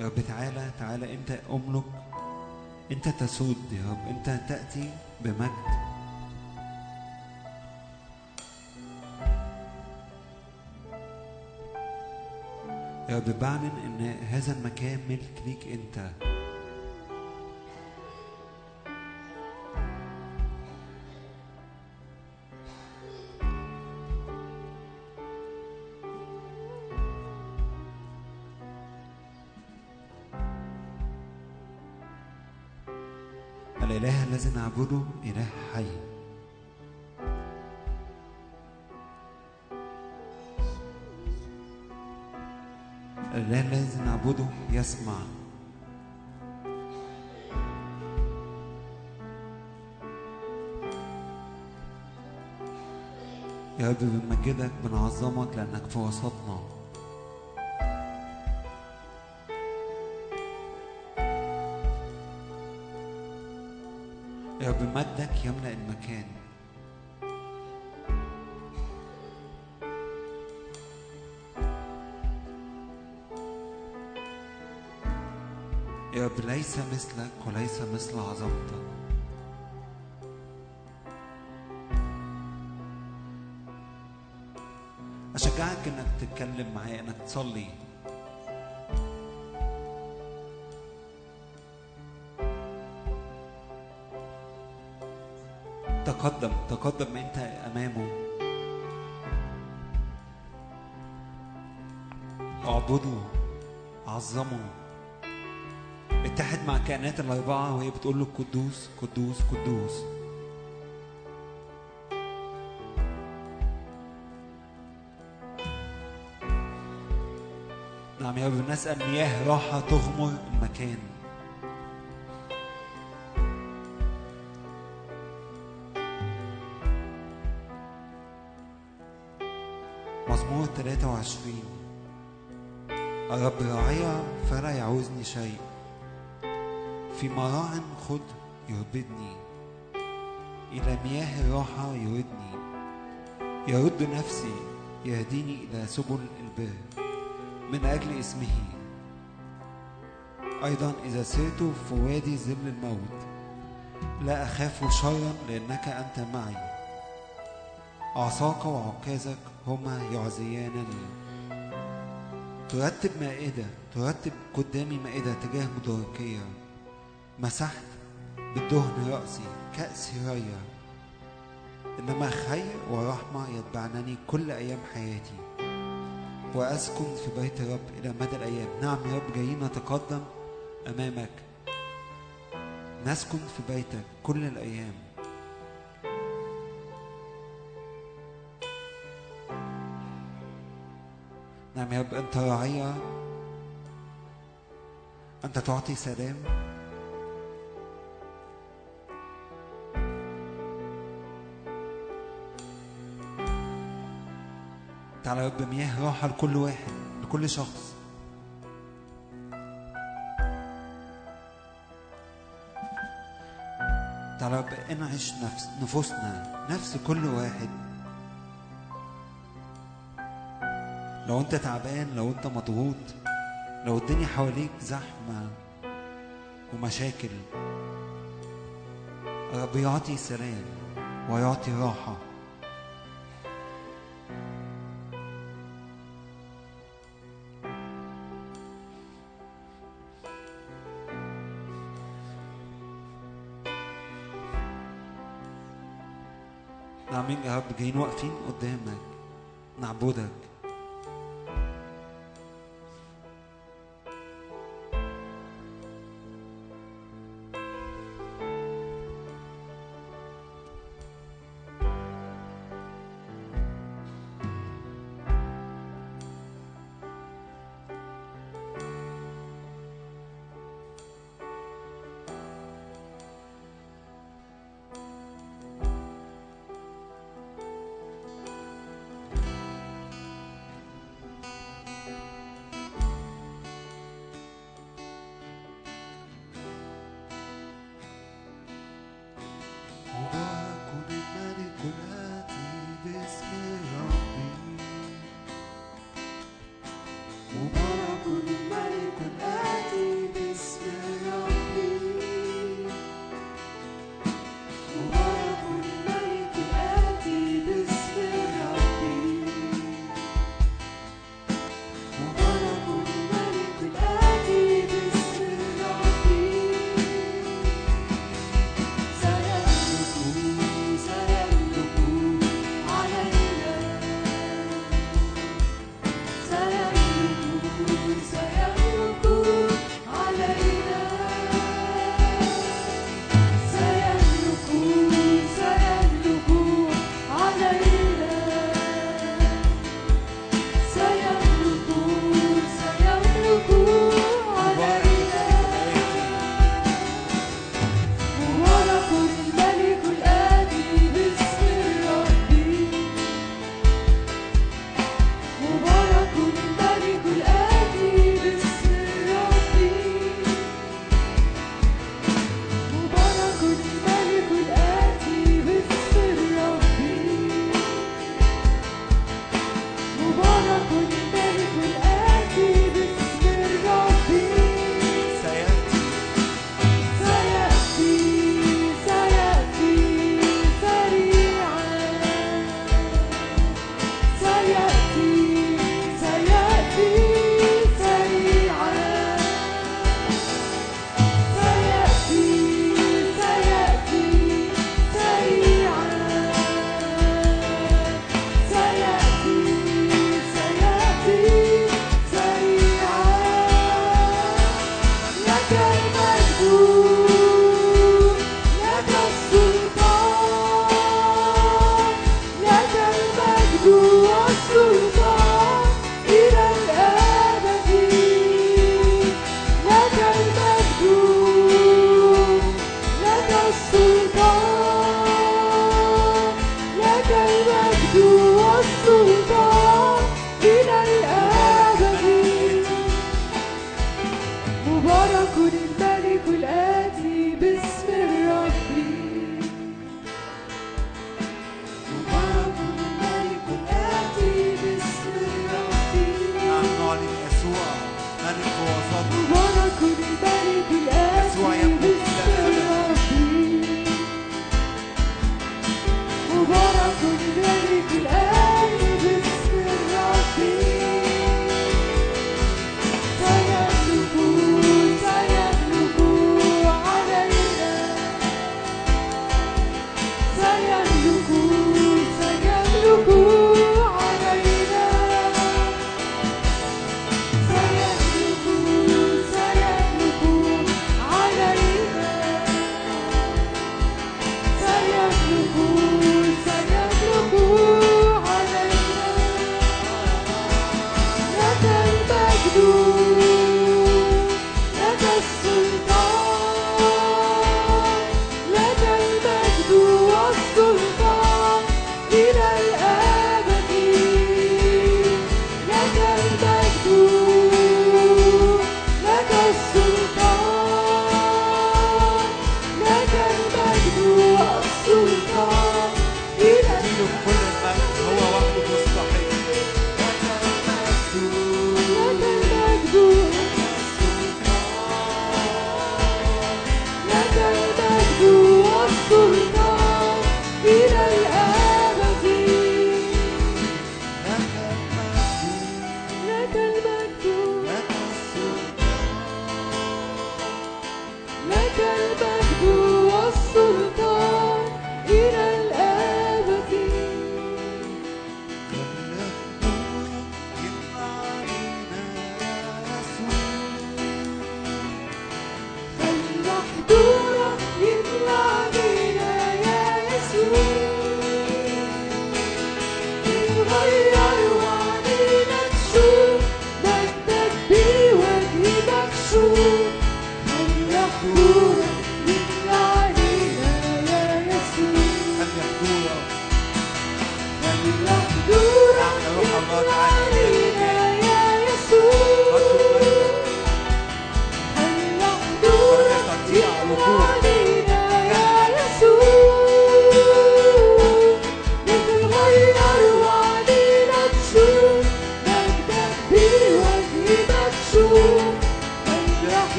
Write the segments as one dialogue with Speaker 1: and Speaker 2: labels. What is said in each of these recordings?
Speaker 1: يا رب تعالى تعالى انت املك انت تسود يا رب؟ انت تأتي بمجد؟ يا رب بعلن إن هذا المكان ملك ليك أنت. نعبده إله حي الإله الذي نعبده يسمع. يا رب بنمجدك بنعظمك لأنك في وسطنا. يملأ المكان. يا رب ليس مثلك وليس مثل عظمتك. أشجعك إنك تتكلم معايا إنك تصلي. تقدم تقدم أنت أمامه. اعبده عظمه. اتحد مع الكائنات الأربعة وهي بتقول له قدوس قدوس قدوس. نعم يا رب نسأل مياه راحة تغمر المكان. 23 الرب راعي فلا يعوزني شيء. في مراع خد يربدني إلى مياه الراحة يردني. يرد نفسي يهديني إلى سبل البر. من أجل اسمه. أيضا إذا سرت في وادي ظل الموت. لا أخاف شرا لأنك أنت معي. عصاك وعكازك هما يعزيانني ترتب مائدة ترتب قدامي مائدة تجاه مدركية مسحت بالدهن رأسي كأس ريا إنما خير ورحمة يتبعنني كل أيام حياتي. وأسكن في بيت الرب إلى مدى الأيام. نعم يا رب جايين نتقدم أمامك. نسكن في بيتك كل الأيام. نعم يا رب أنت راعية أنت تعطي سلام. تعالى يا رب مياه راحة لكل واحد لكل شخص. تعالى يا رب انعش نفس نفوسنا نفس كل واحد. لو انت تعبان لو انت مضغوط لو الدنيا حواليك زحمة ومشاكل رب يعطي سلام ويعطي راحة. نعم يا رب جايين واقفين قدامك نعبدك.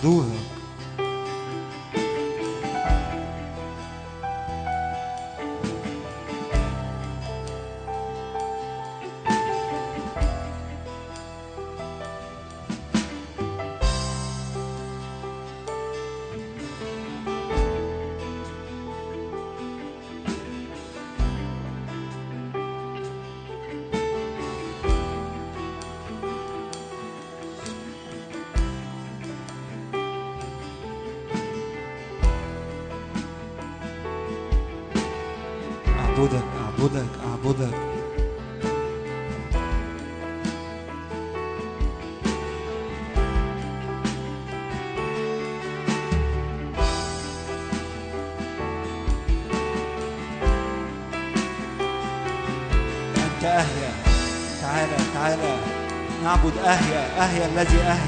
Speaker 2: do
Speaker 1: نطلب حضورك الذي أهيا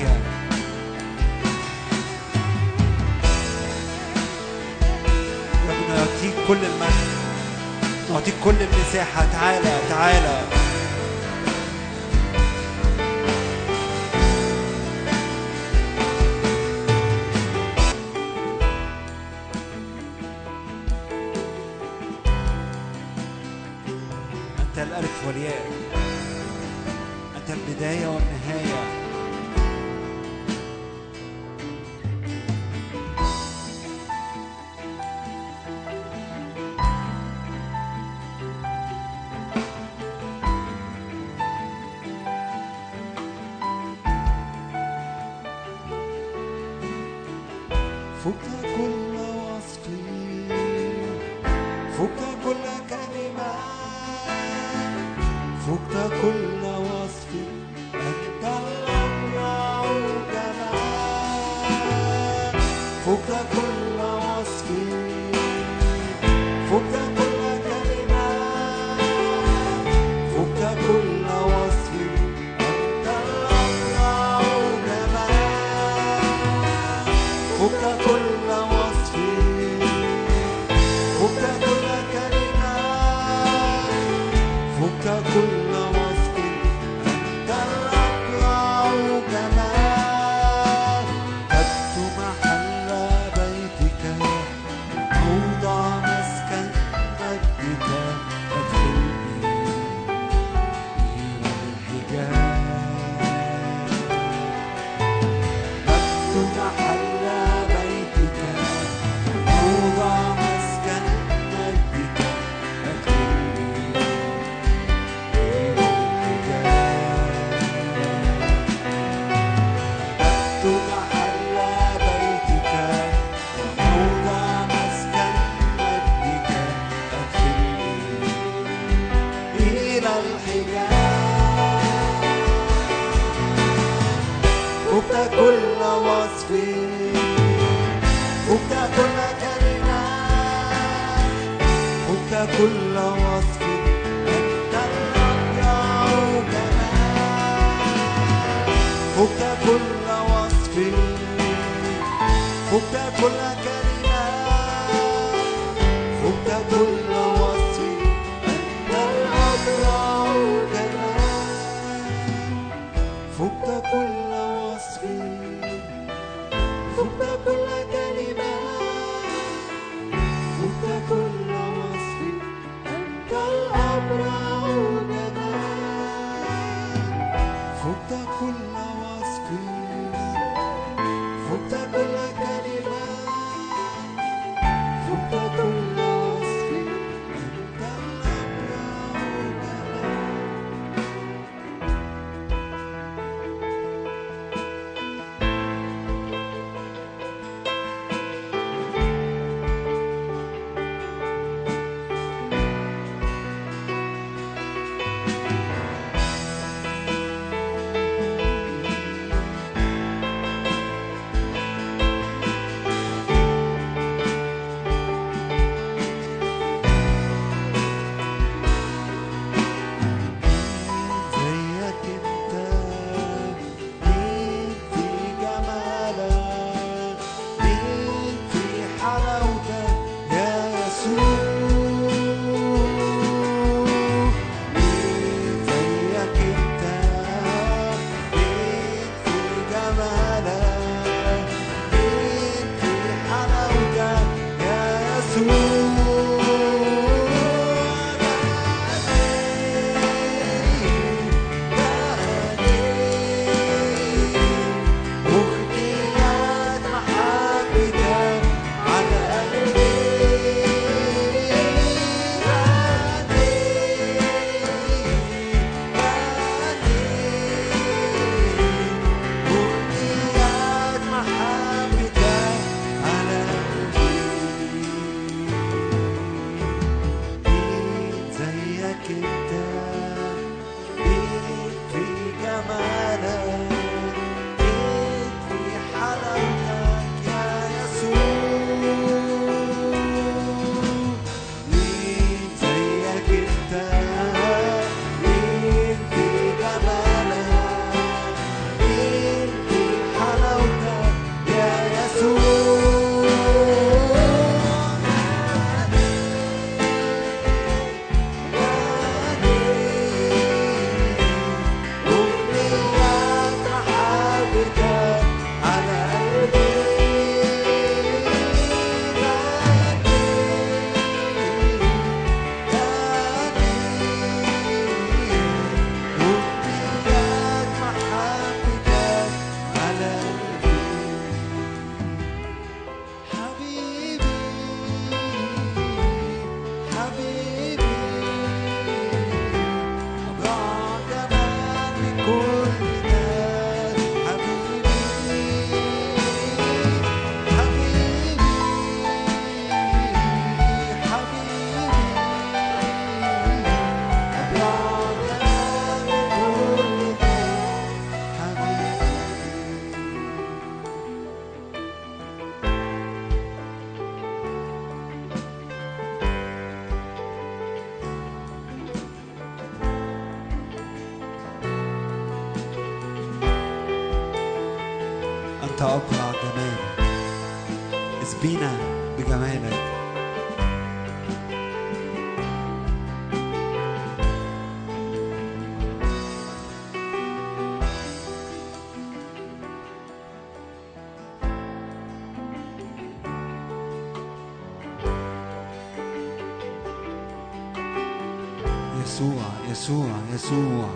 Speaker 1: يسوع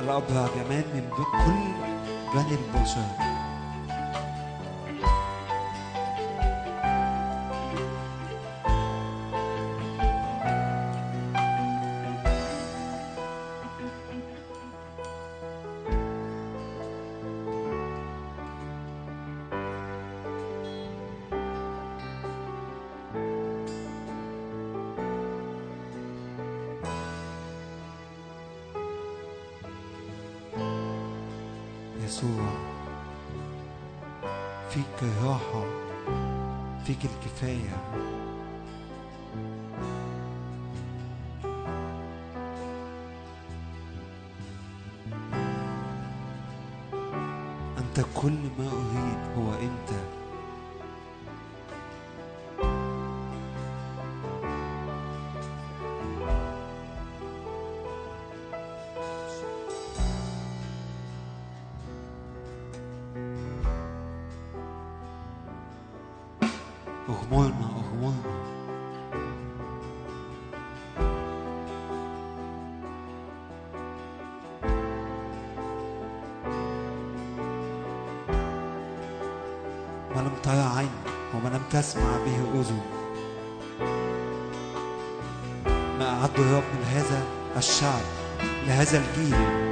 Speaker 1: الأب جمال من كل بني البشر يسوع. فيك الراحة فيك الكفاية. أنت كل ما أريد تسمع به أذن. ما أعده يا رب لهذا الشعب لهذا الجيل.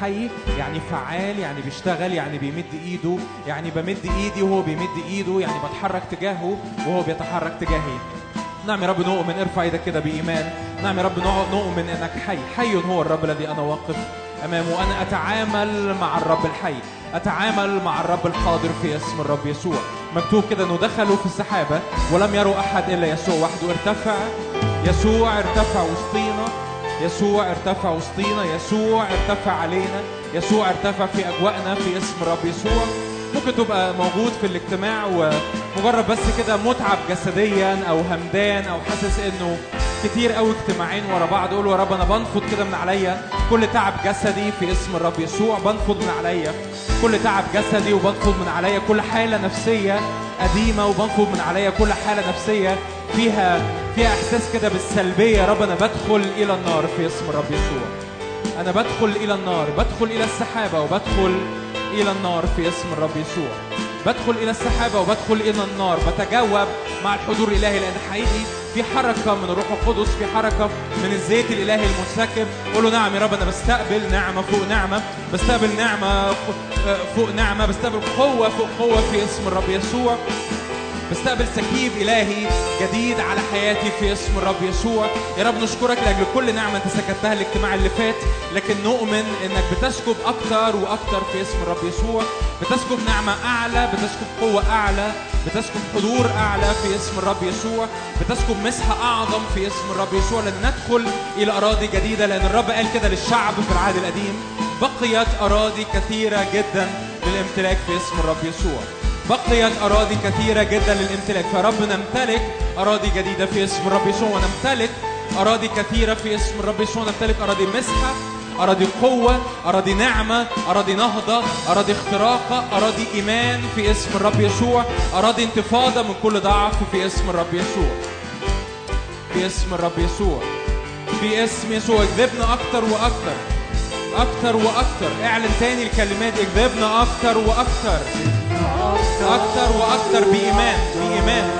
Speaker 3: حي يعني فعال يعني بيشتغل يعني بيمد إيده يعني بمد إيدي وهو بيمد إيده يعني بتحرك تجاهه وهو بيتحرك تجاهي نعم يا رب نؤمن. ارفع إيدك كده بإيمان. نعم يا رب نؤمن إنك حي. حي هو الرب الذي أنا واقف أمامه. أنا أتعامل مع الرب الحي. أتعامل مع الرب الحاضر في اسم الرب يسوع. مكتوب كده إنه دخلوا في السحابة ولم يروا أحد إلا يسوع وحده. ارتفع. يسوع ارتفع وسطينا. يسوع ارتفع وسطينا يسوع ارتفع علينا يسوع ارتفع في أجواءنا في اسم الرب يسوع. ممكن تبقى موجود في الاجتماع ومجرد بس كده متعب جسديا أو همدان أو حاسس إنه كتير قوي اجتماعين ورا بعض قول يا رب أنا بنفض كده من عليا. كل تعب جسدي في اسم الرب يسوع بنفض من عليا. كل تعب جسدي وبنفض من عليا. كل حالة نفسية قديمة وبنفض من عليا. كل حالة نفسية فيها فيها إحساس كده بالسلبية يا رب أنا بدخل إلى النار في اسم الرب يسوع. أنا بدخل إلى النار بدخل إلى السحابة وبدخل إلى النار في اسم الرب يسوع. بدخل إلى السحابة وبدخل إلى النار بتجاوب مع الحضور الإلهي لأن حقيقي في حركة من الروح القدس في حركة من الزيت الإلهي المنسكب قول له نعم يا رب أنا بستقبل نعمة فوق نعمة بستقبل نعمة فوق نعمة بستقبل قوة فوق قوة في اسم الرب يسوع. بستقبل سكيب إلهي جديد على حياتي في اسم الرب يسوع. يا رب نشكرك لأجل كل نعمة أنت سكبتها الاجتماع اللي فات لكن نؤمن أنك بتسكب أكتر وأكتر في اسم الرب يسوع. بتسكب نعمة أعلى بتسكب قوة أعلى بتسكب حضور أعلى في اسم الرب يسوع. بتسكب مسحة أعظم في اسم الرب يسوع. لأن ندخل إلى أراضي جديدة لأن الرب قال كده للشعب في العهد القديم. بقيت أراضي كثيرة جدا للامتلاك في اسم الرب يسوع. بقيت أراضي كثيرة جدا للامتلاك. فرب نمتلك أراضي جديدة في اسم الرب يسوع ونمتلك أراضي كثيرة في اسم الرب يسوع نمتلك أراضي مسحة أراضي قوة أراضي نعمة أراضي نهضة أراضي اختراق أراضي إيمان في اسم الرب يسوع أراضي انتفاضة من كل ضعف في اسم الرب يسوع. في اسم الرب يسوع. في اسم يسوع. اكذبنا أكتر وأكتر. أكتر وأكتر. اعلن تاني الكلمات. اكذبنا أكتر وأكتر. أكتر وأكتر بإيمان بإيمان.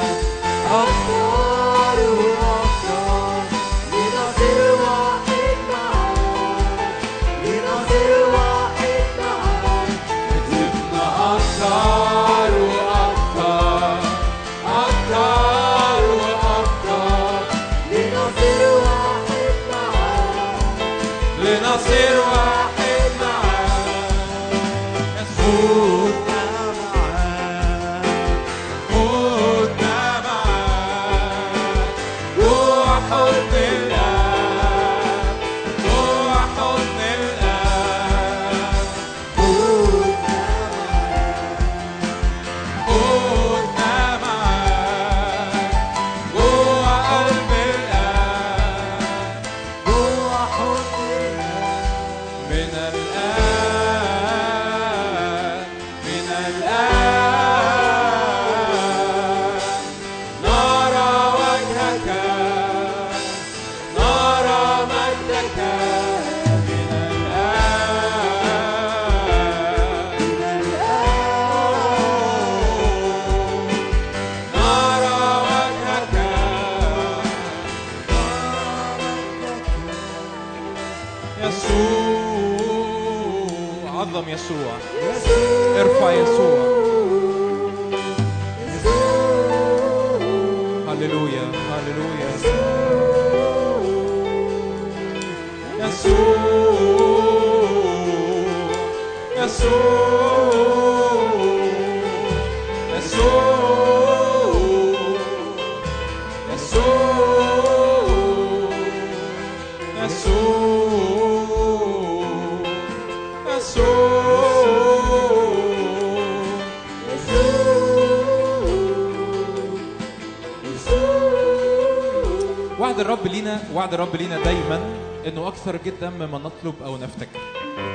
Speaker 3: وعد الرب لينا دايما إنه أكثر جدا مما نطلب أو نفتكر.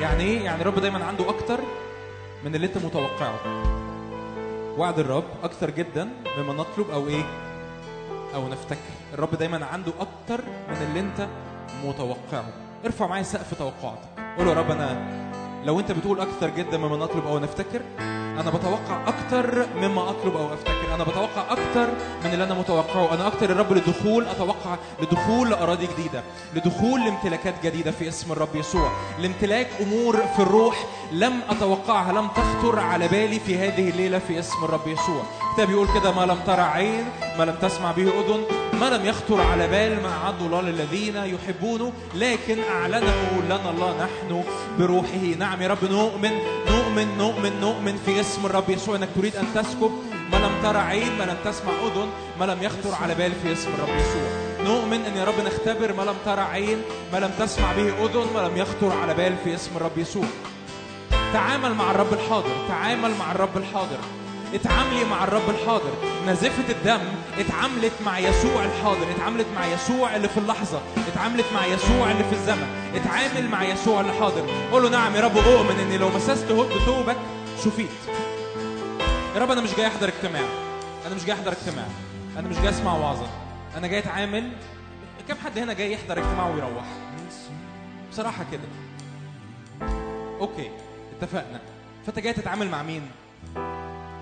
Speaker 3: يعني إيه؟ يعني الرب دايما عنده أكتر من اللي أنت متوقعه. وعد الرب أكثر جدا مما نطلب أو إيه؟ أو نفتكر. الرب دايما عنده أكتر من اللي أنت متوقعه. ارفع معايا سقف توقعاتك. قول يا رب أنا لو أنت بتقول أكثر جدا مما نطلب أو نفتكر أنا بتوقع أكتر مما أطلب أو أفتكر. أنا بتوقع أكتر من اللي أنا متوقعه. أنا أكتر الرب للدخول أتوقع لدخول لاراضي جديدة لدخول لامتلاكات جديدة في اسم الرب يسوع. لامتلاك أمور في الروح لم أتوقعها لم تخطر على بالي في هذه الليلة في اسم الرب يسوع. الكتاب بيقول كده ما لم ترى عين ما لم تسمع به أذن ما لم يخطر على بال ما أعد الله للذين يحبونه لكن أعلنه لنا الله نحن بروحه. نعم يا رب نؤمن نؤمن نؤمن نؤمن في اسم الرب يسوع أنك تريد أن تسكب. ما لم ترى عين ما لم تسمع أذن ما لم يخطر على بال في اسم الرب يسوع. نؤمن أن يا رب نختبر ما لم ترى عين ما لم تسمع به أذن ما لم يخطر على بال في اسم الرب يسوع. تعامل مع الرب الحاضر تعامل مع الرب الحاضر. اتعاملي مع الرب الحاضر. نزفة الدم اتعاملت مع يسوع الحاضر. اتعاملت مع يسوع اللي في اللحظة. اتعاملت مع يسوع اللي في الزمن. اتعامل مع يسوع اللي حاضر. قول له نعم يا رب أؤمن إني لو مسست هد ثوبك شفيت. يا رب أنا مش جاي أحضر اجتماع. أنا مش جاي أحضر اجتماع. أنا مش جاي أسمع وعظة. أنا جاي أتعامل. كم حد هنا جاي يحضر اجتماع ويروح؟ بصراحة كده. أوكي اتفقنا. فأنت جاي تتعامل مع مين؟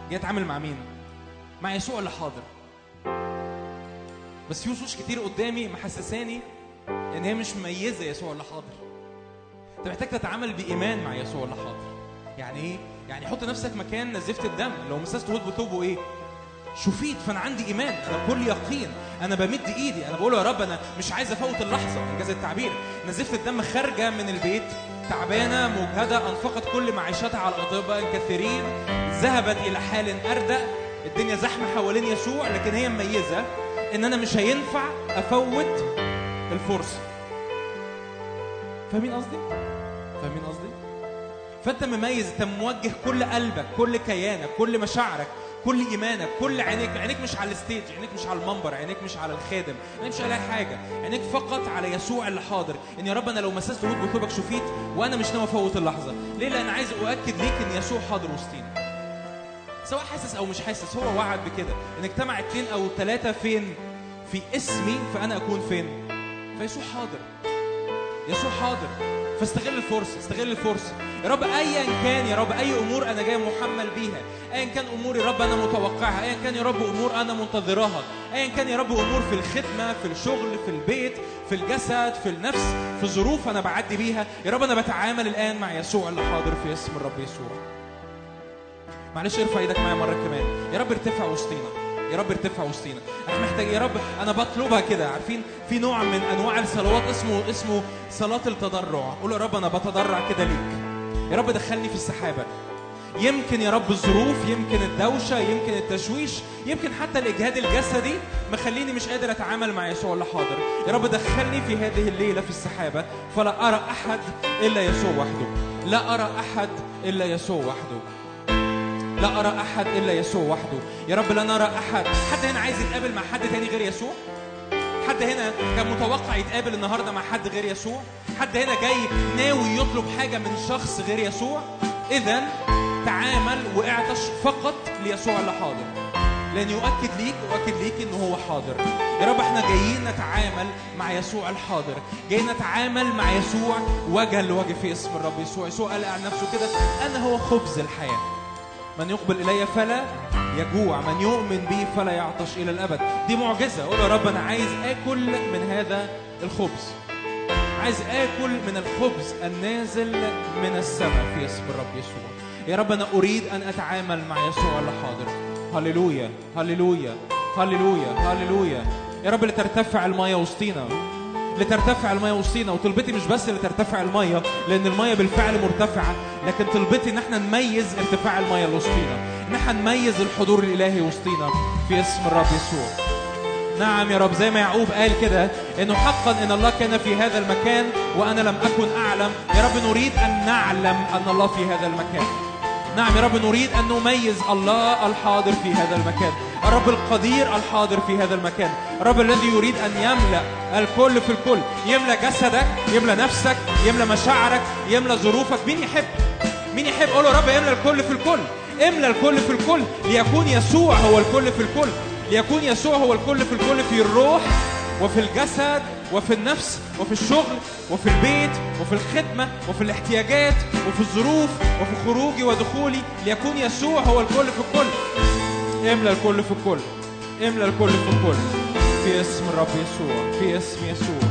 Speaker 3: جاي اتعامل مع مين؟ مع يسوع اللي حاضر. بس في وشوش كتير قدامي محسساني إن هي مش مميزة يسوع اللي حاضر. أنت محتاج تتعامل بإيمان مع يسوع اللي حاضر. يعني إيه؟ يعني حط نفسك مكان نزفت الدم، لو مسست هود بثوبه إيه؟ شفيت فأنا عندي إيمان أنا بكل يقين أنا بمد إيدي أنا بقول يا رب أنا مش عايز أفوت اللحظة إنجاز التعبير نزفت الدم خارجة من البيت تعبانة مجهدة أنفقت كل معيشتها على الاطباء الكثيرين ذهبت إلى حال أردأ. الدنيا زحمة حوالين يسوع لكن هي مميزة إن أنا مش هينفع أفوت الفرصة. فاهمين قصدي؟ فاهمين قصدي؟ فأنت مميز أنت موجه كل قلبك كل كيانك كل مشاعرك كل إيمانك كل عينيك عينيك مش على ال stage عينيك مش على المنبر عينيك مش على الخادم عينيك مش على أي حاجة. عينيك فقط على يسوع اللي حاضر. إن يا رب أنا لو مسست هدب ثوبك شفيت وأنا مش ناوي أفوت اللحظة. ليه؟ لأن عايز أؤكد ليك إن يسوع حاضر وسطينا. سواء حاسس أو مش حاسس هو وعد بكده. إن اجتمع اتنين أو ثلاثة فين؟ في اسمي فأنا أكون فين؟ فيسوع حاضر. يسوع حاضر. فاستغل الفرصة استغل الفرصة. يا رب ايا كان يا رب أي أمور أنا جاي محمل بيها. ايا كان امور يا رب أنا متوقعها. ايا كان يا رب أمور أنا منتظراها. ايا كان يا رب أمور في الخدمة في الشغل في البيت في الجسد في النفس في ظروف أنا بعدي بيها. يا رب أنا بتعامل الآن مع يسوع اللي حاضر في اسم الرب يسوع. معلش ارفع إيدك معايا مرة كمان. يا رب ارتفع وسطينا. يا رب ارتفع وسطينا. أنا محتاج يا رب أنا بطلبها كده. عارفين؟ في نوع من أنواع الصلوات اسمه اسمه صلاة التضرع. قول يا رب أنا بتضرع كده ليك. يا رب دخلني في السحابة. يمكن يا رب الظروف يمكن الدوشة يمكن التشويش يمكن حتى الإجهاد الجسدي مخليني مش قادر أتعامل مع يسوع اللي حاضر. يا رب دخلني في هذه الليلة في السحابة. فلا أرى أحد إلا يسوع وحده. لا أرى أحد إلا يسوع وحده. لا أرى أحد إلا يسوع وحده. يا رب لا نرى أحد. حد هنا عايز يتقابل مع حد تاني غير يسوع؟ حد هنا كان متوقع يتقابل النهارده مع حد غير يسوع؟ حد هنا جاي ناوي يطلب حاجة من شخص غير يسوع؟ اذا تعامل واعطش فقط ليسوع اللي حاضر. لأن يؤكد ليك يؤكد ليك إنه هو حاضر. يا رب إحنا جايين نتعامل مع يسوع الحاضر. جايين نتعامل مع يسوع وجها لوجه في اسم الرب يسوع. يسوع قال عن نفسه كده أنا هو خبز الحياة. من يقبل إلي فلا يجوع من يؤمن بي فلا يعطش إلى الأبد. دي معجزة. قول يا رب أنا عايز آكل من هذا الخبز. عايز آكل من الخبز النازل من السماء في اسم الرب يسوع. يا رب أنا أريد أن أتعامل مع يسوع اللي حاضر هللويا هللويا هللويا هللويا. يا رب لترتفع المية وسطينا. لترتفع المية. وسطينا وطلبتي مش بس لترتفع المية لأن المية بالفعل مرتفعة. لكن طلبتي إن إحنا نميز ارتفاع المية اللي وسطينا إن إحنا نميز الحضور الإلهي وسطينا في اسم الرب يسوع. نعم يا رب زي ما يعقوب قال كده إنه حقا إن الله كان في هذا المكان وأنا لم أكن أعلم. يا رب نريد أن نعلم أن الله في هذا المكان. نعم يا رب نريد أن نميز الله الحاضر في هذا المكان. الرب القدير الحاضر في هذا المكان. الرب الذي يريد أن يملأ الكل في الكل. يملأ جسدك يملأ نفسك يملأ مشاعرك يملأ ظروفك. مين يحب؟ مين يحب؟ قول له يا رب املا الكل في الكل. املأ الكل في الكل. ليكون يسوع هو الكل في الكل. ليكون يسوع هو الكل في الكل في الروح وفي الجسد وفي النفس وفي الشغل وفي البيت وفي الخدمة وفي الاحتياجات وفي الظروف وفي خروجي ودخولي. ليكون يسوع هو الكل في الكل. املى الكل في الكل. املى الكل في الكل. في اسم الرب يسوع. في اسم يسوع.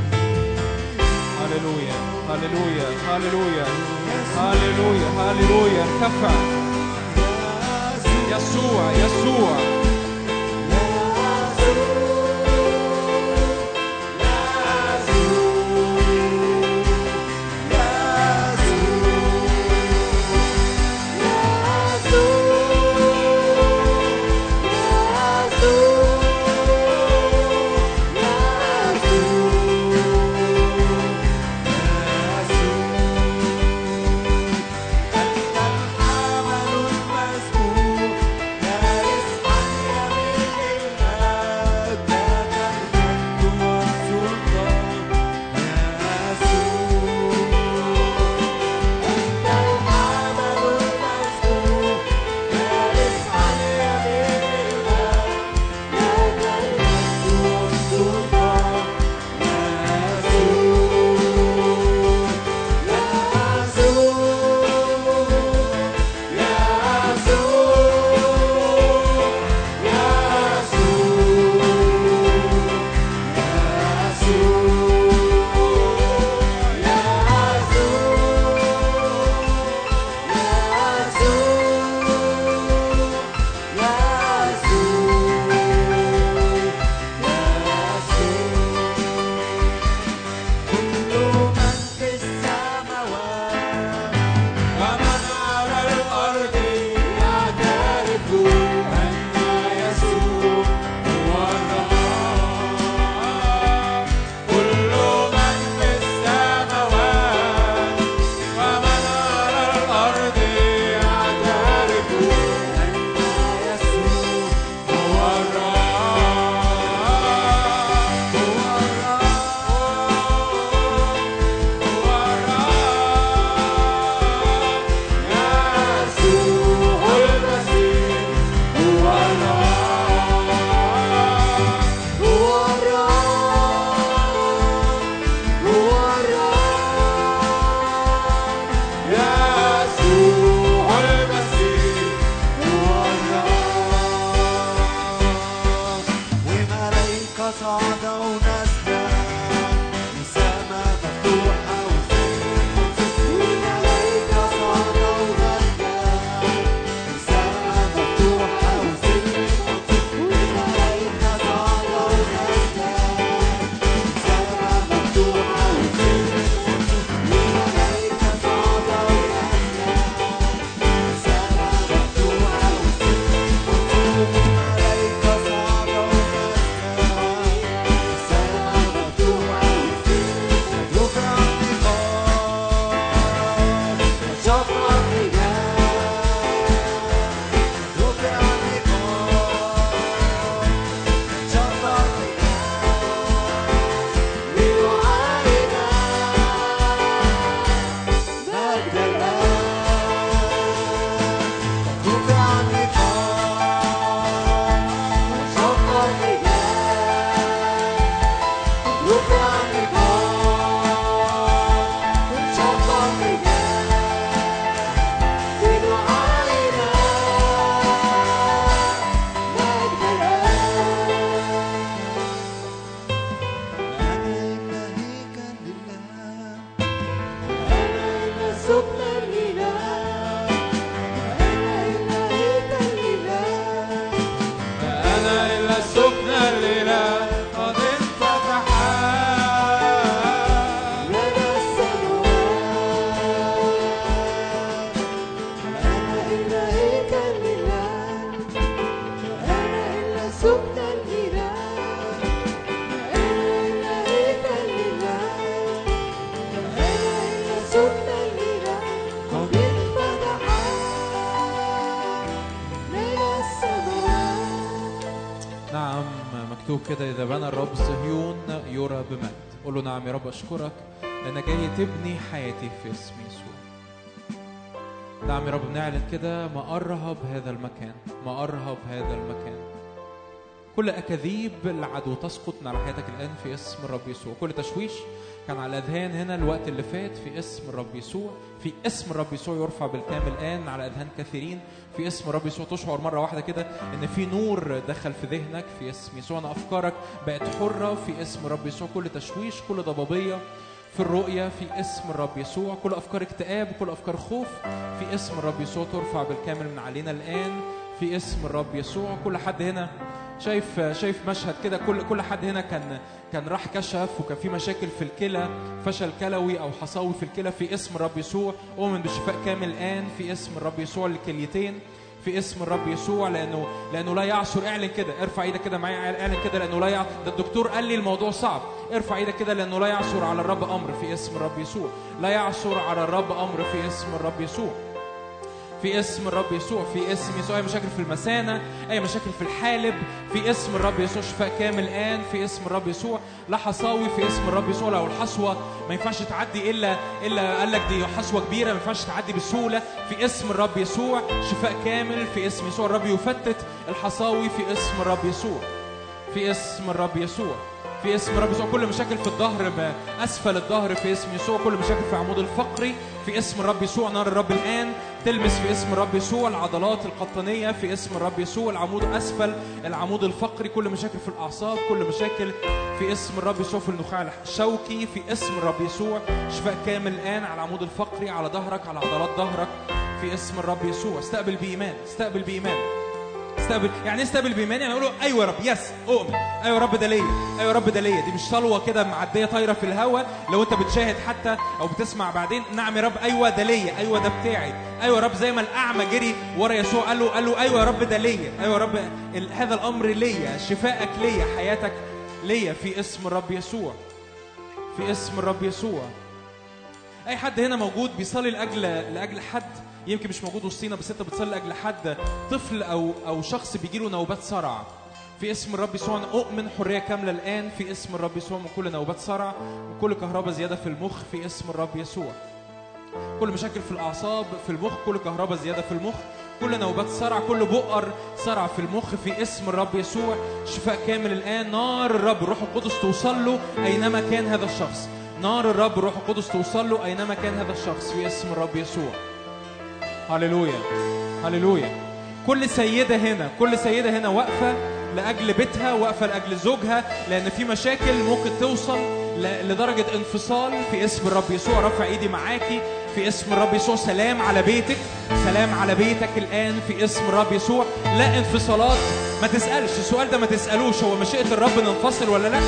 Speaker 3: هللويا. هللويا. هللويا. هللويا. هللويا. ارتفع. يسوع. يسوع. أشكرك لأنك جاي تبني حياتي في اسم يسوع نعم يا رب بنعلن كده ما أرهب هذا المكان ما أرهب هذا المكان. كل أكاذيب العدو تسقط على حياتك الآن في اسم الرب يسوع. كل تشويش كان على الأذهان هنا الوقت اللي فات في اسم الرب يسوع في اسم الرب يسوع يرفع بالكامل الآن على أذهان كثيرين في اسم الرب يسوع تشعر مرة واحدة كده إن في نور دخل في ذهنك في اسم يسوع أن أفكارك بقت حرة في اسم الرب يسوع كل تشويش كل ضبابية في الرؤية في اسم الرب يسوع كل أفكار اكتئاب كل أفكار خوف في اسم الرب يسوع ترفع بالكامل من علينا الآن في اسم الرب يسوع كل حد هنا شايف شايف مشهد كده كل كل حد هنا كان كان راح كشف وكان في مشاكل في الكلى فشل كلوي أو حصاوي في الكلى في اسم الرب يسوع. اؤمن بشفاء كامل الان في اسم الرب يسوع للكليتين في اسم الرب يسوع لأنه لأنه لا يعصر اعلن كده ارفع إيدك كده معايا اعلن كده لأنه لا يع... ده الدكتور قال لي الموضوع صعب. ارفع إيدك كده لأنه لا يعصر على الرب أمر في اسم الرب يسوع. لا يعصر على الرب أمر في اسم الرب يسوع. في اسم الرب يسوع في اسم يسوع اي مشاكل في المثانه اي مشاكل في الحالب في اسم الرب يسوع شفاء كامل الان في اسم الرب يسوع لا حصاوي في اسم الرب يسوع لو الحصوه ما ينفعش تعدي الا الا قال لك دي حصوه كبيره ما ينفعش تعدي بسهوله في اسم الرب يسوع شفاء كامل في اسم يسوع الرب يفتت الحصاوي في اسم الرب يسوع في اسم الرب يسوع في اسم الرب يسوع كل مشاكل في الظهر اسفل الظهر في اسم يسوع كل مشاكل في العمود الفقري في اسم الرب يسوع نار الرب الان تلمس في اسم الرب يسوع العضلات القطنية في اسم الرب يسوع العمود أسفل العمود الفقري كل مشاكل في الأعصاب كل مشاكل في اسم الرب يسوع في النخاع الشوكي في اسم الرب يسوع شفاء كامل الان على العمود الفقري على ظهرك على عضلات ظهرك في اسم الرب يسوع. استقبل بإيمان استقبل بإيمان. استقبل. يعني استقبل بايمان يعني يقولوا أيوه يا رب. يس أؤمن. أيوه يا رب ده ليا. أيوه يا رب ده ليا. دي مش صلوه كده معدية طايرة في الهواء لو أنت بتشاهد حتى أو بتسمع بعدين نعم يا رب أيوه ده ليا. أيوه ده بتاعي. أيوه يا رب زي ما الأعمى جري ورا يسوع قال له قال له أيوه يا رب ده ليا. أيوه يا رب هذا الأمر ليا. شفائك ليا حياتك ليا في اسم الرب يسوع. في اسم الرب يسوع. أي حد هنا موجود بيصلي لأجل لأجل حد؟ يمكن مش موجود وسطينا بس انت بتصلي لاجل حد طفل أو أو شخص بيجي له نوبات صرع. في اسم الرب يسوع أنا أؤمن حرية كاملة الآن في اسم الرب يسوع من كل نوبات صرع وكل كهرباء زيادة في المخ في اسم الرب يسوع. كل مشاكل في الأعصاب في المخ كل كهرباء زيادة في المخ كل نوبات صرع كل بؤر صرع في المخ في اسم الرب يسوع. شفاء كامل الآن. نار الرب الروح القدس توصل له أينما كان هذا الشخص. نار الرب الروح القدس توصل له أينما كان هذا الشخص في اسم الرب يسوع. هللويا. هللويا. كل سيدة هنا كل سيدة هنا واقفة لأجل بيتها واقفة لأجل زوجها لأن في مشاكل ممكن توصل لدرجة انفصال. في اسم الرب يسوع رفع إيدي معاكي. في اسم الرب يسوع سلام على بيتك. سلام على بيتك الآن. في اسم الرب يسوع لا انفصالات. ما تسألش. السؤال ده ما تسألوش. هو مشيئة الرب ننفصل ولا لا؟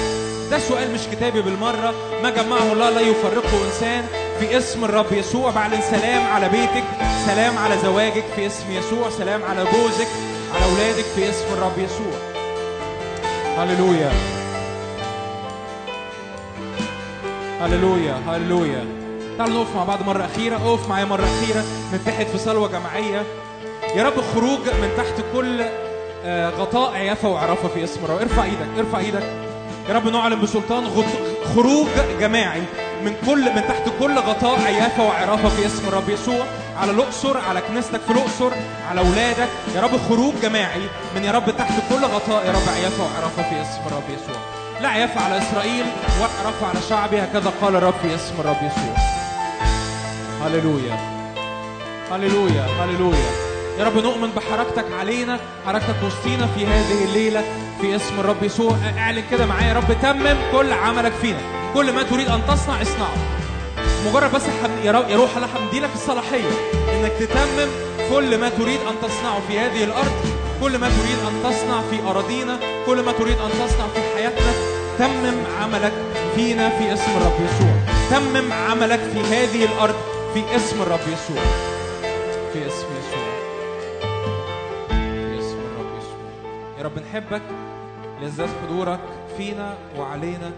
Speaker 3: ده سؤال مش كتابي بالمرة. ما جمعه الله لا يفرقه إنسان. في اسم الرب يسوع بعلن سلام على بيتك سلام على زواجك في اسم يسوع سلام على جوزك على أولادك في اسم الرب يسوع. هللويا. هللويا هللويا. تعالوا نقف مع بعض مرة أخيرة اقف معايا مرة أخيرة نتحد في صلوة جماعية. يا رب خروج من تحت كل آه، غطاء عيافة وعرافة في اسم الرب. ارفع إيدك ارفع إيدك. يا رب نعلن بسلطان خروج جماعي. من كل من تحت كل غطاء عيافة وعرافة في اسم الرب يسوع. على الأقصر على كنيستك في الأقصر على أولادك. يا رب خروج جماعي من يا رب تحت كل غطاء. يا رب عيافة وعرافة في اسم الرب يسوع. لا عيافة على إسرائيل ولا عرافة على شعبي. هكذا قال الرب في اسم الرب يسوع. هللويا. هللويا. هللويا. يا رب نؤمن بحركتك علينا حركتك وسطينا في هذه الليلة في اسم الرب يسوع. اعلن كده معايا يا رب تمم كل عملك فينا. كل ما تريد أن تصنع اصنعه مجرد بس. يا رو- يا روح الله لك الصلاحية. إنك تتمم كل ما تريد أن تصنعه في هذه الأرض كل ما تريد أن تصنع في أراضينا كل ما تريد أن تصنع في حياتنا. تمم عملك فينا في اسم الرب يسوع. تمم عملك في هذه الأرض في اسم الرب يسوع. في اسم يسوع. في اسم الرب يسوع. يا رب نحبك ليزداد حضورك فينا وعلينا.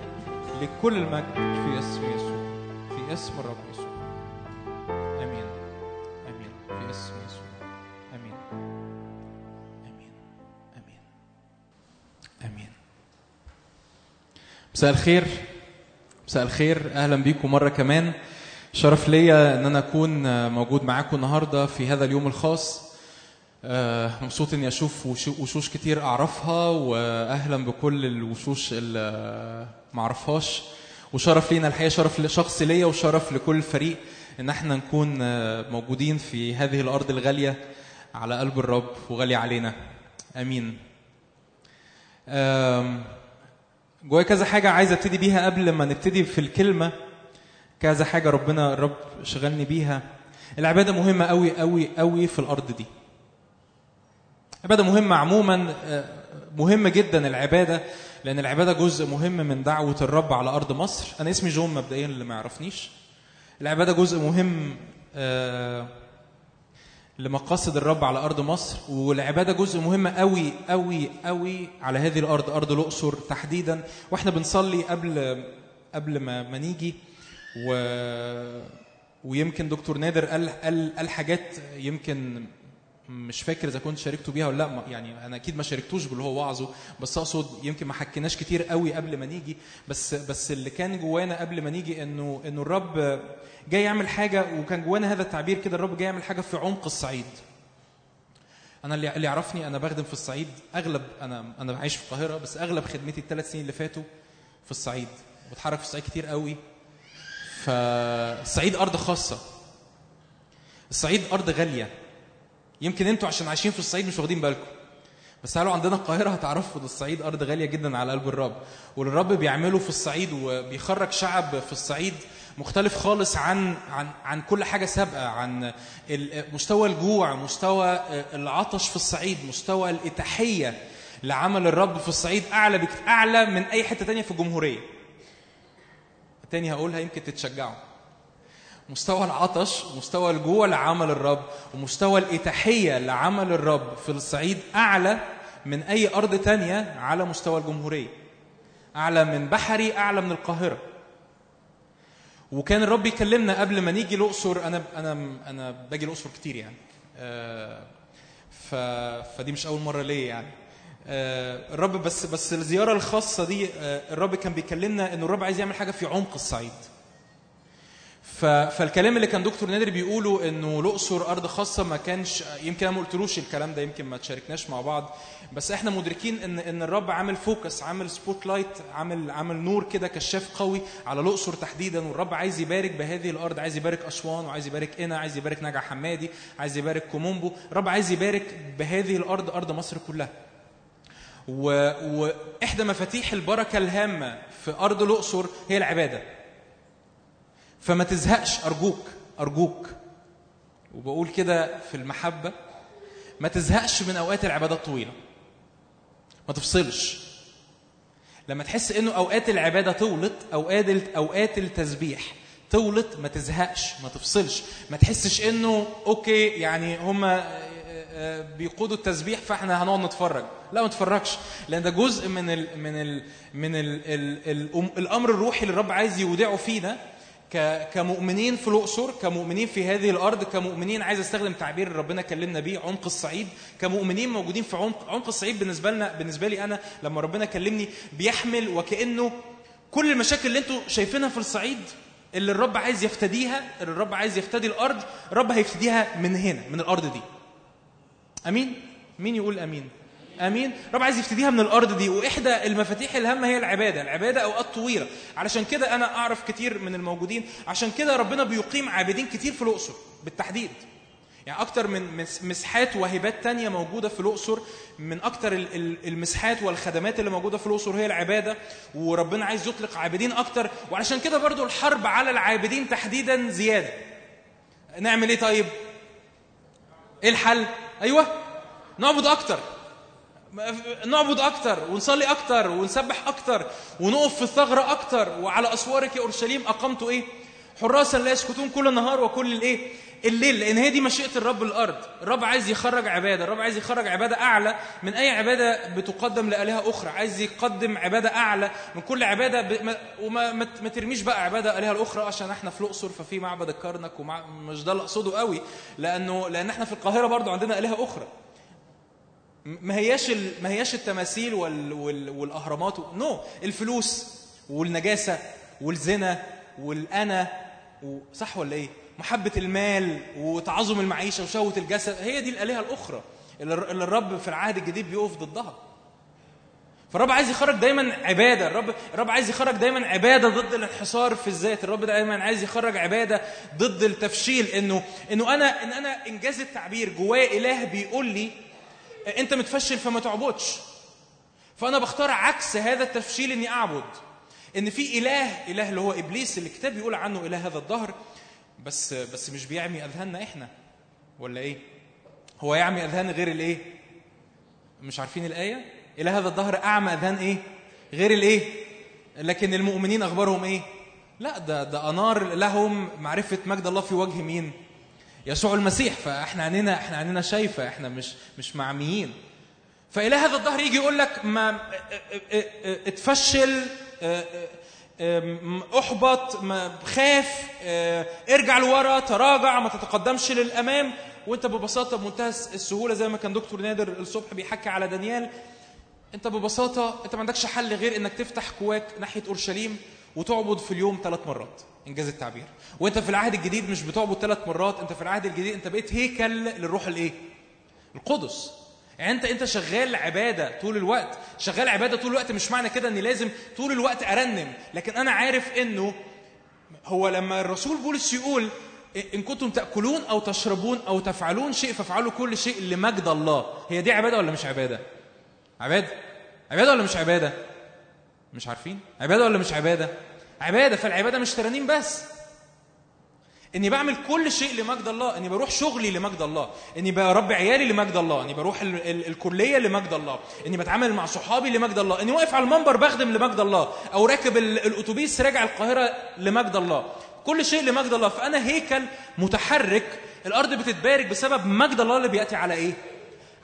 Speaker 3: لكل المجد في اسم يسوع في اسم الرب يسوع. آمين. آمين. في اسم يسوع. آمين. آمين. آمين. آمين. مساء الخير. مساء الخير. أهلا بيكم مرة كمان. شرف ليا إن أنا أكون موجود معاكم النهارده في هذا اليوم الخاص. آه، مبسوط إني أشوف وشو- وشوش كتير أعرفها واهلا بكل الوشوش ما اعرفهاش وشرف لينا الحقيقة شرف لشخص ليا وشرف لكل الفريق إن إحنا نكون آه، موجودين في هذه الأرض الغالية على قلب الرب وغاليه علينا. آمين. جوايا كذا حاجة عايز أبتدي بيها قبل ما نبتدي في الكلمة. كذا حاجة ربنا الرب شغلني بيها. العبادة مهمة قوي قوي قوي في الأرض دي. عبادة مهمة عموما آه، مهمة جدا العبادة. لأن العبادة جزء مهم من دعوة الرب على أرض مصر. أنا اسمي جون مبدئيا اللي ما يعرفنيش. العبادة جزء مهم آه، لمقاصد الرب على أرض مصر والعبادة جزء مهم قوي قوي قوي على هذه الأرض أرض الأقصر تحديدا. وإحنا بنصلي قبل قبل ما ما نيجي و ويمكن دكتور نادر قال قال قال حاجات يمكن مش فاكر إذا كنت شاركته بيها ولا لأ يعني أنا أكيد ما شاركتوش باللي هو وعظه بس أقصد يمكن ما حكيناش كتير قوي قبل ما نيجي بس بس اللي كان جوانا قبل ما نيجي إنه إنه الرب جاي يعمل حاجة وكان جوانا هذا التعبير كده الرب جاي يعمل حاجة في عمق الصعيد. أنا اللي يعرفني أنا بخدم في الصعيد أغلب أنا أنا عايش في القاهرة بس أغلب خدمتي الثلاث سنين اللي فاتوا في الصعيد. بتحرك في الصعيد كتير قوي. فالصعيد أرض خاصة. الصعيد أرض غالية. يمكن أنتوا عشان عايشين في الصعيد مش واخدين بالكم. بس تعالوا عندنا القاهرة هتعرفوا إن الصعيد أرض غالية جدا على قلب الرب. والرب بيعمله في الصعيد وبيخرج شعب في الصعيد مختلف خالص عن عن عن كل حاجة سابقة عن مستوى الجوع مستوى العطش في الصعيد مستوى الإتاحية لعمل الرب في الصعيد أعلى أعلى من أي حتة تانية في الجمهورية. تاني هقولها يمكن تتشجعوا. مستوى العطش مستوى الجوع لعمل الرب ومستوى الإتاحية لعمل الرب في الصعيد أعلى من أي أرض تانية على مستوى الجمهورية. أعلى من بحري أعلى من القاهرة. وكان الرب يكلمنا قبل ما نيجي الأقصر أنا أنا أنا باجي الأقصر كتير يعني. آه، ف... فدي مش أول مرة ليا يعني. آه، الرب بس بس الزيارة الخاصة دي آه، الرب كان بيكلمنا إنه الرب عايز يعمل حاجة في عمق الصعيد. فالكلام اللي كان دكتور نادر بيقوله إنه الأقصر أرض خاصة ما كانش يمكن أنا ما قلتلوش الكلام ده يمكن ما تشاركناش مع بعض بس إحنا مدركين ان إن الرب عامل focus عامل spotlight عامل عامل نور كده كشاف قوي على الأقصر تحديدا والرب عايز يبارك بهذه الأرض عايز يبارك أسوان وعايز يبارك قنا عايز يبارك نجع حمادي عايز يبارك كوم أمبو الرب عايز يبارك بهذه الأرض أرض مصر كلها. وإحدى مفاتيح البركة الهامة في أرض الأقصر هي العبادة فما تزهقش أرجوك أرجوك. وبقول كده في المحبة ما تزهقش من أوقات العبادة الطويلة ما تفصلش. لما تحس إنه أوقات العبادة طولت أوقات أوقات التسبيح طولت ما تزهقش ما تفصلش. ما تحسش إنه أوكي يعني هما بيقودوا التسبيح فإحنا هنقعد نتفرج. لا ما نتفرجش لأن ده جزء من ال من ال من ال ال ال الأمر الروحي اللي الرب عايز يودعه فينا كمؤمنين في الأقصر كمؤمنين في هذه الأرض كمؤمنين عايز أستخدم تعبير ربنا كلمنا بيه عمق الصعيد. كمؤمنين موجودين في عمق عمق الصعيد بالنسبة لنا بالنسبة لي أنا لما ربنا كلمني بيحمل وكأنه كل المشاكل اللي أنتوا شايفينها في الصعيد اللي الرب عايز يفتديها اللي الرب عايز يفتدي الأرض الرب هيفتديها من هنا من الأرض دي. أمين؟ مين يقول أمين؟ امين. رب عايز يفتديها من الأرض دي واحدى المفاتيح الهامه هي العباده العباده اوقات طويله علشان كده أنا اعرف كتير من الموجودين. عشان كده ربنا بيقيم عابدين كتير في الاقصر بالتحديد. يعني أكتر من مس- مسحات وهبات تانية موجودة في الأقصر من أكتر ال- ال- المسحات والخدمات اللي موجودة في الأقصر هي العبادة. وربنا عايز يطلق عابدين أكتر. وعلشان كده برضو الحرب على العابدين تحديدا زيادة. نعمل إيه طيب؟ إيه الحل؟ أيوه نعبد أكتر. نعبد أكتر ونصلي أكتر ونسبح أكتر ونقف في الثغرة أكتر وعلى أسوارك يا أورشليم. اقمت إيه؟ حراسا لا يسكتون كل النهار وكل الإيه؟ الليل لأن هي دي مشيئة الرب الأرض. الرب عايز يخرج عبادة. الرب عايز يخرج عبادة أعلى من أي عبادة بتقدم لآلهة أخرى. عايز يقدم عبادة أعلى من كل عبادة ب... ما... وما ما ترميش بقى عبادة آلهة الأخرى عشان إحنا في الأقصر ففي معبد الكرنك ومع... مش ده اللي أقصده قوي لأنه لأن إحنا في القاهرة برضو عندنا آلهة أخرى. ما هياش. ما هياش التماثيل وال... وال... والأهرامات نو no. الفلوس والنجاسة والزنا والأنا صح ولا إيه محبة المال وتعظم المعيشة وشهوة الجسد هي دي الآلهة الأخرى اللي الر- اللي الرب في العهد الجديد بيقف ضدها فالرب عايز يخرج دايما عبادة الرب الرب عايز يخرج دايما عبادة ضد الانحصار في الذات الرب دايما عايز يخرج عبادة ضد التفشيل انه إنه أنا إن أنا إنجاز التعبير جوايا إله بيقول لي انت متفشل فما تعبدش. فأنا بختار عكس هذا التفشيل إني أعبد. إن في إله إله اللي هو إبليس اللي الكتاب بيقول عنه إله هذا الدهر بس بس مش بيعمي أذهاننا إحنا. ولا إيه؟ هو يعمي أذهان غير الإيه؟ مش عارفين الآية؟ إله هذا الدهر أعمى أذهان إيه؟ غير الإيه؟ لكن المؤمنين أخبارهم إيه؟ لا ده ده أنار لهم معرفة مجد الله في وجه مين؟ يسوع المسيح فإحنا عينينا إحنا عينينا شايفه إحنا مش مش معميين. فإله هذا الظهر يجي يقول لك ما اتفشل احبط ما خاف ارجع لورا تراجع ما تتقدمش للأمام. وأنت ببساطة بمنتهى السهولة زي ما كان دكتور نادر الصبح بيحكي على دانيال أنت ببساطة أنت ما عندكش حل غير إنك تفتح كواك ناحية أورشليم. وتعبد في اليوم ثلاث مرات إنجاز التعبير. وأنت في العهد الجديد مش بتعبد ثلاث مرات أنت في العهد الجديد أنت بقيت هيكل للروح الإيه؟ القدس. يعني أنت أنت شغال عبادة طول الوقت. شغال عبادة طول الوقت مش معنى كده إني لازم طول الوقت أرنم. لكن أنا عارف إنه هو لما الرسول بولس يقول إن كنتم تأكلون أو تشربون أو تفعلون شيء فافعلوا كل شيء لمجد الله. هي دي عبادة ولا مش عبادة؟ عبادة. عبادة ولا مش عبادة؟ مش عارفين. عبادة ولا مش عبادة؟ عبادة فالعبادة مش ترانيم بس. إني بعمل كل شيء لمجد الله إني بروح شغلي لمجد الله إني بربي عيالي لمجد الله إني بروح ال ال الكلية لمجد الله إني بتعامل مع صحابي لمجد الله إني واقف على المنبر بخدم لمجد الله أو راكب ال الأتوبيس راجع القاهرة لمجد الله. كل شيء لمجد الله. فأنا هيكل متحرك الأرض بتتبارك بسبب مجد الله اللي بيأتي على إيه؟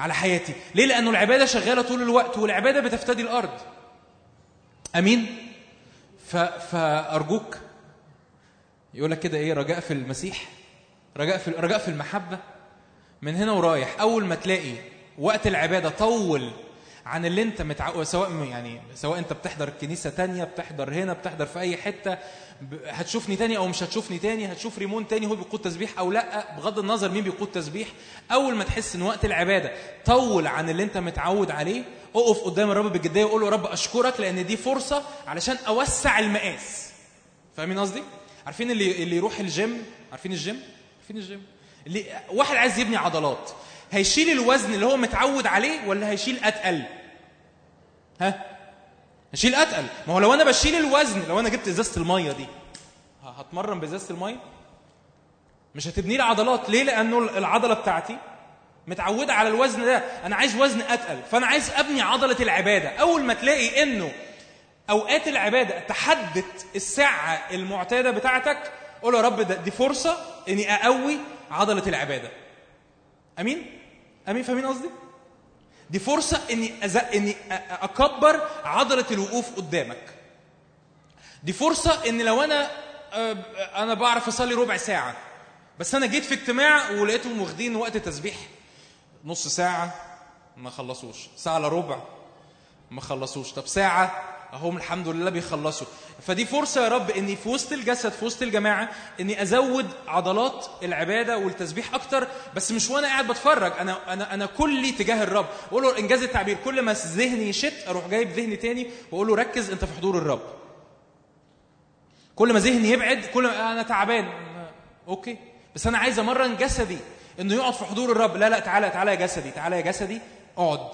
Speaker 3: على حياتي. ليه؟ لأنه العبادة شغالة طول الوقت والعبادة بتفتدي الأرض. أمين؟ ف... فأرجوك يقول لك كده إيه رجاء في المسيح رجاء في رجاء في المحبة. من هنا ورايح أول ما تلاقي وقت العبادة طول عن اللي أنت متعود سواء يعني سواء أنت بتحضر كنيسة تانية بتحضر هنا بتحضر في أي حتة ب... هتشوفني تاني أو مش هتشوفني تاني هتشوف ريمون تاني هو بيقود تسبيح أو لأ بغض النظر مين بيقود تسبيح. أول ما تحس إن وقت العبادة طول عن اللي أنت متعود عليه اقف قدام الرب بجديه وقول له رب أشكرك لأن دي فرصة علشان أوسع المقاس. فاهمين قصدي؟ عارفين اللي اللي يروح الجيم؟ عارفين الجيم؟ عارفين الجيم؟ اللي واحد عايز يبني عضلات. هيشيل الوزن اللي هو متعود عليه ولا هيشيل أتقل؟ ها؟ هشيل أتقل. ما هو لو أنا بشيل الوزن لو أنا جبت إزازة المية دي هتمرن بإزازة المية؟ مش هتبني لي عضلات. ليه؟ لأنه العضلة بتاعتي متعودة على الوزن ده. أنا عايز وزن أتقل. فأنا عايز أبني عضلة العبادة. أول ما تلاقي إنه أوقات العبادة تحدد الساعة المعتادة بتاعتك قول يا رب ده دي فرصة إني أقوي عضلة العبادة. أمين؟ أمين فاهمين قصدي؟ دي فرصة إني أز... إني أكبر عضلة الوقوف قدامك. دي فرصة إن لو أنا أنا بعرف أصلي ربع ساعة بس أنا جيت في اجتماع ولقيتهم واخدين وقت تسبيح. نص ساعة ما خلصوش. ساعة إلا ربع ما خلصوش. طب ساعة هم الحمد لله بيخلصوا. فدي فرصة يا رب إني في وسط الجسد في وسط الجماعة إني أزود عضلات العبادة والتسبيح أكتر بس مش وأنا قاعد بتفرج. أنا أنا أنا كلي تجاه الرب. أقول له إنجاز التعبير. كل ما ذهني يشت أروح جايب ذهني تاني وأقول له ركز أنت في حضور الرب. كل ما ذهني يبعد كل ما أنا تعبان. أوكي. بس أنا عايز أمرن جسدي. إنه يقعد في حضور الرب. لا لا تعالى تعالى يا جسدي تعالى يا جسدي اقعد.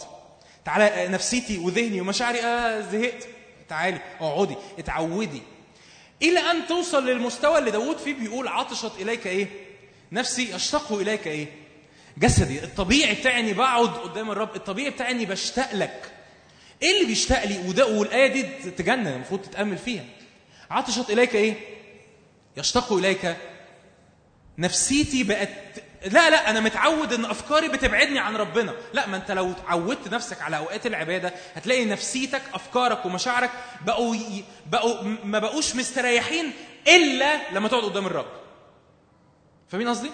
Speaker 3: تعالى نفسيتي وذهني ومشاعري آه زهقت. تعالي اقعدي اتعودي. إلى أن توصل للمستوى اللي داود فيه بيقول عطشت إليك إيه؟ نفسي اشتاق إليك إيه؟ جسدي الطبيعي بتاعي اني بقعد قدام الرب الطبيعي بتاعي اني بشتاق لك. إيه اللي بيشتاق لي؟ وده والآية دي تجنن المفروض تتأمل فيها. عطشت إليك إيه؟ يشتاق إليك. نفسيتي بقت لا لا أنا متعود إن أفكاري بتبعدني عن ربنا. لا ما أنت لو عودت نفسك على أوقات العبادة هتلاقي نفسيتك أفكارك ومشاعرك بقوا. بقوا ما بقوش مستريحين إلا لما تقعد قدام الرب. فاهمين قصدي؟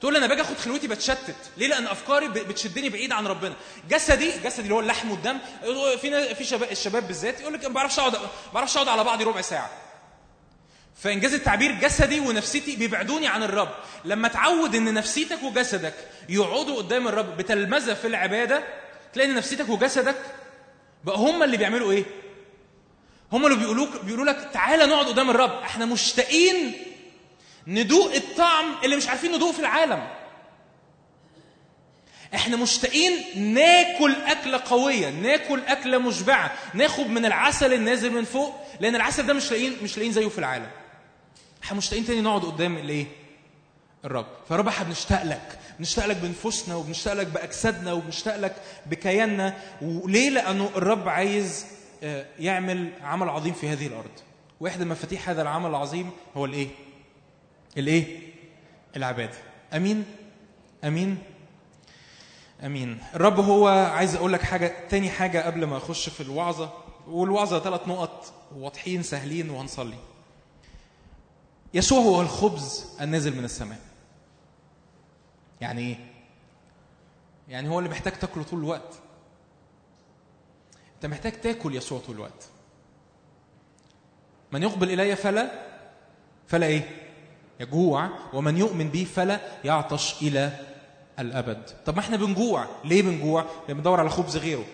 Speaker 3: تقول لي أنا باجي آخد خلوتي بتشتت. ليه؟ لأن أفكاري بتشدني بعيد عن ربنا. جسدي جسدي اللي هو اللحم والدم في في شباب الشباب بالذات يقول لك ما بعرفش أقعد ما بعرفش أقعد على بعضي ربع ساعة. فإنجاز التعبير جسدي ونفسيتي بيبعدوني عن الرب. لما تعود إن نفسيتك وجسدك يقعدوا قدام الرب بتلمذة في العبادة تلاقي إن نفسيتك وجسدك بقى هم اللي بيعملوا إيه؟ هم اللي بيقولوك بيقولوا لك تعالى نقعد قدام الرب. إحنا مشتاقين ندوق الطعم اللي مش عارفين ندوقه في العالم. إحنا مشتاقين ناكل أكلة قوية ناكل أكلة مشبعة ناخد من العسل النازل من فوق لأن العسل ده مش لاقيين مش لاقيين زيه في العالم. إحنا مشتاقين تاني نقعد قدام الايه؟ الرب. فالرب إحنا بنشتاق لك. بنشتاق لك بنفوسنا وبنشتاق لك بأجسادنا وبنشتاق لك بكياننا. وليه؟ لأنه الرب عايز آه، يعمل عمل عظيم في هذه الأرض. واحدى مفاتيح هذا العمل العظيم هو الإيه؟ الإيه؟ العبادة. أمين؟ أمين؟ أمين. الرب هو عايز أقول لك حاجة تاني حاجة قبل ما أخش في الوعظة. والوعظة ثلاث نقط واضحين سهلين وهنصلي. يسوع هو الخبز النازل من السماء. يعني إيه؟ يعني هو اللي محتاج تاكله طول الوقت. أنت محتاج تاكل يسوع طول الوقت. من يقبل إلي فلا فلا إيه؟ يجوع. ومن يؤمن بي فلا يعطش إلى الأبد. طب ما إحنا بنجوع. ليه بنجوع؟ لأن بندور على خبز غيره.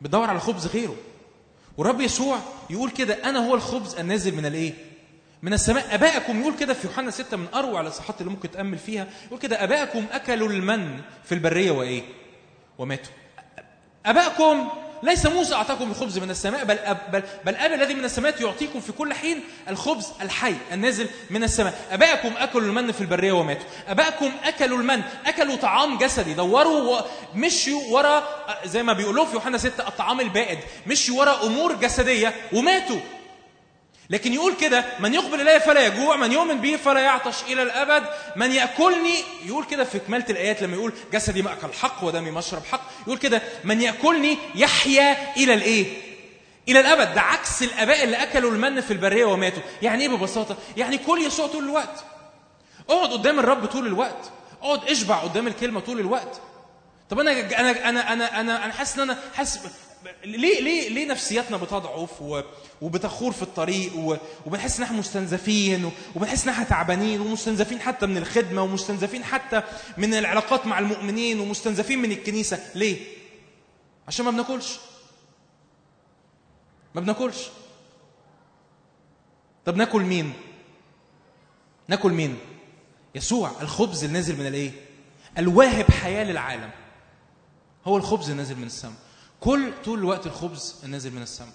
Speaker 3: بندور على خبز غيره. والرب يسوع يقول كده أنا هو الخبز النازل من الإيه؟ من السماء. ابائكم يقول كده في يوحنا 6 من أروع الاصحاحات اللي ممكن تأمل فيها يقول كده ابائكم أكلوا المن في البرية وإيه؟ وماتوا. ابائكم ليس موسى أعطاكم الخبز من السماء بل أب بل, بل اب الذي من السماء يعطيكم في كل حين الخبز الحي النازل من السماء. ابائكم أكلوا المن في البرية وماتوا. ابائكم أكلوا المن أكلوا طعام جسدي. دوروا ومشيوا ورا زي ما بيقولوا في يوحنا 6 الطعام البائد. مشيوا ورا أمور جسدية وماتوا. لكن يقول كده من يقبل الي فلا يجوع من يؤمن بي فلا يعطش إلى الأبد من يأكلني يقول كده في كمالة الآيات لما يقول جسدي ماكل حق ودمي مشرب حق يقول كده من يأكلني يحيا إلى الإيه؟ إلى الأبد. ده عكس الأباء اللي أكلوا المن في البرية وماتوا. يعني إيه ببساطة؟ يعني كل يسوع طول الوقت. اقعد قدام الرب طول الوقت. اقعد اشبع قدام الكلمة طول الوقت. طب أنا أنا أنا أنا أنا أنا حاسس إن أنا حاسس ليه ليه ليه نفسياتنا بتضعف وبتخور في الطريق وبنحس إن إحنا مستنزفين وبنحس إن إحنا تعبانين ومستنزفين حتى من الخدمة ومستنزفين حتى من العلاقات مع المؤمنين ومستنزفين من الكنيسة ليه؟ عشان ما بناكلش ما بناكلش طب ناكل مين؟ ناكل مين؟ يسوع الخبز النازل من الإيه؟ الواهب حياة للعالم هو الخبز النازل من السماء كل طول الوقت الخبز النازل من السماء.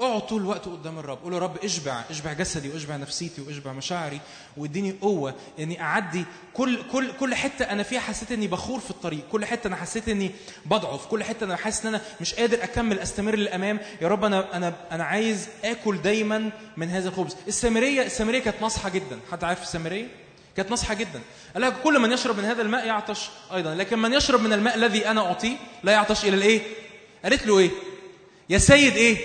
Speaker 3: اقعد طول الوقت قدام الرب. قول يا رب اشبع اشبع جسدي واشبع نفسيتي واشبع مشاعري واديني قوة اني أعدي كل كل كل حتة أنا فيها حسيت إني بخور في الطريق. كل حتة أنا حسيت إني بضعف. كل حتة أنا حاسس إن أنا مش قادر أكمل أستمر للأمام. يا رب أنا أنا أنا عايز آكل دايما من هذا الخبز. السامرية السامرية كانت ناصحة جدا. حد عارف السامرية؟ كانت ناصحة جدا. قال لها كل من يشرب من هذا الماء يعطش أيضا لكن من يشرب من الماء الذي أنا أعطيه لا يعطش إلى الإيه؟ قالت له إيه؟ يا سيد إيه؟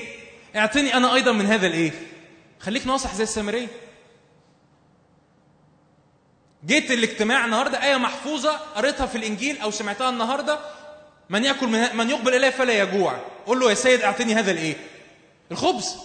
Speaker 3: اعطني أنا أيضا من هذا الإيه؟ خليك ناصح زي السامرية. جيت الاجتماع النهارده آية محفوظة قريتها في الإنجيل أو سمعتها النهارده. من يأكل من من يقبل الي فلا يجوع. قول له يا سيد اعطني هذا الإيه؟ الخبز.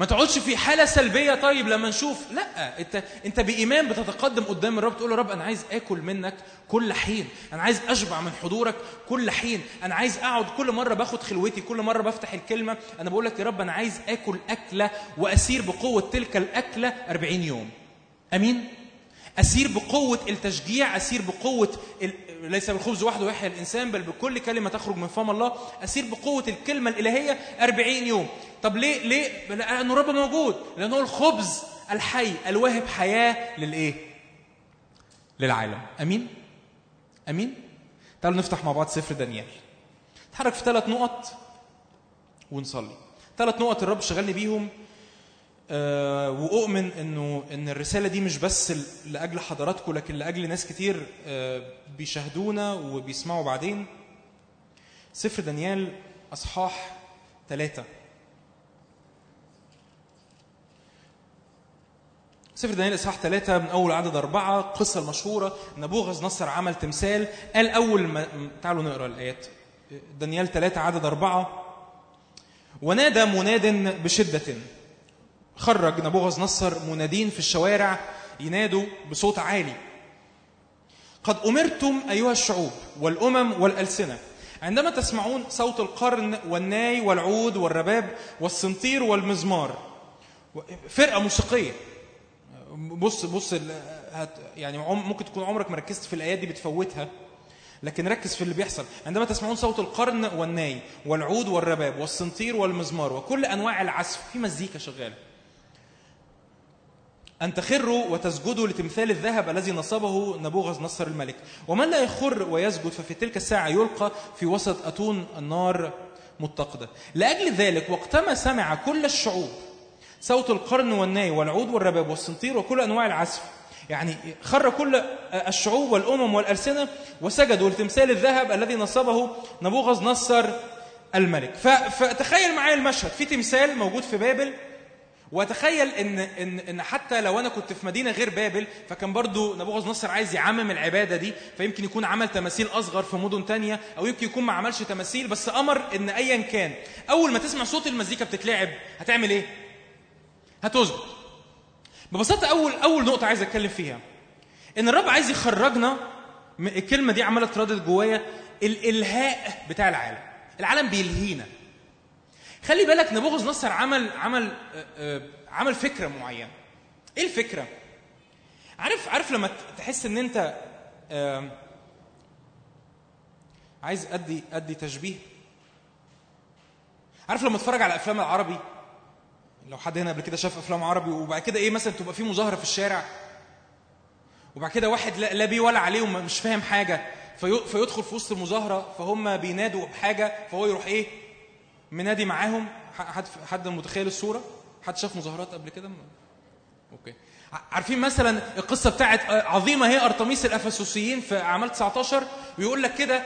Speaker 3: ما تقعدش في حالة سلبية طيب لما نشوف لا انت انت بإيمان بتتقدم قدام الرب تقول يا رب أنا عايز آكل منك كل حين أنا عايز أشبع من حضورك كل حين أنا عايز أقعد كل مرة باخد خلوتي كل مرة بفتح الكلمة أنا بقول لك يا رب أنا عايز آكل أكلة وأسير بقوة تلك الأكلة 40 يوم. أمين؟ أسير بقوة التشجيع أسير بقوة ال... ليس بالخبز وحده يحيى الإنسان بل بكل كلمة تخرج من فم الله. أسير بقوة الكلمة الإلهية 40 يوم. طب ليه ليه؟ لأنه الرب موجود. لأنه هو الخبز الحي الواهب حياة للإيه؟ للعالم. أمين؟ أمين؟ تعالوا نفتح مع بعض سفر دانيال. نتحرك في ثلاث نقط ونصلي. ثلاث نقط الرب شغلني بيهم. وأؤمن إنه إن الرسالة دي مش بس لأجل حضراتكم لكن لأجل ناس كتير آه، بيشاهدونا وبيسمعوا بعدين. سفر دانيال أصحاح ثلاثة سفر دانيال أصحاح ثلاثة من أول عدد أربعة القصة المشهورة. نبوغذ نصر عمل تمثال قال أول ما تعالوا نقرأ الآيات. دانيال ثلاثة عدد أربعة. ونادى مناد بشدة. خرج نبوغذ نصر منادين في الشوارع ينادوا بصوت عالي. قد أمرتم أيها الشعوب والأمم والألسنة. عندما تسمعون صوت القرن والناي والعود والرباب والسنطير والمزمار. فرقة موسيقية. بص بص هت يعني ممكن تكون عمرك ما ركزت في الآيات دي بتفوتها. لكن ركز في اللي بيحصل. عندما تسمعون صوت القرن والناي والعود والرباب والسنطير والمزمار وكل أنواع العزف في مزيكا شغالة. أن تخروا وتسجدوا لتمثال الذهب الذي نصبه نبوغذ نصر الملك. ومن لا يخر ويسجد ففي تلك الساعة يلقى في وسط أتون النار متقدة. لأجل ذلك وقتما سمع كل الشعوب صوت القرن والناي والعود والرباب والسنطير وكل أنواع العزف. يعني خر كل الشعوب والأمم والألسنة وسجدوا لتمثال الذهب الذي نصبه نبوغذ نصر الملك. فتخيل معايا المشهد. في تمثال موجود في بابل واتخيل إن إن إن حتى لو أنا كنت في مدينة غير بابل فكان برضو نبوغذ نصر عايز يعمم العبادة دي فيمكن يكون عمل تماثيل أصغر في مدن تانية أو يمكن يكون ما عملش تماثيل بس أمر إن ايا كان. أول ما تسمع صوت المزيكا بتتلعب هتعمل إيه؟ هتسجد ببساطة أول أول نقطة عايز أتكلم فيها. إن الرب عايز يخرجنا الكلمة دي عماله تردد جوايا الالهاء بتاع العالم. العالم بيلهينا. خلي بالك نبوغذ نصر عمل عمل آه، آه، عمل فكرة معينة. إيه الفكرة؟ عارف عارف لما تحس إن أنت عايز أدي أدي تشبيه؟ عارف لما تتفرج على أفلام العربي؟ لو حد هنا قبل كده شاف أفلام عربي وبعد كده إيه مثلا تبقى في مظاهرة في الشارع؟ وبعد كده واحد لا, لا بيه ولا عليه ومش فاهم حاجة في فيدخل في وسط المظاهرة فهم بينادوا بحاجة فهو يروح إيه؟ منادي معاهم. حد حد متخيل الصورة؟ حد شاف مظاهرات قبل كده؟ okay. عارفين مثلا القصة بتاعت عظيمة هي ارتميس الأفسوسيين في أعمال 19 ويقول لك كده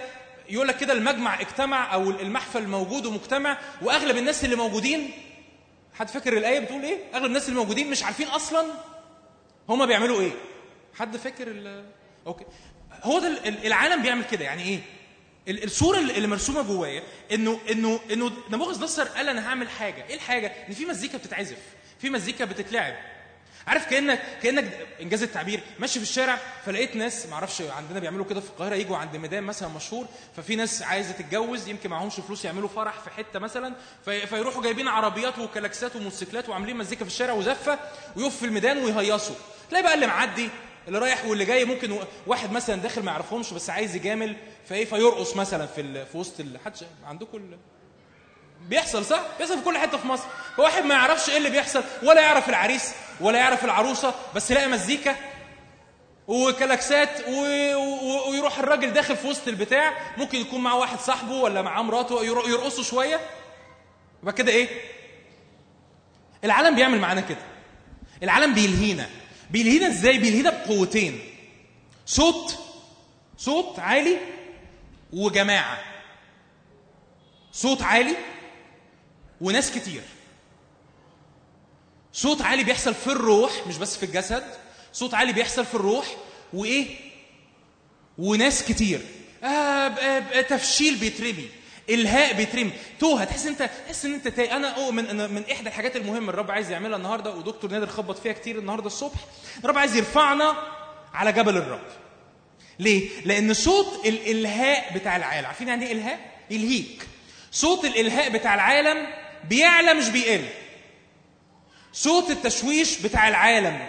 Speaker 3: يقول لك كده المجمع اجتمع أو المحفل موجود ومجتمع وأغلب الناس اللي موجودين حد فاكر الآية بتقول إيه؟ أغلب الناس اللي موجودين مش عارفين أصلا هما بيعملوا إيه. حد فاكر أوكي. هو ده ال- ال- العالم بيعمل كده. يعني إيه؟ الصورة اللي مرسومة جوايا انه انه إنه نبوخذ نصر قال أنا هعمل حاجة. إيه الحاجة؟ إن في مزيكا بتتعزف. في مزيكا بتتلعب. عارف كانك كأنك إنجاز التعبير. ماشي في الشارع فلقيت ناس ما أعرفش عندنا بيعملوا كده في القاهرة يجوا عند ميدان مثلا مشهور ففي ناس عايزة تتجوز يمكن معهمش فلوس يعملوا فرح في حتة مثلا في فيروحوا جايبين عربيات وكلاكسات وموتوسيكلات وعاملين مزيكا في الشارع وزفة ويقف في الميدان ويهيصوا. تلاقي بقى اللي معدي اللي رايح واللي جاي ممكن واحد مثلا داخل ما يعرفهمش بس عايز يجامل فايه فيرقص مثلا في في وسط حد عندكم بيحصل صح؟ بيحصل في كل حتة في مصر، فواحد ما يعرفش إيه اللي بيحصل ولا يعرف العريس ولا يعرف العروسة بس يلاقي مزيكا وكلاكسات و... و... ويروح الراجل داخل في وسط البتاع ممكن يكون معاه واحد صاحبه ولا معاه مراته ير- يرقصوا شوية يبقى كده إيه؟ العالم بيعمل معانا كده العالم بيلهينا بيلهينا إزاي؟ بيلهينا بقوتين صوت صوت عالي وجماعة. صوت عالي وناس كتير. صوت عالي بيحصل في الروح مش بس في الجسد. صوت عالي بيحصل في الروح وإيه؟ وناس كتير. آه آه تفشيل بيترمي إلهاء بيترمي. توه تحس أنت تحس إن أنت تايه. أنا اؤمن من إحدى الحاجات المهمة الرب عايز يعملها النهارده ودكتور نادر خبط فيها كتير النهارده الصبح. الرب عايز يرفعنا على جبل الرب. ليه؟ لأن صوت الإلهاء بتاع العالم، عارفين يعني إيه إلهاء؟ يلهيك. صوت الإلهاء بتاع العالم بيعلى مش بيقل. صوت التشويش بتاع العالم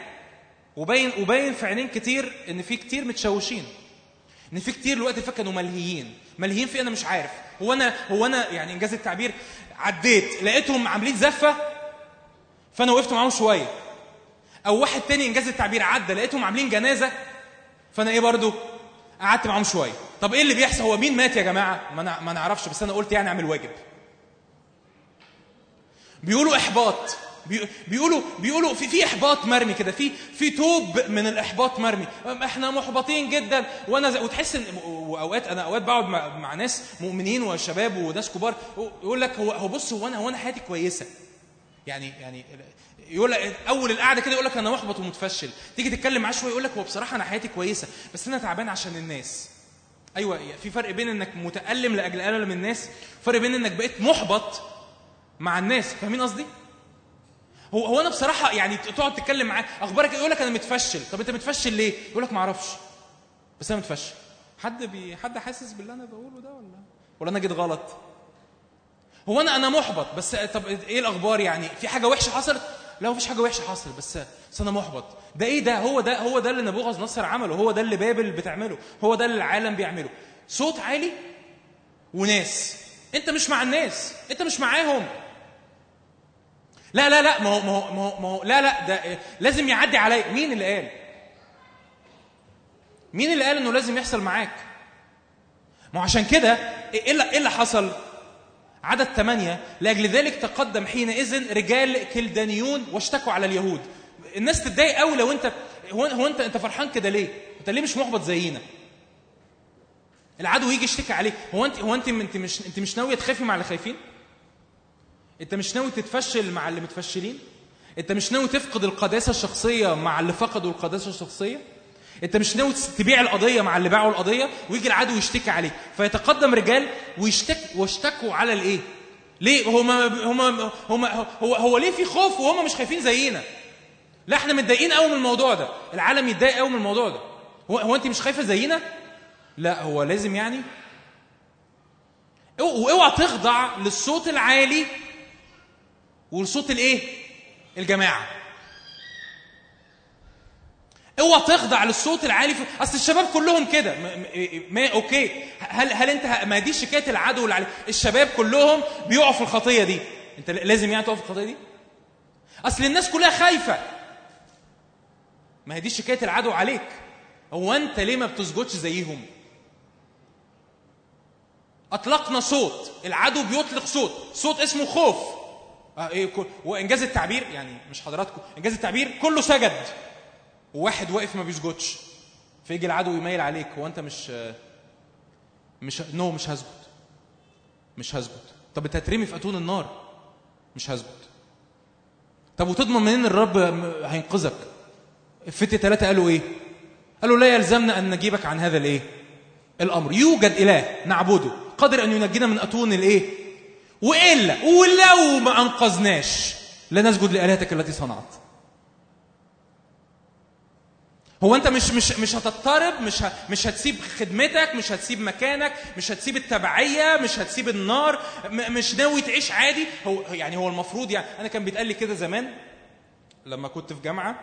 Speaker 3: وباين وباين في عينين كتير إن في كتير متشوشين. إن في كتير الوقت فات كانوا ملهيين، ملهيين في أنا مش عارف، هو أنا هو أنا يعني إنجاز التعبير عديت لقيتهم عاملين زفة فأنا وقفت معاهم شوية. أو واحد تاني إنجاز التعبير عدى لقيتهم عاملين جنازة فأنا إيه برضو قعدت معاهم شوية. طب إيه اللي بيحصل؟ هو مين مات يا جماعة؟ ما ما نعرفش بس أنا قلت يعني أعمل واجب. بيقولوا إحباط. بي- بيقولوا بيقولوا في في إحباط مرمي كده. في في توب من الإحباط مرمي. إحنا محبطين جدا. وأنا وتحس إن وأوقات أنا أوقات بقعد مع, مع ناس مؤمنين وشباب وناس كبار. يقول لك هو بص هو أنا هو أنا حياتي كويسة. يعني يعني يقول أول القعدة كده يقول لك أنا محبط ومتفشل. تيجي تتكلم معاه شوية يقول لك هو بصراحة أنا حياتي كويسة بس أنا تعبان عشان الناس. أيوه في فرق بين إنك متألم لأجل ألم الناس فرق بين إنك بقيت محبط مع الناس. فاهمين قصدي؟ هو هو أنا بصراحة يعني تقعد تتكلم معاه أخبارك إيه؟ يقول لك أنا متفشل. طب أنت متفشل ليه؟ يقول لك ما أعرفش. بس أنا متفشل. حد بي حد حاسس باللي أنا بقوله ده ولا؟ ولا أنا جيت غلط؟ هو أنا أنا محبط بس طب إيه الأخبار يعني؟ في حاجة وحشة حصلت؟ لا مفيش حاجة وحشة حصلت بس بس أنا محبط. ده إيه ده؟ هو ده هو ده اللي نبوغذ نصر عمله هو ده اللي بابل بتعمله هو ده اللي العالم بيعمله. صوت عالي وناس. أنت مش مع الناس أنت مش معاهم. لا لا لا ما هو ما هو ما هو, ما هو لا لا ده لازم يعدي عليا. مين اللي قال؟ مين اللي قال إنه لازم يحصل معاك؟ ما هو عشان كده إيه اللي, إيه اللي حصل؟ عدد ثمانية لأجل ذلك تقدم حينئذ رجال كلدانيون واشتكوا على اليهود الناس تتضايق قوي لو انت هو, انت انت فرحان كده ليه؟ انت ليه مش محبط زينا؟ العدو يجي يشتكي عليك هو انت هو انت انت مش انت مش ناوية تخافي مع اللي خايفين؟ انت مش ناوي تتفشل مع اللي متفشلين؟ انت مش ناوي تفقد القداسة الشخصية مع اللي فقدوا القداسة الشخصية؟ انت مش ناوي تبيع القضية مع اللي باعوا القضية ويجي العدو يشتكي عليك. فيتقدم رجال ويشتك واشتكوا على الايه؟ ليه؟ هم هم هم هو هو ليه في خوف وهم مش خايفين زينا؟ لا إحنا متضايقين قوي من الموضوع ده. العالم يتضايق قوي من الموضوع ده. هو, هو انت مش خايفة زينا؟ لا هو لازم يعني واوعى تخضع للصوت العالي والصوت الايه؟ الجماعة. اوعى تخضع للصوت العالي في... اصل الشباب كلهم كده. ما... ما أوكي. هل هل انت ما دي شكاية العدو اللي عليك الشباب كلهم بيقعوا في الخطية دي. انت لازم يعني تقف في الخطية دي؟ اصل الناس كلها خايفة. ما هي دي شكاية العدو عليك. هو انت ليه ما بتسجدش زيهم؟ اطلقنا صوت. العدو بيطلق صوت. صوت اسمه خوف. آه إيه وإنجاز التعبير يعني مش حضراتكم. إنجاز التعبير كله سجد. وواحد واقف ما بيسجدش. فيجي العدو يميل عليك هو انت مش مش نو مش هسجد. مش هسجد. طب انت هترمي في أتون النار؟ مش هسجد. طب وتضمن منين الرب هينقذك؟ الفتية ثلاثة قالوا إيه؟ قالوا لا يلزمنا أن نجيبك عن هذا الإيه؟ الأمر. يوجد إله نعبده قادر أن ينجينا من أتون الإيه؟ وإلا ولو ما أنقذناش لا نسجد لآلهتك التي صنعت. هو انت مش مش مش هتضطرب مش. مش هتسيب خدمتك مش هتسيب مكانك مش هتسيب التبعية مش هتسيب النار. مش ناوي تعيش عادي هو يعني هو المفروض يعني أنا كان بيتقال لي كده زمان لما كنت في جامعة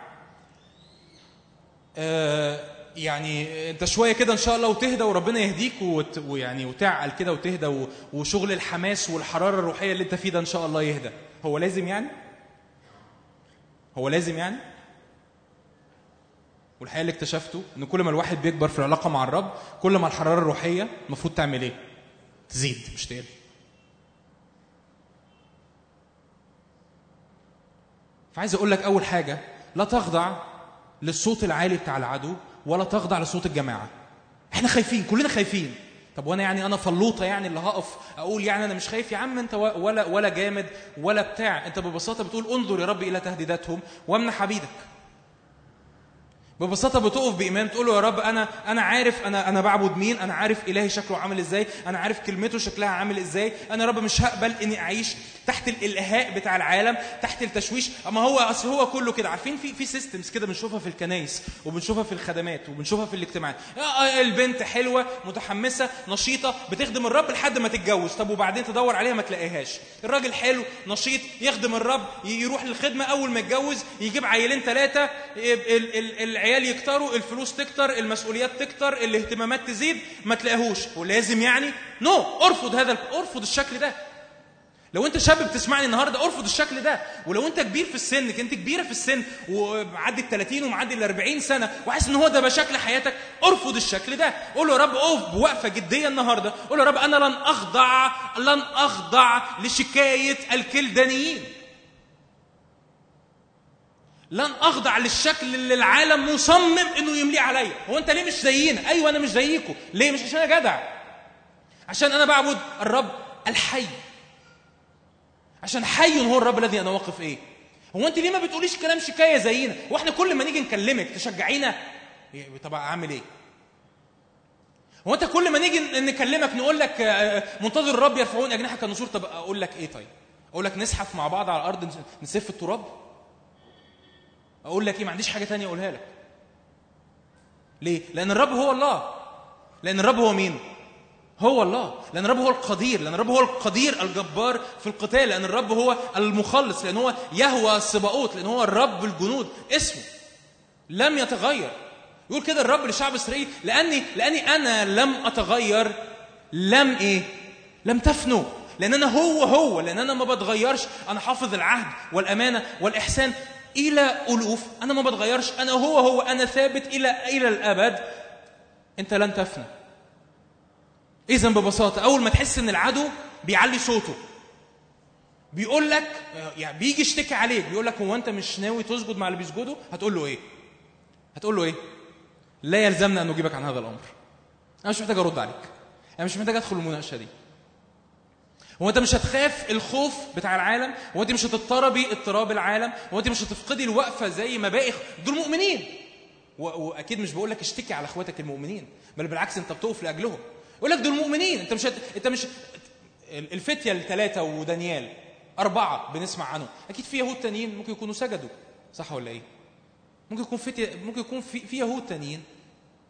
Speaker 3: آه يعني انت شوية كده إن شاء الله وتهدى وربنا يهديك. ويعني وتعقل كده وتهدى. وشغل الحماس والحرارة الروحية اللي انت فيه ده إن شاء الله يهدى هو لازم يعني هو لازم يعني والحقيقة اللي اكتشفته إن كل ما الواحد بيكبر في العلاقة مع الرب كل ما الحرارة الروحية المفروض تعمل إيه؟ تزيد مش تقل. فعايز أقول لك أول حاجة لا تخضع للصوت العالي بتاع العدو ولا تخضع لصوت الجماعة. إحنا خايفين كلنا خايفين. طب وأنا يعني أنا فلوطة يعني اللي هقف أقول يعني أنا مش خايف؟ يا عم أنت ولا ولا جامد ولا بتاع. أنت ببساطة بتقول انظر يا رب إلى تهديداتهم وامنح عبيدك. ببساطة بتقف بإيمان تقول له يا رب أنا أنا عارف أنا أنا بعبد مين أنا عارف إلهي شكله عامل إزاي أنا عارف كلمته شكلها عامل إزاي أنا يا رب مش هقبل إني أعيش تحت الإلهاء بتاع العالم تحت التشويش. أما هو أصل هو كله كده عارفين في في systems كده بنشوفها في الكنايس وبنشوفها في الخدمات وبنشوفها في الاجتماعات. البنت حلوة متحمسة نشيطة بتخدم الرب لحد ما تتجوز. طب وبعدين تدور عليها ما تلاقيهاش. الراجل حلو نشيط يخدم الرب يروح للخدمة أول ما يتجوز يجيب عيلين ثلاثة العيال يكتروا الفلوس تكتر المسؤوليات تكتر الاهتمامات تزيد ما تلاقيهوش. ولازم يعني نو no. ارفض هذا ارفض الشكل ده. لو انت شاب بتسمعني النهارده ارفض الشكل ده. ولو انت كبير في السن انت كبيرة في السن ومعدي ال 30 ومعدي ال 40 سنة وحاسس إن هو ده شكل حياتك ارفض الشكل ده. قول له يا رب اقف بوقفة جدية النهارده. قول له يا رب أنا لن أخضع لن أخضع لشكاية الكلدانيين. لن أخضع للشكل اللي العالم مصمم إنه يمليه عليا. هو أنت ليه مش زينا؟ أيوه أنا مش زيكم ليه؟ مش عشان أنا جدع. عشان أنا بعبد الرب الحي. عشان حي هو الرب الذي أنا واقف إيه؟ هو أنت ليه ما بتقوليش كلام شكاية زينا؟ وإحنا كل ما نيجي نكلمك تشجعينا. إيه، طب أعمل إيه؟ هو أنت كل ما نيجي نكلمك نقول لك آه، آه، منتظر الرب يرفعون أجنحة كالنسور طب أقول لك إيه طيب؟ أقول لك نزحف مع بعض على الأرض نس- نسف التراب. أقول لك إيه ما عنديش حاجة تانية أقولها لك. ليه؟ لأن الرب هو الله. لأن الرب هو مين؟ هو الله. لأن الرب هو القدير. لأن الرب هو القدير الجبار في القتال. لأن الرب هو المخلص. لأن هو يهوى السباقوت. لأن هو الرب الجنود. اسمه لم يتغير. يقول كده الرب لشعب إسرائيل لأني لأني أنا لم أتغير لم إيه؟ لم تفنوا لأن أنا هو هو. لأن أنا ما بتغيرش. أنا حافظ العهد والأمانة والإحسان. إلى ألوف. أنا ما بتغيرش. أنا هو هو. أنا ثابت إلى إلى الأبد. أنت لن تفنى. اذا ببساطة أول ما تحس إن العدو بيعلي صوته بيقول لك يعني بيجي يشتكي عليك بيقول لك هو أنت مش ناوي تسجد مع اللي بيسجدوا؟ هتقول له إيه؟ هتقول له إيه؟ لا يلزمنا أن نجيبك عن هذا الأمر. أنا مش محتاج أرد عليك. أنا مش محتاج أدخل المناقشة دي. هو انت مش هتخاف الخوف بتاع العالم هو انت مش هتضطربي اضطراب العالم هو انت مش هتفقدي الوقفة زي ما باقي دول مؤمنين. واكيد مش بقول لك اشتكي على اخواتك المؤمنين بل بالعكس انت بتقف لأجلهم. يقول لك دول مؤمنين انت مش هت... انت مش الفتية الثلاثه ودانيال أربعة بنسمع عنهم. أكيد في يهود تانيين ممكن يكونوا سجدوا صح ولا إيه؟ ممكن يكون فتية ممكن يكون في في يهود تانيين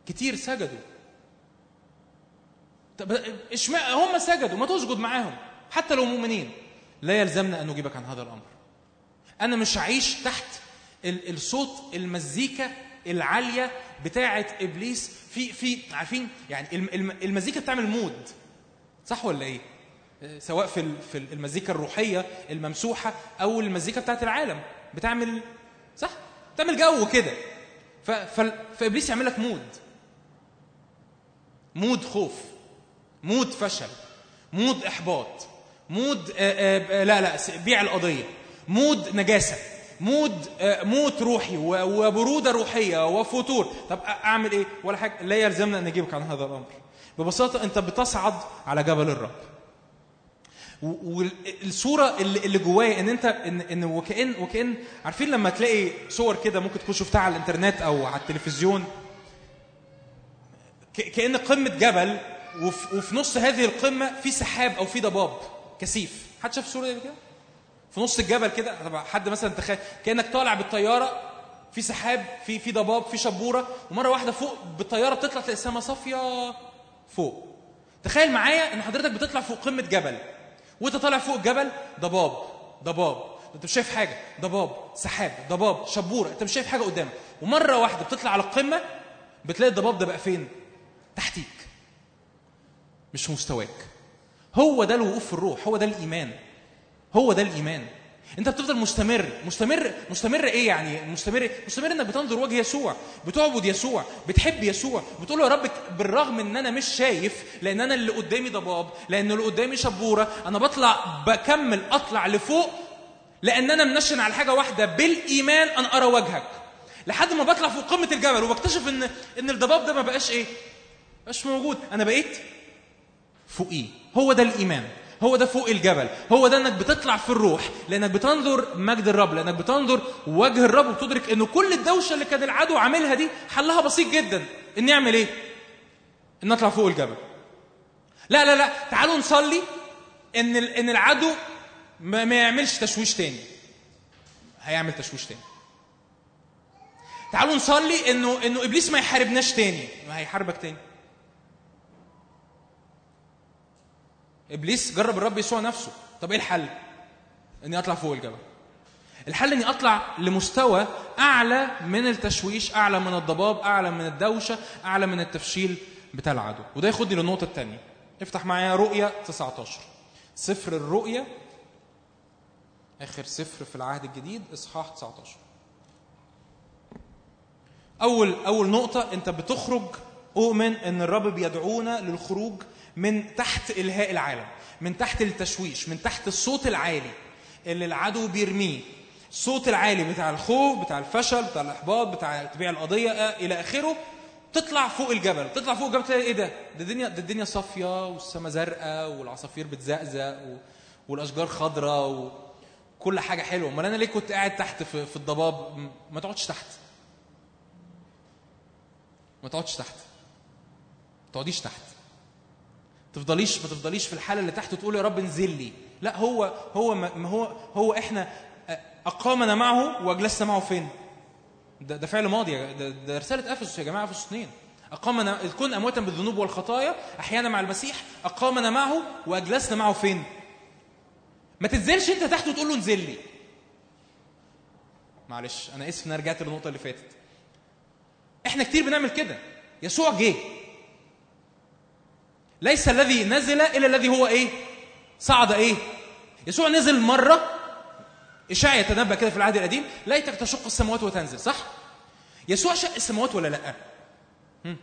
Speaker 3: كتير سجدوا. طب اشمعنى هم سجدوا ما تسجد معاهم. حتى لو مؤمنين لا يلزمنا أن نجيبك عن هذا الأمر. أنا مش هعيش تحت ال- الصوت المزيكا العالية بتاعه إبليس. في في عارفين؟ يعني الم- الم- المزيكا بتعمل مود. صح ولا آه، سواء في في المزيكا الروحية الممسوحة أو المزيكا بتاعه العالم. بتعمل صح؟ بتعمل جو كده. ف- فال- فإبليس يعمل لك mood. mood خوف. mood فشل. mood إحباط. mood آه، آه، آه، لا لا بيع القضية. mood نجاسة. mood موت روحي و- وبرودة روحية وفتور. طب أ- أعمل إيه؟ ولا حاجة. لا يلزمنا أن نجيبك عن هذا الأمر. ببساطة أنت بتصعد على جبل الرب. والصورة اللي جوايا إن أنت ان إن وكأن وكأن عارفين لما تلاقي صور كده ممكن تكون شفتها على الإنترنت أو على التلفزيون؟ كأن قمة جبل وفي, وفي نص هذه القمة في سحاب أو في ضباب. كثيف. حد شاف الصورة دي كده؟ في نص الجبل كده؟ حد مثلا تخيل كأنك طالع بالطيارة في سحاب في في ضباب في شبورة ومرة واحدة فوق بالطيارة بتطلع تلاقي السماء صافية فوق. تخيل معايا إن حضرتك بتطلع فوق قمة جبل وأنت طالع فوق الجبل ضباب ضباب. أنت مش شايف حاجة ضباب سحاب ضباب شبورة. أنت مش شايف حاجة قدامك. ومرة واحدة بتطلع على القمة بتلاقي الضباب ده بقى فين؟ تحتيك. مش مستواك. هو ده الوقوف في الروح هو ده الإيمان. هو ده الإيمان. أنت بتفضل مستمر. مستمر مستمر إيه يعني؟ مستمر مستمر إنك بتنظر وجه يسوع بتعبد يسوع بتحب يسوع بتقول له يا رب بالرغم إن أنا مش شايف لأن أنا اللي قدامي ضباب لأن اللي قدامي شبورة أنا بطلع بكمل أطلع لفوق لأن أنا منشن على حاجة واحدة بالإيمان ان أرى وجهك. لحد ما بطلع فوق قمة الجبل وبكتشف إن إن الضباب ده ما بقاش إيه؟ مش موجود. أنا بقيت فوقيه. هو ده الإيمان هو ده فوق الجبل هو ده إنك بتطلع في الروح لأنك بتنظر مجد الرب لأنك بتنظر وجه الرب وتدرك ان كل الدوشة اللي كان العدو عاملها دي حلها بسيط جدا إن يعمل إيه؟ إن اطلع فوق الجبل. لا لا لا تعالوا نصلي إن إن العدو ما, ما يعملش تشويش تاني. هيعمل تشويش تاني. تعالوا نصلي انه إنه إبليس ما يحاربناش تاني ما هيحاربك تاني. إبليس جرب الرب يسوع نفسه. طب إيه الحل؟ إني أطلع فوق الجبل. الحل إني أطلع لمستوى أعلى من التشويش أعلى من الضباب أعلى من الدوشة أعلى من التفشيل بتاع العدو. وده ياخدني للنقطة الثانية افتح معايا رؤيا 19 سفر الرؤيا آخر سفر في العهد الجديد إصحاح 19 أول أول نقطة أنت بتخرج أؤمن إن الرب بيدعونا للخروج من تحت إلهاء العالم من تحت التشويش من تحت الصوت العالي اللي العدو بيرميه. الصوت العالي بتاع الخوف بتاع الفشل بتاع الإحباط بتاع تبيع القضية آه، إلى آخره. تطلع فوق الجبل. تطلع فوق الجبل تلاقي إيه ده؟ ده الدنيا ده الدنيا صافية والسماء زرقاء والعصافير بتزقزق و... والأشجار خضراء و... كل حاجة حلوة. أمال أنا ليه كنت قاعد تحت في, في الضباب؟ ما تقعدش تحت. ما تقعدش تحت. ما تقعديش تحت. تفضليش ما تفضليش في الحالة اللي تحت وتقول يا رب انزل لي. لا هو هو ما هو هو إحنا أقامنا معه وأجلسنا معه فين؟ ده, ده فعل ماضي ده, ده رسالة أفسس يا جماعة أفسس 2 أقامنا كنا امواتا بالذنوب والخطايا أحيانا مع المسيح أقامنا معه وأجلسنا معه فين؟ ما تنزلش أنت تحت وتقول له انزل لي. معلش أنا آسف إن أنا رجعت للنقطة اللي فاتت. إحنا كتير بنعمل كده. يسوع جه. ليس الذي نزل إلا الذي هو إيه؟ صعد إيه؟ يسوع نزل مرة اشعيا يتنبأ كده في العهد القديم ليتك تشق السماوات وتنزل صح؟ يسوع شق السماوات ولا لأ؟ هم.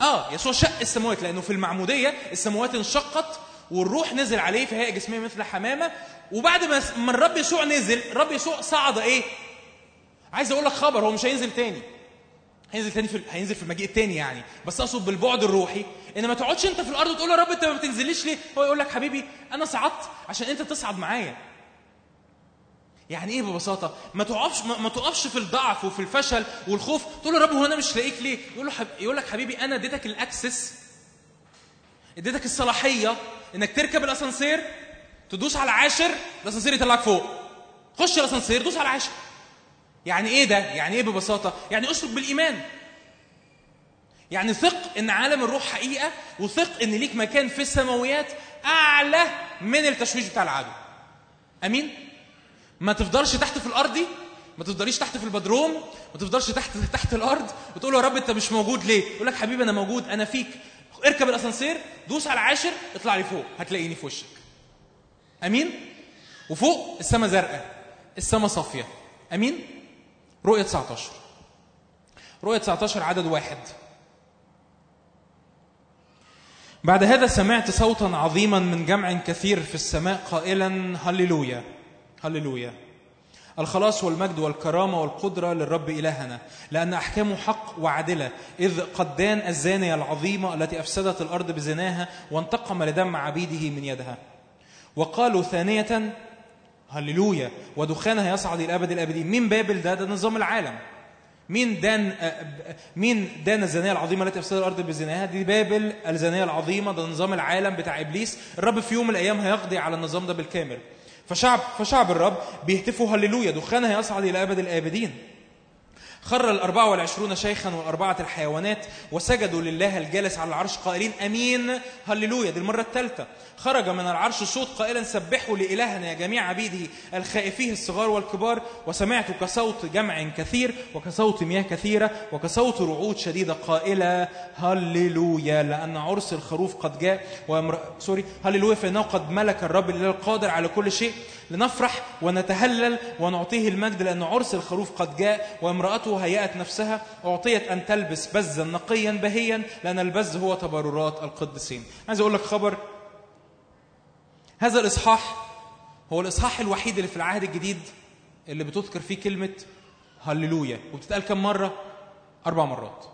Speaker 3: آه يسوع شق السماوات لأنه في المعمودية السماوات انشقت والروح نزل عليه في هيئه جسمية مثل حمامة وبعد ما الرب يسوع نزل الرب يسوع صعد إيه؟ عايز أقول لك خبر هو مش هينزل تاني. هينزل تاني في هينزل في المجيء التاني يعني بس أقصد بالبعد الروحي إن ما تقعدش أنت في الأرض وتقول يا رب أنت ما بتنزليش ليه؟ هو يقول لك حبيبي أنا صعدت عشان أنت تصعد معايا. يعني إيه ببساطة؟ ما تقفش ما, تقفش في الضعف وفي الفشل والخوف. تقول يا رب هو أنا مش لاقيك ليه؟ يقول له حب... يقول لك حبيبي أنا اديتك الأكسس. اديتك الصلاحية إنك تركب الأسانسير تدوس على عاشر الأسانسير يطلعك فوق. خش الأسانسير دوس على عاشر يعني إيه ده؟ يعني إيه ببساطة؟ يعني أسلك بالإيمان. يعني ثق إن عالم الروح حقيقة وثق إن ليك مكان في السماويات أعلى من التشويش بتاع العدو. أمين؟ ما تفضلش تحت في الأرض ما تفضليش تحت في البدروم ما تفضلش تحت تحت الأرض وتقول يا رب أنت مش موجود ليه؟ يقول لك حبيبي أنا موجود أنا فيك. اركب الأسانسير دوس على عاشر اطلع لي فوق هتلاقيني في وشك. أمين؟ وفوق السماء زرقاء السماء صافية. أمين؟ رؤية 19 رؤية 19 عدد واحد. بعد هذا سمعت صوتا عظيما من جمع كثير في السماء قائلا هللويا هللويا. الخلاص والمجد والكرامة والقدرة للرب إلهنا لأن أحكامه حق وعدلة إذ قد دان الزانية العظيمة التي أفسدت الأرض بزناها وانتقم لدم عبيده من يدها. وقالوا ثانية هللويا. ودخانها يصعد إلى أبد الآبدين مين بابل ده ده نظام العالم. مين دان مين دان الزانية العظيمة التي افسدت الأرض بزناها؟ دي بابل الزانية العظيمة ده نظام العالم بتاع إبليس. الرب في يوم من الأيام هيقضي على النظام ده بالكامل. فشعب فشعب الرب بيهتفوا هللويا. دخانها يصعد إلى أبد الآبدين. خر الأربعة والعشرون شيخا والأربعة الحيوانات وسجدوا لله الجالس على العرش قائلين أمين هللويا دي المرة الثالثة. خرج من العرش صوت قائلا سبحوا لإلهنا يا جميع عبيده الخائفيه الصغار والكبار. وسمعت كصوت جمع كثير وكصوت مياه كثيرة وكصوت رعود شديدة قائلة هللويا لأن عرس الخروف قد جاء. وامر... سوري هللويا فإنه قد ملك الرب الإله القادر على كل شيء. لنفرح ونتهلل ونعطيه المجد لأن عرس الخروف قد جاء وامرأته هيأت نفسها أعطيت أن تلبس بزا نقيا بهيا لأن البز هو تبررات القديسين عايز أقول لك خبر. هذا الإصحاح هو الإصحاح الوحيد اللي في العهد الجديد اللي بتذكر فيه كلمة هللويا. وبتتقال كم مرة؟ أربع مرات.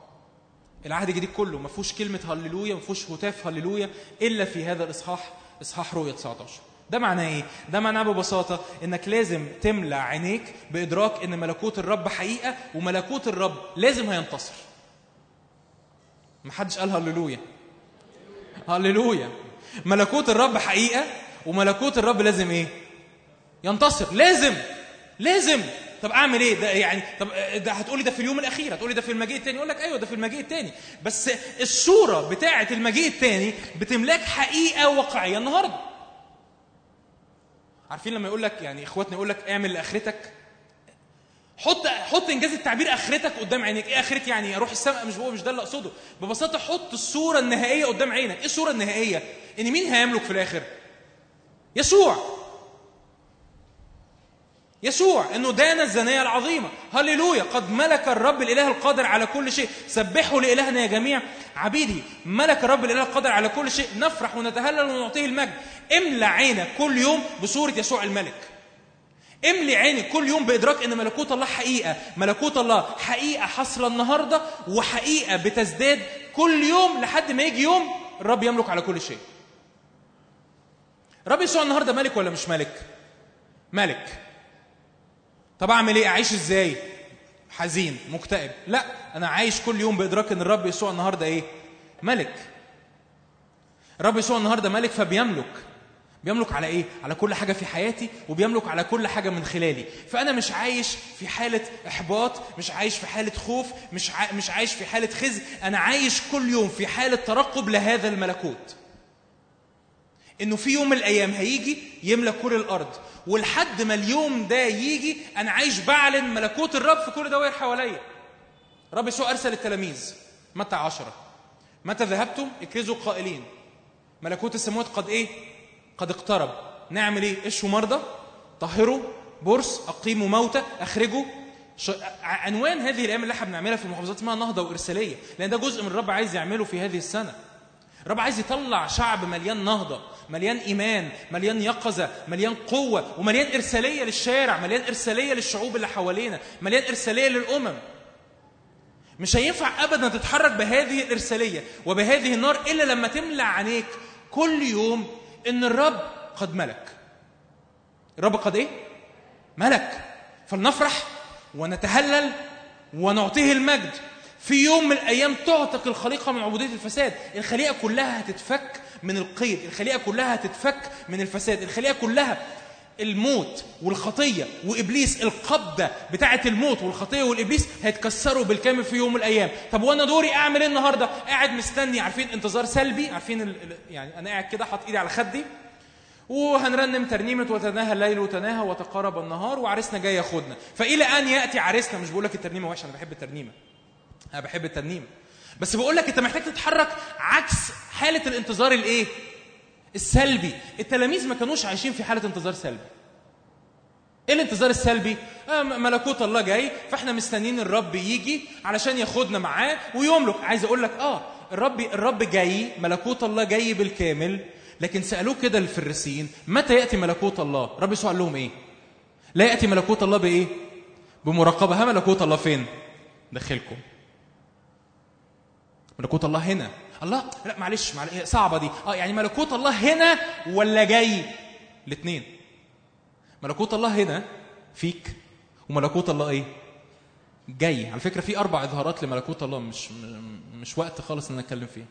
Speaker 3: العهد الجديد كله ما فيهوش كلمة هللويا ما فيهوش هتاف هللويا إلا في هذا الإصحاح إصحاح رؤية 19 ده معناه إيه؟ ده معناه ببساطة إنك لازم تملى عينيك بإدراك إن ملكوت الرب حقيقة وملكوت الرب لازم هينتصر. محدش قال هللويا. هللويا. ملكوت الرب حقيقة وملكوت الرب لازم إيه؟ ينتصر، لازم لازم طب أعمل إيه ده يعني طب ده هتقولي ده في اليوم الأخير هتقولي ده في المجيء الثاني أقول لك أيوه ده في المجيء الثاني بس الصورة بتاعة المجيء الثاني بتملاك حقيقة واقعيه النهارده عارفين لما يقول لك يعني إخواتنا يقول لك اعمل لآخرتك؟ حط حط إنجاز التعبير آخرتك قدام عينيك. إيه آخرتي يعني؟ أروح السماء مش هو مش ده اللي أقصده. ببساطة حط الصورة النهائية قدام عينك. إيه الصورة النهائية؟ إن مين هيملك في الآخر؟ يسوع. يسوع إنه دان الزانيه العظيمة. هللويا. قد ملك الرب الإله القادر على كل شيء. سبحوا لإلهنا يا جميع. عبيده ملك الرب الإله القادر على كل شيء. نفرح ونتهلل ونعطيه المجد. املى عينك كل يوم بصورة يسوع الملك. املي عينك كل يوم بإدراك إن ملكوت الله حقيقة. ملكوت الله حقيقة حاصله النهارده وحقيقة بتزداد كل يوم لحد ما يجي يوم الرب يملك على كل شيء. رب يسوع النهارده ملك ولا مش ملك؟ ملك. طب أعمل إيه؟ أعيش إزاي؟ حزين مكتئب. لا أنا عايش كل يوم بإدراك إن الرب يسوع النهارده إيه؟ ملك. الرب يسوع النهارده ملك فبيملك. بيملك على إيه؟ على كل حاجة في حياتي وبيملك على كل حاجة من خلالي. فأنا مش عايش في حالة إحباط مش عايش في حالة خوف مش ع... مش عايش في حالة خزي. أنا عايش كل يوم في حالة ترقب لهذا الملكوت. إنه في يوم من الأيام هيجي يملى كل الأرض. ولحد ما اليوم ده يجي أنا عايش بعلن ملكوت الرب في كل دوائر حواليا. رب يسوع أرسل التلاميذ. متى عشرة؟ متى ذهبتم؟ إكرزوا قائلين ملكوت السماوات قد إيه؟ قد اقترب. نعمل إيه؟ اشوا مرضى طهروا برص اقيموا موتى اخرجوا ش... عنوان هذه الأيام اللي إحنا بنعملها في المحافظات اسمها نهضة وإرسالية لأن ده جزء من الرب عايز يعمله في هذه السنة. الرب عايز يطلع شعب مليان نهضة مليان إيمان مليان يقظة مليان قوة ومليان إرسالية للشارع مليان إرسالية للشعوب اللي حوالينا مليان إرسالية للأمم. مش هينفع أبدا تتحرك بهذه الإرسالية وبهذه النار إلا لما تملى عينيك كل يوم إن الرب قد ملك. الرب قد إيه؟ ملك. فلنفرح ونتهلل ونعطيه المجد. في يوم من الأيام تعتق الخليقة من عبودية الفساد. الخليقة كلها هتتفك من القيد. الخليقة كلها هتتفك من الفساد. الخليقة كلها الموت والخطية وإبليس القبضه بتاعه الموت والخطية والإبليس هيتكسروا بالكامل في يوم من الأيام. طب وأنا دوري أعمل إيه النهارده؟ قاعد مستني عارفين انتظار سلبي؟ عارفين يعني أنا قاعد كده حاطط إيدي على خدي. وهنرنم ترنيمة وتناهى الليل وتناهى وتقارب النهار وعريسنا جاي ياخدنا. فإلى أن يأتي عريسنا مش بقول لك الترنيمة وحشة أنا بحب الترنيمة. أنا بحب الترنيم بس بقول لك أنت محتاج تتحرك عكس حالة الانتظار الإيه؟ السلبي. التلاميذ ما كانوش عايشين في حالة انتظار سلبي. إيه الانتظار السلبي؟ آه ملكوت الله جاي فإحنا مستنيين الرب يجي علشان ياخدنا معاه ويملك. عايز أقول لك آه الرب الرب جاي ملكوت الله جاي بالكامل. لكن سالوه كده الفريسيين متى يأتي ملكوت الله؟ رب يسوع قال لهم إيه؟ لا يأتي ملكوت الله بإيه؟ بمراقبة. ها ملكوت الله فين؟ داخلكم. ملكوت الله هنا. الله لا معلش معلش صعبة دي. آه يعني ملكوت الله هنا ولا جاي؟ الاثنين ملكوت الله هنا فيك وملكوت الله إيه؟ جاي. على فكرة في أربع إظهارات لملكوت الله مش مش وقت خالص إن نتكلم فيها.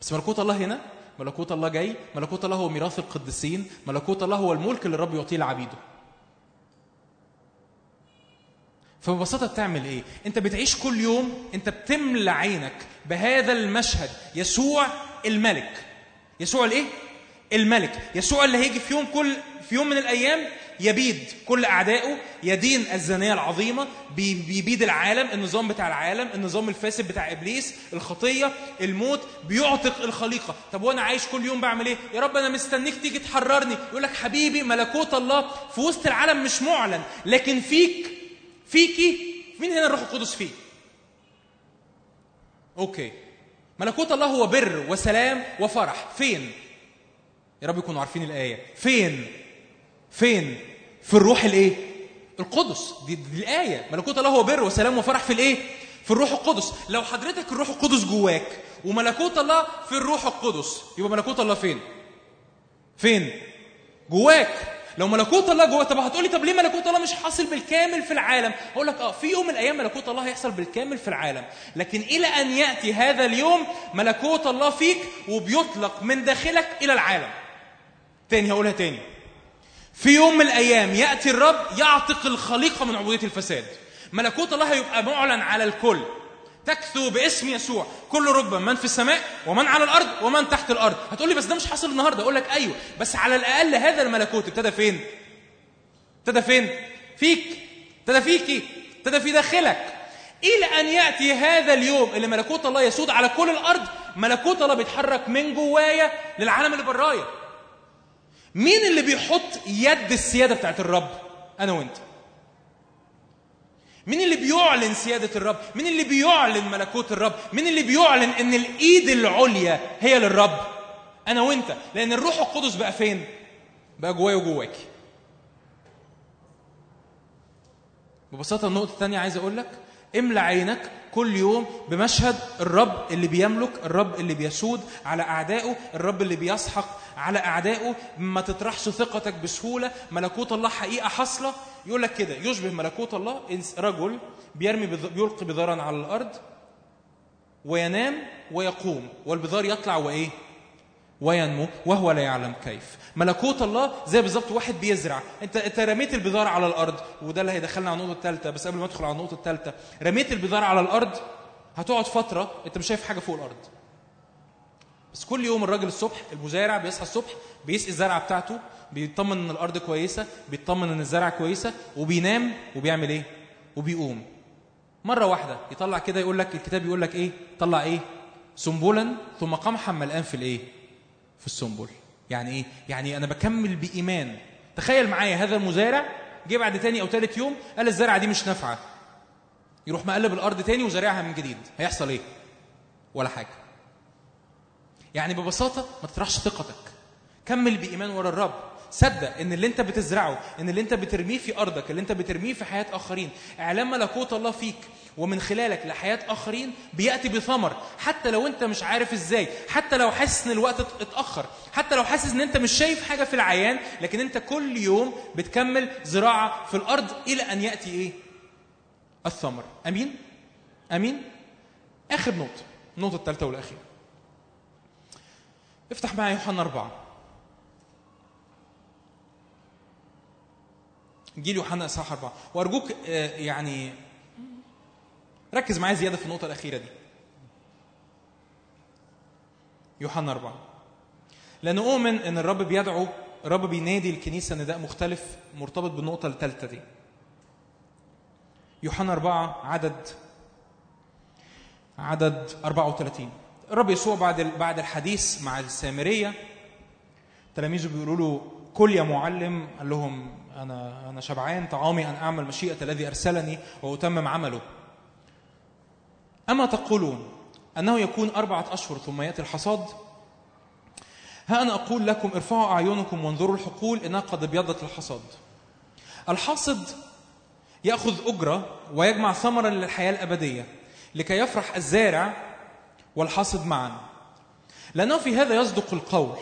Speaker 3: بس ملكوت الله هنا ملكوت الله جاي ملكوت الله هو ميراث القديسين ملكوت الله هو الملك اللي الرب يعطيه لعبيده. فببساطة بتعمل إيه؟ أنت بتعيش كل يوم أنت بتملى عينك بهذا المشهد يسوع الملك. يسوع الإيه؟ الملك. يسوع اللي هيجي في يوم كل في يوم من الأيام يبيد كل أعدائه يدين الزانية العظيمة بي- بيبيد العالم النظام بتاع العالم النظام الفاسد بتاع إبليس الخطية الموت بيعتق الخليقة. طب وأنا عايش كل يوم بعمل إيه؟ يا رب أنا مستنيك تيجي تحررني. يقول لك حبيبي ملكوت الله في وسط العالم مش معلن لكن فيك فيكي مين هنا الروح القدس فيه؟ أوكي. ملكوت الله هو بر وسلام وفرح. فين؟ يا رب يكونوا عارفين الآية. فين؟ فين؟ في الروح الإيه؟ القدس. دي, دي الآية. ملكوت الله هو بر وسلام وفرح في الإيه؟ في الروح القدس. لو حضرتك الروح القدس جواك وملكوت الله في الروح القدس يبقى ملكوت الله فين؟ فين؟ جواك. لو ملكوت الله جواك طب هتقولي طب ليه ملكوت الله مش حاصل بالكامل في العالم؟ هقول لك آه في يوم من الأيام ملكوت الله هيحصل بالكامل في العالم. لكن إلى أن يأتي هذا اليوم ملكوت الله فيك وبيطلق من داخلك إلى العالم. تاني هقولها تاني. في يوم من الأيام يأتي الرب يعتق الخليقة من عبودية الفساد. ملكوت الله هيبقى معلن على الكل. تكثو باسم يسوع. كل ركبة من في السماء ومن على الأرض ومن تحت الأرض. هتقول لي بس ده مش حاصل النهارده. أقول لك أيوه بس على الأقل هذا الملكوت ابتدى فين؟ ابتدى فين؟ فيك. ابتدى فيكي. ابتدى في داخلك. إلى أن يأتي هذا اليوم اللي ملكوت الله يسود على كل الأرض ملكوت الله بيتحرك من جوايا للعالم اللي برايا. مين اللي بيحط يد السيادة بتاعت الرب؟ أنا وأنت. مين اللي بيعلن سيادة الرب؟ مين اللي بيعلن ملكوت الرب؟ مين اللي بيعلن إن الإيد العليا هي للرب؟ أنا وأنت، لأن الروح القدس بقى فين؟ بقى جوايا وجواكي. ببساطة النقطة الثانية عايز أقول لك املى عينك كل يوم بمشهد الرب اللي بيملك الرب اللي بيسود على أعدائه الرب اللي بيسحق على أعدائه ما تطرحش ثقتك بسهولة ملكوت الله حقيقة حاصلة يقول لك كده يشبه ملكوت الله رجل بيرمي بيلقي بذرا على الأرض وينام ويقوم والبذار يطلع وإيه؟ وينمو وهو لا يعلم كيف. ملكوت الله زي بالظبط واحد بيزرع. أنت أنت رميت البذار على الأرض وده اللي هيدخلنا على النقطة الثالثه بس قبل ما ادخل على النقطة الثالثه رميت البذار على الأرض هتقعد فترة أنت مش شايف حاجة فوق الأرض. بس كل يوم الراجل الصبح المزارع بيصحى الصبح بيسقي الزرعة بتاعته بيطمن إن الأرض كويسة بيطمن إن الزرعه كويسة وبينام وبيعمل إيه؟ وبيقوم. مرة واحدة يطلع كده يقول لك الكتاب يقول لك إيه؟ طلع إيه؟ سنبلا ثم قمحا ملقان في الإيه؟ في السنبل. يعني إيه؟ يعني أنا بكمل بإيمان. تخيل معايا هذا المزارع جه بعد تاني أو تالت يوم قال الزرعة دي مش نافعة. يروح مقلب الأرض تاني وزارعها من جديد. هيحصل إيه؟ ولا حاجة. يعني ببساطة ما تطرحش ثقتك. كمل بإيمان ورا الرب. صدق إن اللي أنت بتزرعه إن اللي أنت بترميه في أرضك اللي أنت بترميه في حياة آخرين اعلام ملكوت الله فيك ومن خلالك لحياة آخرين بيأتي بثمر. حتى لو أنت مش عارف إزاي حتى لو حاسس إن الوقت ات- اتأخر حتى لو حاسس إن أنت مش شايف حاجة في العيان لكن أنت كل يوم بتكمل زراعة في الأرض إلى أن يأتي إيه؟ الثمر. أمين؟ أمين؟ آخر نقطة النقطة الثالثه والأخيرة. افتح معايا يوحنا أربعة. إنجيل يوحنا إصحاح أربعة. وأرجوك آه، يعني ركز معايا زيادة في النقطة الأخيرة دي. يوحنا أربعة. لأن أؤمن أن الرب بيدعو الرب بينادي الكنيسة نداء مختلف مرتبط بالنقطة الثالثة دي. يوحنا أربعة عدد عدد 34 الرب يسوع بعد بعد الحديث مع السامرية تلاميذه بيقولوا له كل يا معلم. قال لهم أنا أنا شبعان طعامي أن أعمل مشيئة الذي أرسلني وأتمم عمله. أما تقولون أنه يكون أربعة أشهر ثم يأتي الحصاد؟ ها أنا أقول لكم ارفعوا أعينكم وانظروا الحقول انها قد ابيضت الحصاد. الحاصد يأخذ أجرة ويجمع ثمرا للحياة الأبدية لكي يفرح الزارع والحاصد معا. لأنه في هذا يصدق القول.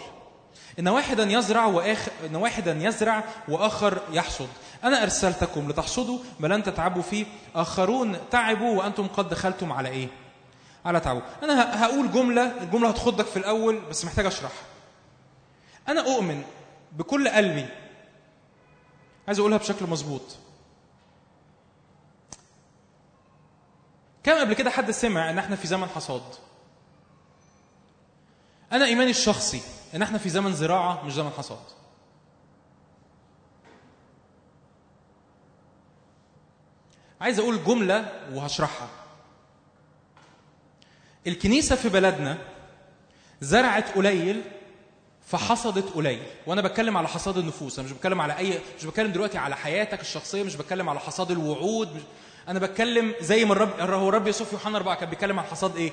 Speaker 3: إن واحدا يزرع واخر إن واحدا يزرع وآخر يحصد. أنا أرسلتكم لتحصدوا بل ان تتعبوا فيه. آخرون تعبوا وأنتم قد دخلتم على إيه؟ على تعبوا. أنا ه- هقول جملة الجملة هتخضك في الأول بس محتاج اشرحها أنا أؤمن بكل قلبي. عايز أقولها بشكل مظبوط. كم قبل كده حد سمع إن إحنا في زمن حصاد. أنا إيماني الشخصي إن إحنا في زمن زراعة مش زمن حصاد. عايز أقول جملة وهشرحها. الكنيسة في بلدنا زرعت قليل فحصدت قليل. وأنا بتكلم على حصاد النفوس أنا مش بتكلم على اي مش بتكلم دلوقتي على حياتك الشخصية مش بتكلم على حصاد الوعود. أنا بتكلم زي ما الرب هو الرب يسوع في يوحنا أربعة كان بيتكلم عن حصاد إيه؟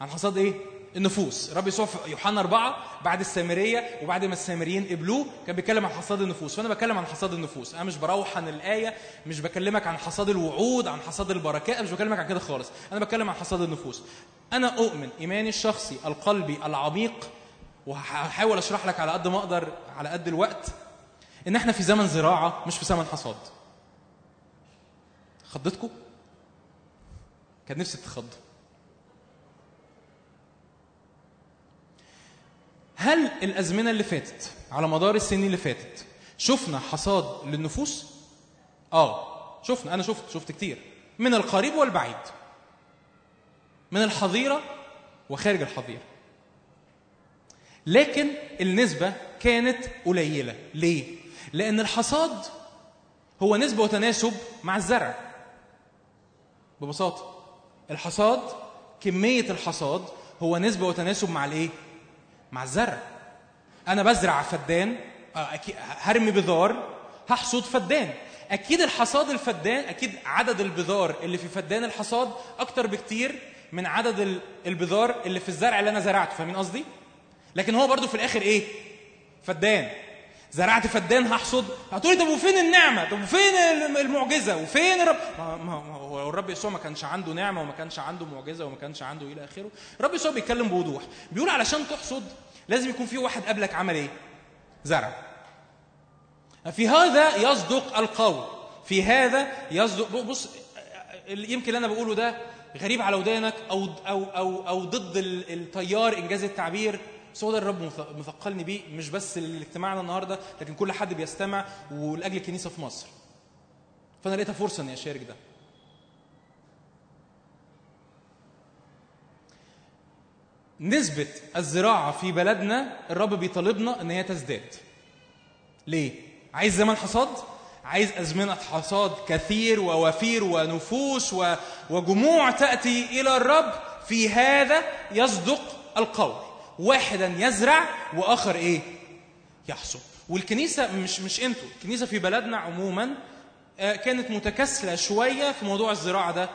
Speaker 3: عن حصاد إيه؟ النفوس. الرب يسوع في يوحنا أربعة بعد السامرية وبعد ما السامريين قبلوه كان بيتكلم عن حصاد النفوس. فأنا بتكلم عن حصاد النفوس. أنا مش بروح عن الآية مش بكلمك عن حصاد الوعود عن حصاد البركات أنا مش بكلمك عن كده خالص. أنا بتكلم عن حصاد النفوس. أنا أؤمن إيماني الشخصي القلبي العميق وهحاول أشرح لك على قد ما أقدر على قد الوقت إن إحنا في زمن زراعة مش في زمن حصاد. خضتكم كان نفسي تتخض هل الأزمنة اللي فاتت على مدار السنين اللي فاتت شفنا حصاد للنفوس؟ آه شفنا أنا شفت شفت كتير. من القريب والبعيد. من الحظيرة وخارج الحظيره لكن النسبة كانت قليلة. ليه؟ لأن الحصاد هو نسبة وتناسب مع الزرع. ببساطة الحصاد كمية الحصاد هو نسبة وتناسب مع الإيه؟ مع الزرع. أنا بزرع فدان آه، هرمي بذار هحصد فدان. أكيد الحصاد الفدان أكيد عدد البذار اللي في فدان الحصاد أكتر بكتير من عدد ال- البذار اللي في الزرع اللي أنا زرعته فاهمين قصدي؟ لكن هو برضو في الآخر إيه؟ فدان. زرعت فدان هحصد. هتقولي طب وفين النعمة؟ طب وفين المعجزة؟ وفين الرب ما هو الرب يسوع ما كانش عنده نعمة وما كانش عنده معجزة وما كانش عنده إلى آخره. الرب يسوع بيتكلم بوضوح. بيقول علشان تحصد لازم يكون في واحد قبلك عمل إيه؟ زرع. في هذا يصدق القول. في هذا يصدق بص يمكن اللي أنا بقوله ده غريب على ودانك أو أو أو أو ضد ال- التيار إنجاز التعبير. بس هو ده الرب مث- مثقلني بيه مش بس لاجتماعنا النهارده لكن كل حد بيستمع ولأجل الكنيسة في مصر. فأنا لقيتها فرصة إني أشارك ده. نسبة الزراعة في بلدنا الرب بيطالبنا إن هي تزداد ليه؟ عايز زمن حصاد؟ عايز أزمنة حصاد كثير ووفير ونفوس. وجموع تأتي إلى الرب في هذا يصدق القول واحدا يزرع وآخر إيه؟ يحصد والكنيسة مش مش أنتوا الكنيسة في بلدنا عموما آه، كانت متكاسلة شوية في موضوع الزراعة ده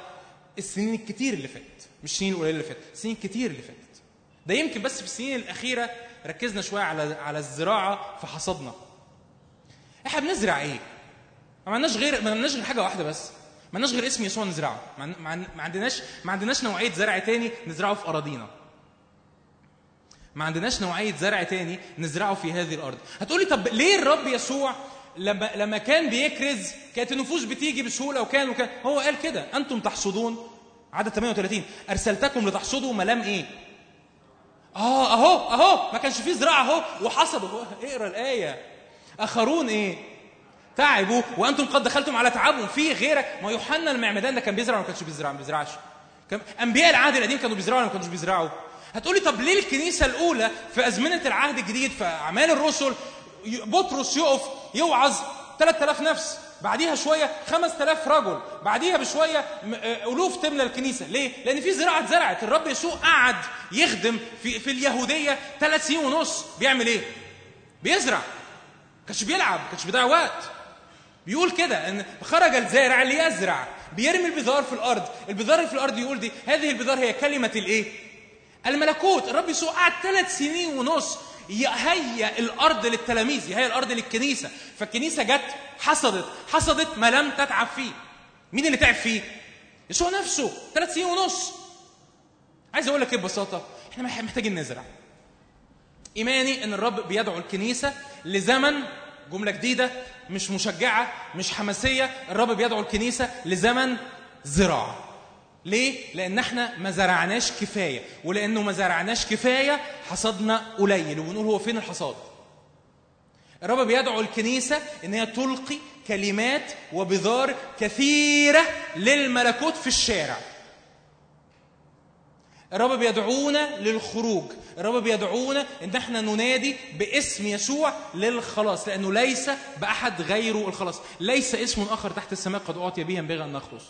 Speaker 3: السنين الكتير اللي فاتت مش السنين القليلة اللي فاتت السنين الكتير اللي فاتت ده يمكن بس في السنين الأخيرة ركزنا شوية على على الزراعة في حصادنا إحنا بنزرع إيه؟ ما عندناش غير ما عندناش غير حاجة واحدة بس. ما عندناش غير اسم يسوع نزرعه. ما عن- ما عن- ما عندناش ما عندناش نوعية زرع تاني نزرعه في أراضينا. ما عندناش نوعية زرع تاني نزرعه في هذه الأرض. هتقولي طب ليه الرب يسوع لما لما كان بيكرز كانت النفوس بتيجي بسهولة وكان وكان هو قال كده أنتم تحصدون. عدد 38 أرسلتكم لتحصدوا ما لم إيه؟ آه اهو اهو ما كانش فيه زراعة اهو وحصدوا اهو اقرأ الآية. أخرون إيه؟ تعبوا وأنتم قد دخلتم على تعبهم في غيرك. ما يوحنا المعمدان ده كان بيزرع ولا ما كانش بيزرع؟ ما بيزرعش. كان أنبياء العهد القديم كانوا بيزرعوا ولا ما كانوش بيزرعوا؟ هتقولي طب ليه الكنيسة الأولى في أزمنة العهد الجديد في أعمال الرسل بطرس يقف يوعظ 3000 نفس؟ بعديها شوية 5000 رجل بعديها بشوية م- آه، ألوف تملى الكنيسة. ليه؟ لأن في زراعة اتزرعت الرب يسوع قعد يخدم في في اليهودية ثلاث سنين ونص. بيعمل إيه؟ بيزرع. كانش بيلعب كانش بيضيع وقت. بيقول كده إن خرج الزارع ليزرع. بيرمي البذار في الأرض. البذار في الأرض يقول دي هذه البذار هي كلمة الإيه؟ الملكوت. الرب يسوع قعد ثلاث سنين ونص يهيئ الأرض للتلاميذ يهيئ الأرض للكنيسة. فالكنيسة جت حصدت. حصدت ما لم تتعب فيه. مين اللي تعب فيه؟ يسوع نفسه. ثلاث سنين ونص. عايز أقول لك ببساطة؟ إحنا مح- محتاجين نزرع. إيماني إن الرب بيدعو الكنيسة لزمن جملة جديدة مش مشجعة مش حماسية. الرب بيدعو الكنيسة لزمن زراعة. ليه؟ لأن إحنا ما زرعناش كفاية. ولأنه ما زرعناش كفاية حصدنا قليل. وبنقول هو فين الحصاد؟ الرب بيدعو الكنيسة إن هي تلقي كلمات وبذار كثيرة للملكوت في الشارع. الرب بيدعونا للخروج. الرب بيدعونا إن إحنا ننادي باسم يسوع للخلاص لأنه ليس بأحد غيره الخلاص. ليس اسم آخر تحت السماء قد أعطي به ينبغي أن نخلص.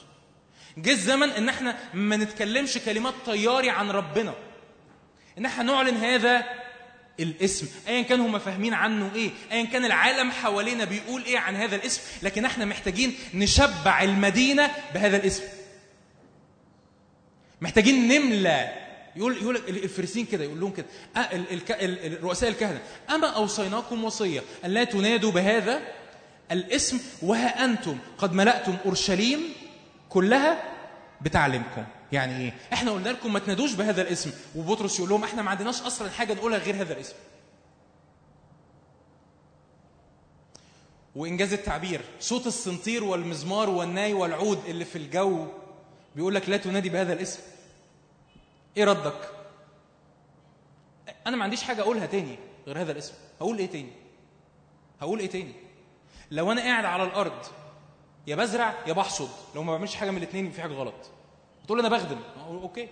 Speaker 3: جه الزمن إن إحنا ما نتكلمش كلمات طياري عن ربنا. إن إحنا نعلن هذا الاسم ايا كان هم فاهمين عنه إيه ايا كان العالم حوالينا بيقول إيه عن هذا الاسم لكن إحنا محتاجين نشبع المدينة بهذا الاسم. محتاجين نملى يقول يقول الفريسين كده يقول لهم كده أه رؤساء الكهنة أما أوصيناكم وصية ان لا تنادوا بهذا الاسم وها أنتم قد ملأتم أورشليم كلها بتعليمكم يعني إيه؟ إحنا قلنا لكم ما تنادوش بهذا الاسم. وبطرس يقول لهم إحنا ما عندناش أصلا حاجة نقولها غير هذا الاسم. وإنجاز التعبير. صوت السنطير والمزمار والناي والعود اللي في الجو بيقول لك لا تنادي بهذا الاسم. إيه ردك؟ أنا ما عنديش حاجة أقولها تاني غير هذا الاسم. هقول إيه تاني؟ هقول إيه تاني؟ لو أنا قاعد على الأرض يا بزرع يا بحصد. لو ما بعملش حاجة من الاثنين في حاجة غلط. تقول أنا بخدم. أوكي.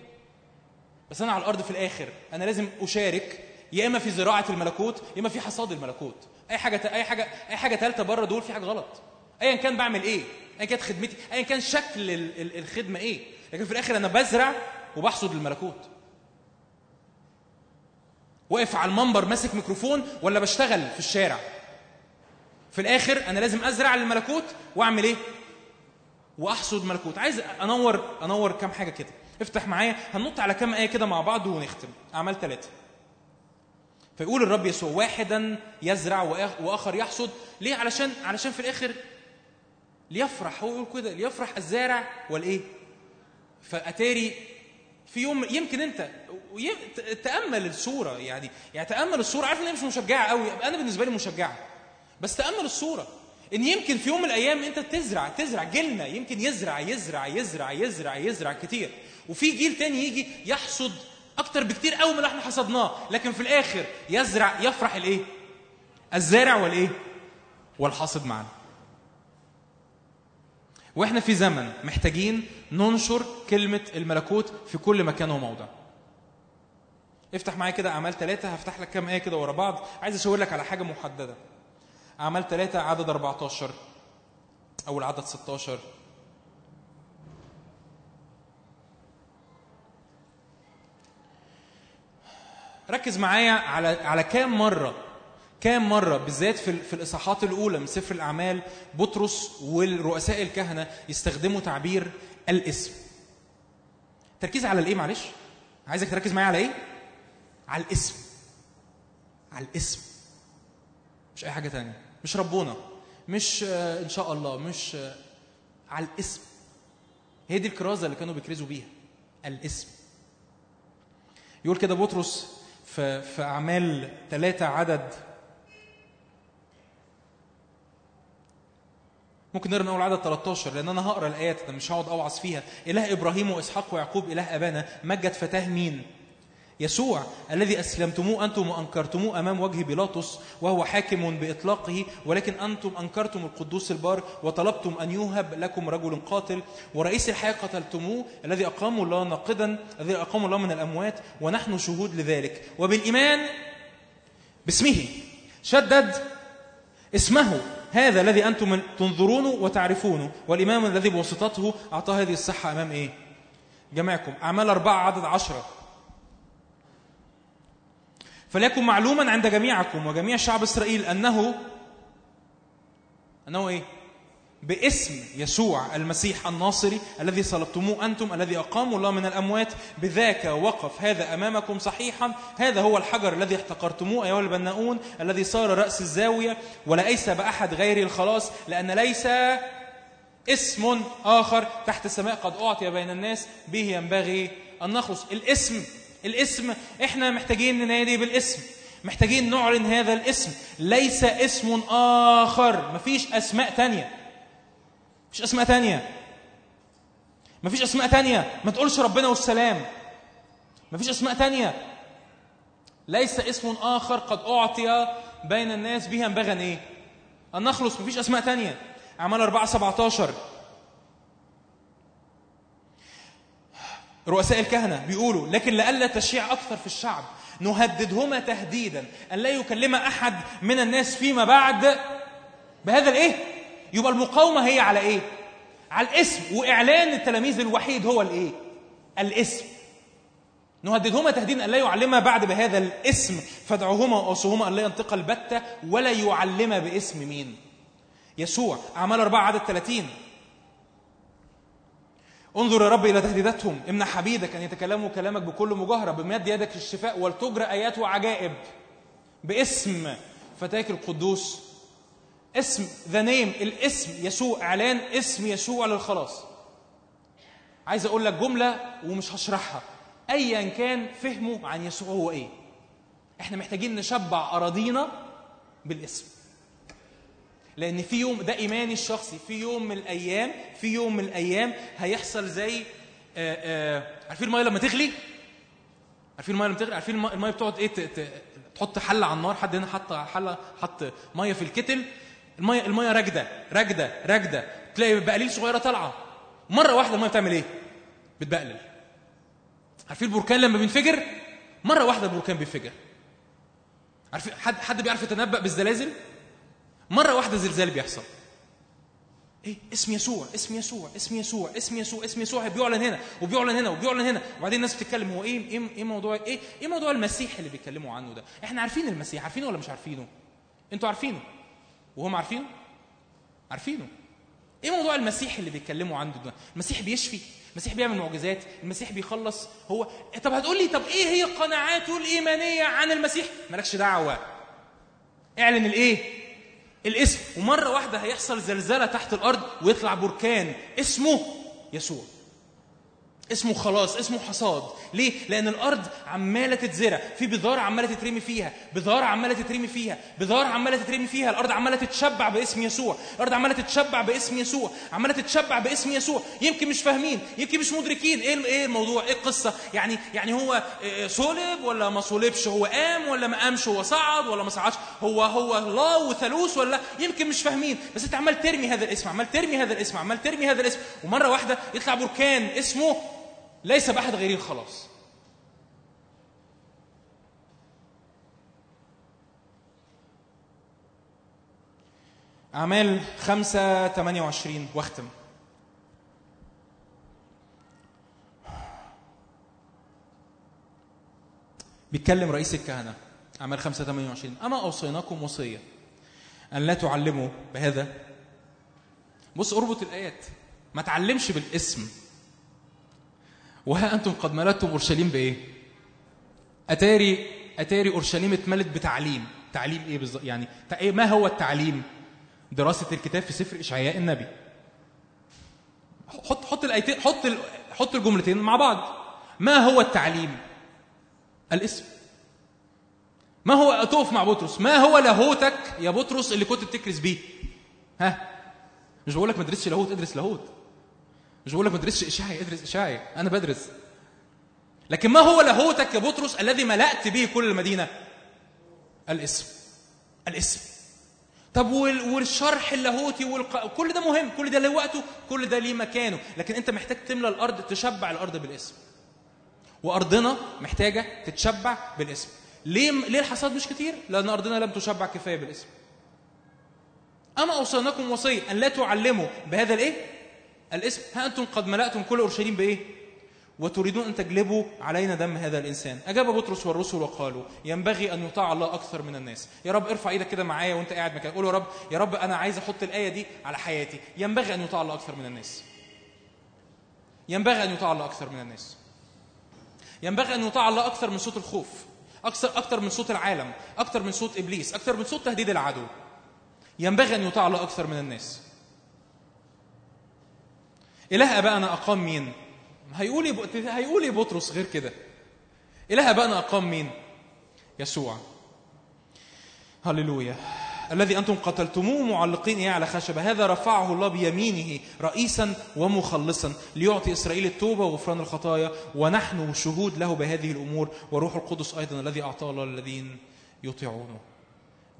Speaker 3: بس أنا على الأرض في الآخر أنا لازم أشارك يا إما في زراعة الملكوت يا إما في حصاد الملكوت. أي حاجة أي حاجة أي حاجة ثالثه بره دول في حاجة غلط. ايا كان بعمل إيه؟ ايا كانت خدمتي ايا كان شكل ال- ال- الخدمة إيه. لكن في الآخر أنا بزرع وبحصد الملكوت. واقف على المنبر ماسك ميكروفون ولا بشتغل في الشارع؟ في الآخر أنا لازم ازرع الملكوت واعمل إيه؟ واحصد ملكوت. عايز انور انور كام حاجة كده. افتح معايا. هننط على كام آية كده مع بعض ونختم. أعمال ثلاثة فيقول الرب يسوع واحدا يزرع وآخر يحصد. ليه؟ علشان علشان في الآخر ليفرح. هو يقول كده ليفرح الزارع والإيه؟ فأتاري في يوم يمكن أنت تأمل الصورة يعني. يعني تأمل الصورة. عارف إن هي مش مشجعة قوي أنا بالنسبة لي مشجعة. بس تأمل الصورة. إن يمكن في يوم من الأيام أنت تزرع تزرع جيلنا يمكن يزرع يزرع يزرع يزرع يزرع كتير. وفي جيل تاني يجي يحصد أكتر بكتير قوي من اللي إحنا حصدناه. لكن في الآخر يزرع يفرح الإيه؟ الزارع والإيه؟ والحاصد معا وإحنا في زمن محتاجين ننشر كلمة الملكوت في كل مكان وموضع. افتح معايا كده أعمال ثلاثة هفتح لك كام آية كده ورا بعض. عايز أشاور لك على حاجة محددة. أعمال ثلاثة عدد 14 أو العدد 16 ركز معايا على على كام مرة كام مرة بالذات في في الإصحاحات الأولى من سفر الأعمال بطرس والرؤساء الكهنة يستخدموا تعبير الاسم. تركيز على الإيه معلش؟ عايزك تركز معايا على إيه؟ على الاسم. على الاسم. مش أي حاجة تانية، مش ربنا، مش آه، إن شاء الله، مش آه، على الاسم. هي دي الكرازة اللي كانوا بيكرزوا بيها. الاسم. يقول كده بطرس في في أعمال ثلاثة عدد ممكن نقرا من اول عدد 13 لأن أنا هقرأ الايات أنا مش هقعد أوعظ فيها إله إبراهيم وإسحاق ويعقوب إله أبانا مجد فتاة مين يسوع الذي أسلمتموه أنتم وأنكرتموه أمام وجه بيلاطس وهو حاكم بإطلاقه ولكن أنتم أنكرتم القدوس البار وطلبتم أن يوهب لكم رجل قاتل ورئيس الحياة قتلتموه الذي اقامه الله ناقدا الذي اقامه الله من الأموات ونحن شهود لذلك. وبالإيمان باسمه شدد اسمه هذا الذي أنتم تنظرونه وتعرفونه والإمام الذي بواسطته أعطاه هذه الصحة أمام إيه؟ جميعكم. أعمال أربعة عدد عشرة. فليكن معلوما عند جميعكم وجميع شعب إسرائيل أنه أنه إيه؟ باسم يسوع المسيح الناصري الذي صلبتموه أنتم الذي أقاموا الله من الأموات. بذاك وقف هذا أمامكم صحيحا. هذا هو الحجر الذي احتقرتموه أيها البناؤون الذي صار رأس الزاوية. وليس بأحد غير الخلاص لأن ليس اسم آخر تحت السماء قد أعطي بين الناس به ينبغي أن نخلص. الاسم الاسم إحنا محتاجين ننادي بالاسم محتاجين نعلن هذا الاسم. ليس اسم آخر مفيش أسماء تانية. مفيش أسماء تانية. مفيش أسماء تانية. ما تقولش ربنا والسلام. مفيش أسماء تانية. ليس اسم آخر قد أعطي بين الناس به ينبغي إيه؟ أن نخلص مفيش أسماء تانية. أعمال 4 17 رؤساء الكهنة بيقولوا لكن لئلا تشيع أكثر في الشعب نهددهما تهديدا أن لا يكلم أحد من الناس فيما بعد بهذا الإيه؟ يبقى المقاومة هي على إيه؟ على الاسم وإعلان التلاميذ الوحيد هو الإيه؟ الاسم نهددهما تهديدا أن لا يعلما بعد بهذا الاسم فادعوهما وأوصوهما أن لا ينطق البتة ولا يعلما باسم مين؟ يسوع أعمال أربعة عدد 30 انظر يا رب إلى تهديداتهم امنع حبيبك أن يتكلموا كلامك بكل مجاهرة بمد يدك الشفاء ولتجرى آيات وعجائب باسم فتاك القدوس. اسم ذا نيم الاسم يسوع إعلان اسم يسوع للخلاص. عايز أقول لك جملة ومش هشرحها. أيا كان فهمه عن يسوع هو إيه. إحنا محتاجين نشبع أراضينا بالاسم. لأن في يوم ده ايماني الشخصي في يوم من الأيام في يوم من الأيام هيحصل زي آآ آآ عارفين الميه لما تغلي؟ عارفين الميه لما تغلي؟ عارفين الم- الميه بتقعد ت- تحط حلة على النار حد هنا حط حلة حط ميه في الكتل الميه الميه راكدة راكدة راكدة. تلاقي بقليل صغيرة طالعة. مرة واحدة الميه بتعمل إيه؟ بتبقلل. عارفين البركان لما بينفجر؟ مرة واحدة البركان بينفجر. عارفين حد حد بيعرف يتنبأ بالزلازل؟ مرة واحدة زلزال بيحصل. إيه؟ اسم يسوع اسم يسوع اسم يسوع اسم يسوع اسم يسوع. بيعلن هنا وبيعلن هنا وبيعلن هنا. وبعدين الناس بتتكلم هو إيه إيه إيه موضوع إيه إيه موضوع المسيح اللي بيتكلموا عنه ده؟ إحنا عارفين المسيح عارفينه ولا مش عارفينه؟ أنتوا عارفينه؟ وهم عارفينه؟ عارفينه. إيه موضوع المسيح اللي بيتكلموا عنه ده؟ المسيح بيشفي المسيح بيعمل معجزات المسيح بيخلص. هو طب هتقول لي طب إيه هي قناعاته الإيمانية عن المسيح؟ مالكش دعوة. اعلن الإيه؟ الاسم ومرة واحدة هيحصل زلزلة تحت الأرض ويطلع بركان اسمه يسوع. اسمه خلاص اسمه حصاد. ليه؟ لأن الأرض عمالة تتزرع. في بذار عمالة تترمي فيها بذار عمالة تترمي فيها بذار عمالة تترمي فيها. الأرض عمالة تتشبع باسم يسوع. الأرض عمالة تتشبع باسم يسوع. عمالة تتشبع باسم يسوع. يمكن مش فاهمين يمكن مش مدركين. إيه إيه الموضوع؟ إيه القصة؟ يعني يعني هو آه، صلب ولا ما صلبش؟ هو قام ولا ما قامش؟ هو صعد ولا ما صعدش؟ هو هو الله وثالوث ولا يمكن مش فاهمين. بس أنت عمال ترمي هذا الاسم عمال ترمي هذا الاسم عمال ترمي هذا الاسم. ومرة واحدة يطلع بركان اسمه ليس بأحد غيري الخلاص أعمال خمسة ثمانية وعشرين واختم. بيتكلم رئيس الكهنة أعمال خمسة ثمانية وعشرين. أما أوصيناكم وصية أن لا تعلموا بهذا. بص أربط الآيات. ما تعلمش بالاسم. وها أنتم قد ملأتم أورشليم بإيه؟ أتاري أتاري أورشليم اتملت بتعليم، تعليم إيه بالظبط؟ يعني إيه- ما هو التعليم؟ دراسة الكتاب في سفر إشعياء النبي. حط حط الايتين حط حط الجملتين مع بعض. ما هو التعليم؟ الاسم. ما هو تقف مع بطرس؟ ما هو لاهوتك يا بطرس اللي كنت بتكرس بيه؟ ها؟ مش بقول لك ما تدرسش لاهوت ادرس لاهوت. مش بقول لك ما تدرسش اشعيا ادرس اشعيا أنا بدرس. لكن ما هو لاهوتك يا بطرس الذي ملأت به كل المدينة؟ الاسم. الاسم. طب وال- والشرح اللاهوتي والق... كل ده مهم كل ده له وقته كل ده ليه مكانه. لكن أنت محتاج تملى الأرض تشبع الأرض بالاسم. وأرضنا محتاجة تتشبع بالاسم. ليه ليه الحصاد مش كتير؟ لأن أرضنا لم تشبع كفاية بالاسم. أما اوصيناكم وصيه أن لا تعلموا بهذا الإيه؟ الاسم ها أنتم قد ملأتم كل أورشليم بإيه؟ وتريدون أن تجلبوا علينا دم هذا الإنسان. أجاب بطرس والرسل وقالوا ينبغي أن يطاع الله أكثر من الناس. يا رب ارفع إيدك كده معايا وأنت قاعد مكان قول يا رب يا رب أنا عايز أحط الآية دي على حياتي. ينبغي أن يطاع الله أكثر من الناس. ينبغي أن يطاع الله أكثر من الناس. ينبغي أن يطاع الله أكثر من صوت الخوف أكثر أكثر من صوت العالم أكثر من صوت إبليس أكثر من صوت تهديد العدو. ينبغي أن يطاع الله أكثر من الناس. إله آبائنا أقام مين؟ هيقول هيقول يا بطرس غير كده. إله آبائنا أقام مين؟ يسوع. هللويا. الذي أنتم قتلتموه معلقين إياه على خشبة هذا رفعه الله بيمينه رئيسا ومخلصا ليعطي إسرائيل التوبة وغفران الخطايا ونحن شهود له بهذه الأمور وروح القدس أيضا الذي أعطاه الله للذين يطيعونه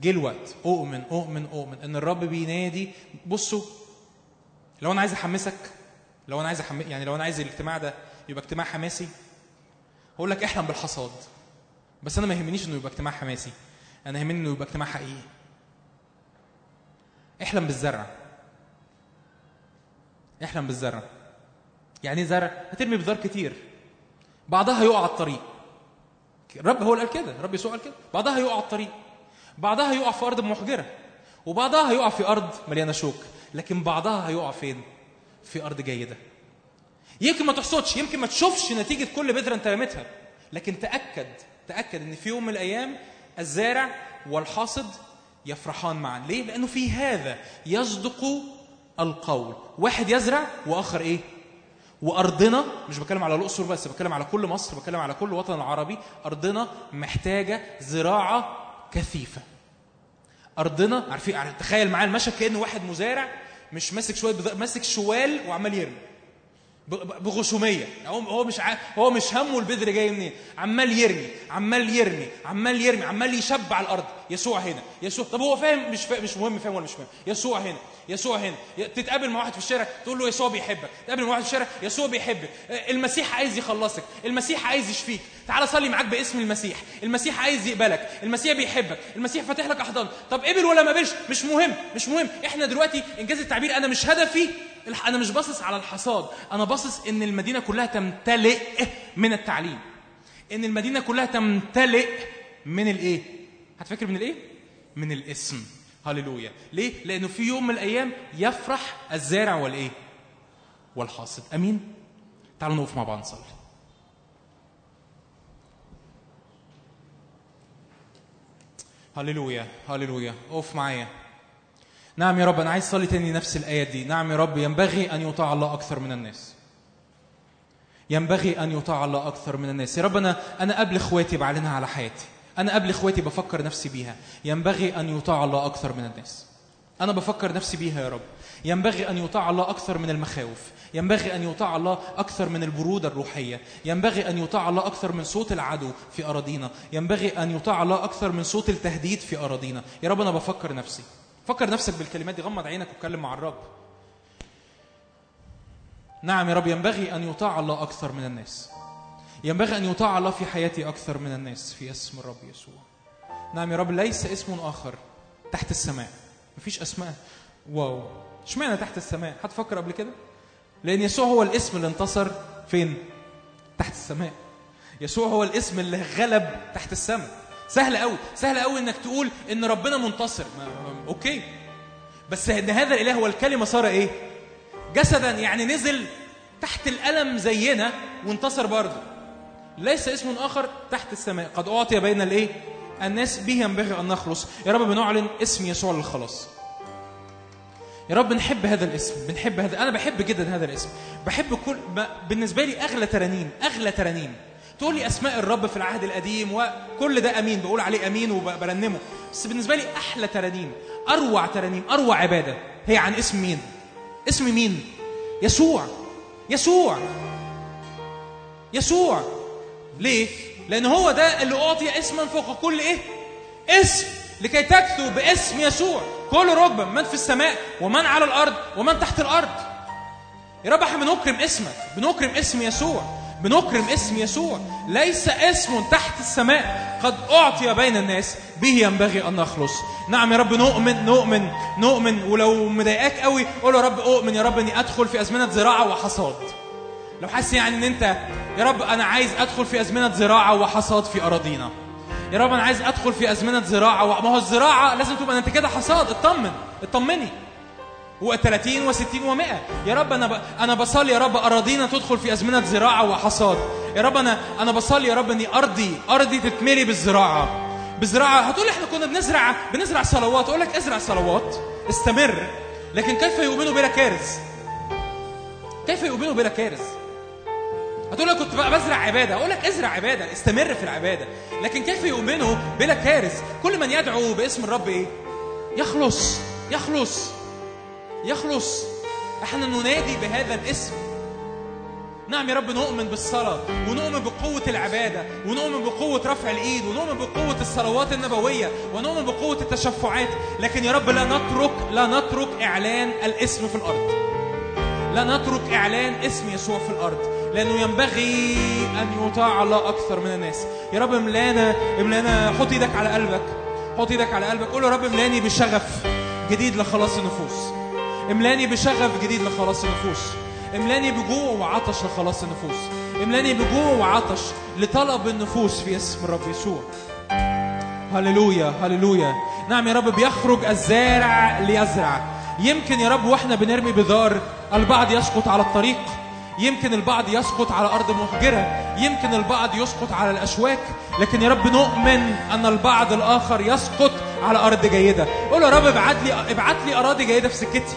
Speaker 3: جه الوقت أؤمن أؤمن أؤمن إن الرب بينادي بصوا لو أنا عايز أحمسك لو أنا عايز أحم... يعني لو أنا عايز الاجتماع ده يبقى اجتماع حماسي هقول لك إحلم بالحصاد. بس أنا ما يهمنيش إنه يبقى اجتماع حماسي أنا يهمني إنه يبقى اجتماع حقيقي. إحلم بالزرع. إحلم بالزرع. يعني إيه زرع هترمي بذار كتير. بعضها يقع على الطريق. الرب هو اللي قال كده الرب يسوع قال كده. بعضها يقع على الطريق. بعضها يقع في أرض محجرة. وبعضها هيقع في أرض مليانة شوك. لكن بعضها هيقع فين؟ في أرض جيدة. يمكن ما تحصدش يمكن ما تشوفش نتيجة كل بذره أنت رميتها. لكن تأكد تأكد إن في يوم من الأيام الزارع والحاصد يفرحان معا. ليه؟ لأنه في هذا يصدق القول. واحد يزرع وآخر إيه؟ وأرضنا مش بتكلم على الأقصر بس بتكلم على كل مصر بتكلم على كل الوطن العربي. أرضنا محتاجة زراعة كثيفة. أرضنا عارفين عارف- تخيل معايا المشهد كأنه واحد مزارع مش ماسك شوية بذ- ماسك شوال وعمال يرمي. بغشومية. هو هو مش ع... هو مش همه البذر جاي منين. عمال يرمي عمال يرمي عمال يرمي عمال يشبع الأرض. يسوع هنا يسوع طب هو فاهم مش فاهم مش مهم فاهم ولا مش فاهم. يسوع هنا. يسوع هنا. تتقابل مع واحد في الشارع تقول له يسوع بيحبك. تقابل مع واحد في الشارع يسوع بيحبك. آه، المسيح عايز يخلصك. المسيح عايز يشفيك. تعال صلي معاك باسم المسيح. المسيح عايز يقبلك. المسيح بيحبك. المسيح فاتح لك أحضان. طب قبل ولا ما قبلش؟ مش مهم مش مهم. إحنا دلوقتي إنجاز التعبير أنا مش هدفي. أنا مش باصص على الحصاد. أنا باصص إن المدينة كلها تمتلئ من التعليم. إن المدينة كلها تمتلئ من الإيه؟ هتفكر من الإيه؟ من الاسم. هللويا. ليه؟ لأنه في يوم من الأيام يفرح الزارع والإيه؟ والحاصد. أمين؟ تعالوا نقف مع بعض نصلي. هللويا هللويا. أقف معايا. نعم يا رب أنا عايز أصلي تاني نفس الآية دي. نعم يا رب ينبغي أن يطاع الله أكثر من الناس. ينبغي أن يطاع الله أكثر من الناس. يا رب أنا أنا قبل إخواتي بعلنها على حياتي. أنا قبل إخواتي بفكر نفسي بيها. ينبغي أن يطاع الله أكثر من الناس. أنا بفكر نفسي بيها يا رب. ينبغي أن يطاع الله أكثر من المخاوف. ينبغي أن يطاع الله أكثر من البرودة الروحية. ينبغي أن يطاع الله أكثر من صوت العدو في أراضينا. ينبغي أن يطاع الله أكثر من صوت التهديد في أراضينا. يا رب أنا بفكر نفسي. فكر نفسك بالكلمات دي. غمض عينك واتكلم مع الرب. نعم يا رب. ينبغي أن يطاع الله أكثر من الناس. ينبغي أن يطاع الله في حياتي أكثر من الناس في اسم الرب يسوع. نعم يا رب ليس اسم آخر تحت السماء. مفيش أسماء. واو. اشمعنى تحت السماء؟ حد فكر قبل كده؟ لأن يسوع هو الاسم اللي انتصر فين؟ تحت السماء. يسوع هو الاسم اللي غلب تحت السماء. سهل قوي سهل قوي إنك تقول إن ربنا منتصر. ما ما- أوكي. بس إن هذا الإله هو الكلمة صار إيه؟ جسدا. يعني نزل تحت الألم زينا وانتصر برضه. ليس اسم آخر تحت السماء. قد أعطي بين الإيه؟ الناس به ينبغي أن نخلص. يا رب بنعلن اسم يسوع للخلاص. يا رب بنحب هذا الاسم بنحب هذا. أنا بحب جدا هذا الاسم. بحب كل ب... بالنسبة لي أغلى ترانيم أغلى ترانيم. تقول لي أسماء الرب في العهد القديم وكل ده أمين بقول عليه أمين وبرنمه. بس بالنسبة لي أحلى ترانيم أروع ترانيم أروع عبادة هي عن اسم مين؟ اسم مين؟ يسوع. يسوع. يسوع. ليه؟ لأن هو ده اللي أعطي اسما فوق كل إيه؟ اسم لكي تكثو باسم يسوع. كل ركبة من في السماء ومن على الأرض ومن تحت الأرض. يا رب إحنا بنكرم اسمك بنكرم اسم يسوع بنكرم اسم يسوع. ليس اسم تحت السماء قد أعطي بين الناس به ينبغي أن نخلص. نعم يا رب نؤمن نؤمن نؤمن. ولو مضايقاك قوي قول يا رب أؤمن يا رب إني أدخل في أزمنة زراعة وحصاد. لو حاسس يعني إن أنت يا رب أنا عايز أدخل في أزمنة زراعة وحصاد في أراضينا. يا رب أنا عايز أدخل في أزمنة زراعة. ما هو الزراعة لازم تبقى أنت كده حصاد اطمن اطمني. و30 و60 و100 يا رب أنا ب... أنا بصلي يا رب أراضينا تدخل في أزمنة زراعة وحصاد. يا رب أنا أنا بصلي يا رب إني أرضي أرضي تتملي بالزراعة. بالزراعة هتقول إحنا كنا بنزرع بنزرع صلوات. أقول لك ازرع صلوات استمر. لكن كيف يؤمنوا بلا كارث؟ كيف يؤمنوا بلا كارث؟ هتقول لك كنت بزرع عبادة. أقول لك ازرع عبادة استمر في العبادة. لكن كيف يؤمنوا بلا كارث. كل من يدعو باسم الرب إيه؟ يخلص يخلص يخلص. إحنا ننادي بهذا الاسم. نعم يا رب نؤمن بالصلاة ونؤمن بقوة العبادة ونؤمن بقوة رفع الإيد ونؤمن بقوة الصلوات النبوية ونؤمن بقوة التشفعات. لكن يا رب لا نترك لا نترك إعلان الاسم في الأرض. لا نترك إعلان اسم يسوع في الأرض. لأنه ينبغي أن يطاع الله أكثر من الناس. يا رب املانا املانا حط إيدك على قلبك. حط إيدك على قلبك. قول يا رب املاني بشغف جديد لخلاص النفوس. املاني بشغف جديد لخلاص النفوس. املاني بجوع وعطش لخلاص النفوس. املاني بجوع وعطش لطلب النفوس في اسم الرب يسوع. هللويا هللويا. نعم يا رب بيخرج الزارع ليزرع. يمكن يا رب وإحنا بنرمي بذار البعض يسقط على الطريق. يمكن البعض يسقط على أرض مهجرة يمكن البعض يسقط على الأشواك لكن يا رب نؤمن أن البعض الآخر يسقط على أرض جيدة. قول يا رب ابعت لي ابعت لي أراضي جيدة في سكتي.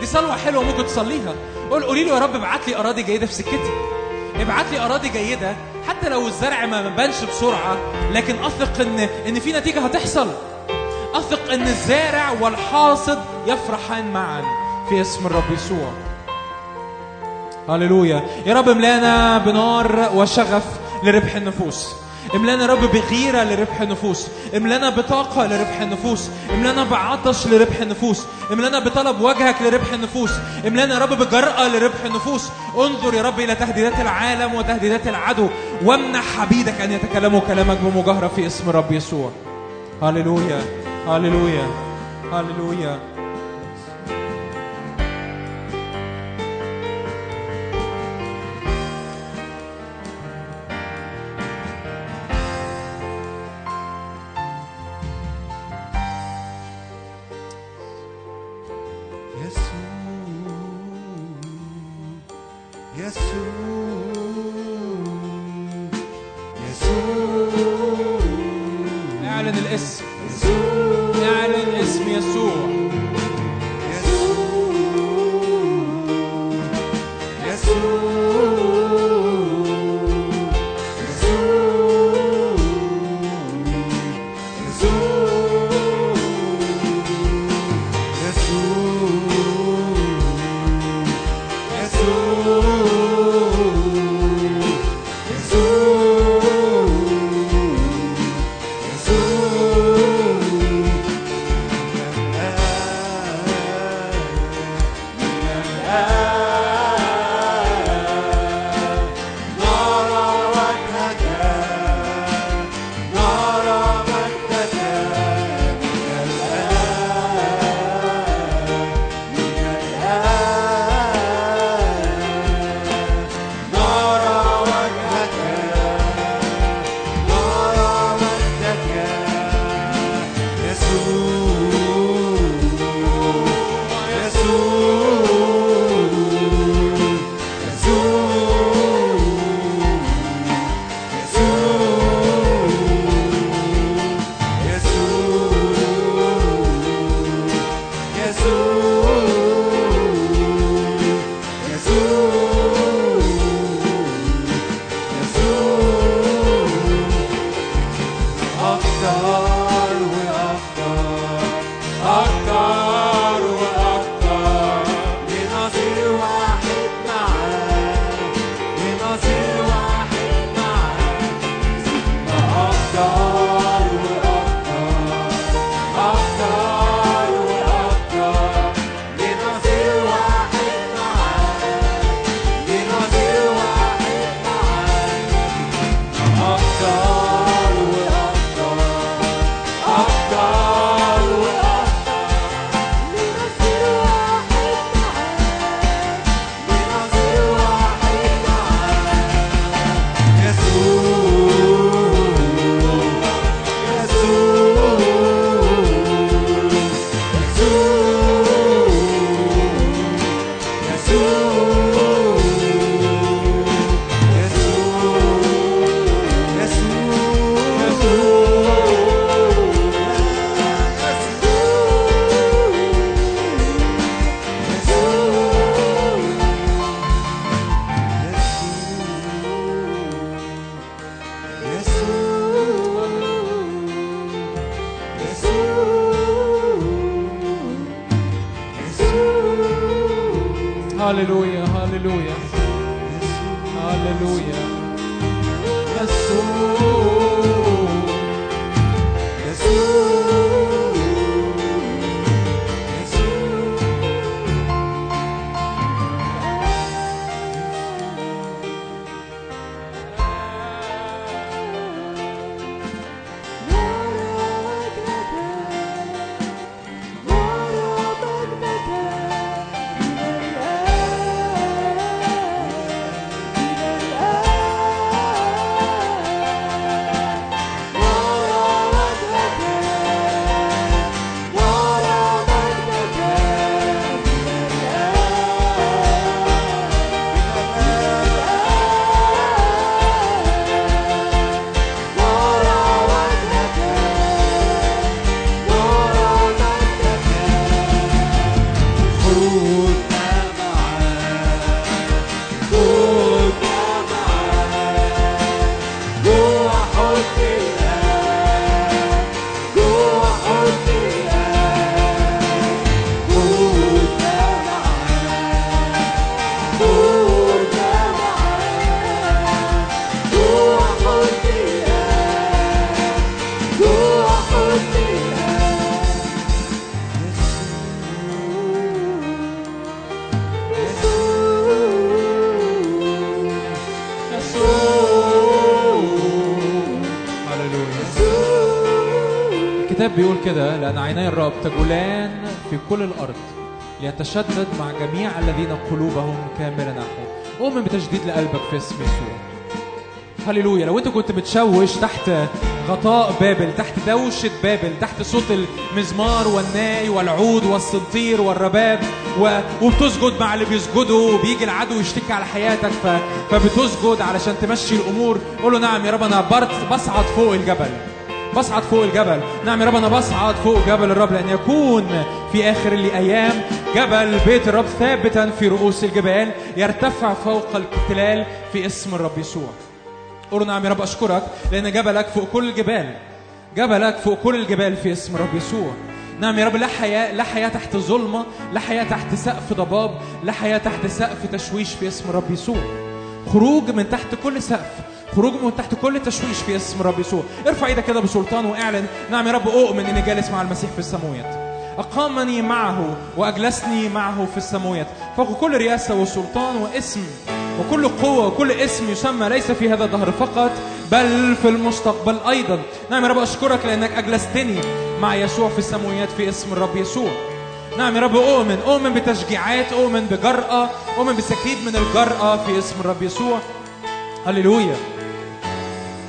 Speaker 3: دي صلوة حلوة ممكن تصليها. قول قولي له يا رب ابعت لي أراضي جيدة في سكتي. ابعت لي أراضي جيدة حتى لو الزرع ما بانش بسرعة لكن أثق إن إن في نتيجة هتحصل. أثق إن الزارع والحاصد يفرحان معا. في اسم الرب يسوع. هللويا يا رب املانا بنار وشغف لربح النفوس. املانا يا رب بغيرة لربح النفوس. املانا بطاقة لربح النفوس. املانا بعطش لربح النفوس. املانا بطلب وجهك لربح النفوس. املانا يا رب بجرأة لربح النفوس. انظر يا رب إلى تهديدات العالم وتهديدات العدو. وامنح حبيدك أن يتكلموا كلامك بمجاهره في اسم الرب يسوع. هللويا هللويا هللويا عيني الرب تجولان في كل الأرض ليتشدد مع جميع الذين قلوبهم كاملة نحوه أؤمن بتجديد لقلبك في اسم يسوع. هللويا. لو انت كنت متشوش تحت غطاء بابل تحت دوشة بابل تحت صوت المزمار والناي والعود والسنطير والرباب و... وبتسجد مع اللي بيسجدوا وبيجي العدو يشتكي على حياتك ف... فبتسجد علشان تمشي الأمور. قول له نعم يا رب أنا برت بصعد فوق الجبل. بصعد فوق الجبل. نعم يا رب أنا بصعد فوق جبل الرب لأن يكون في آخر الأيام جبل بيت الرب ثابتا في رؤوس الجبال يرتفع فوق التلال في اسم الرب يسوع. قولوا نعم يا رب أشكرك لأن جبلك فوق كل الجبال. جبلك فوق كل الجبال في اسم الرب يسوع. نعم يا رب لا حياة لا حياة تحت ظلمة لا حياة تحت سقف ضباب لا حياة تحت سقف تشويش في اسم الرب يسوع. خروج من تحت كل سقف. خروج من تحت كل تشويش في اسم الرب يسوع. ارفع إيدك كده بسلطان واعلن. نعم يا رب اؤمن إني جالس مع المسيح في السماوات أقامني معه وأجلسني معه في السماوات فوق كل رياسه وسلطان واسم وكل قوة وكل اسم يسمى ليس في هذا الدهر فقط بل في المستقبل أيضا. نعم يا رب أشكرك لأنك أجلستني مع يسوع في السماويات في اسم الرب يسوع. نعم يا رب أؤمن. أؤمن بتشجيعات أؤمن بجرأة أؤمن بسكيب من الجرأة في اسم الرب يسوع. هللويا.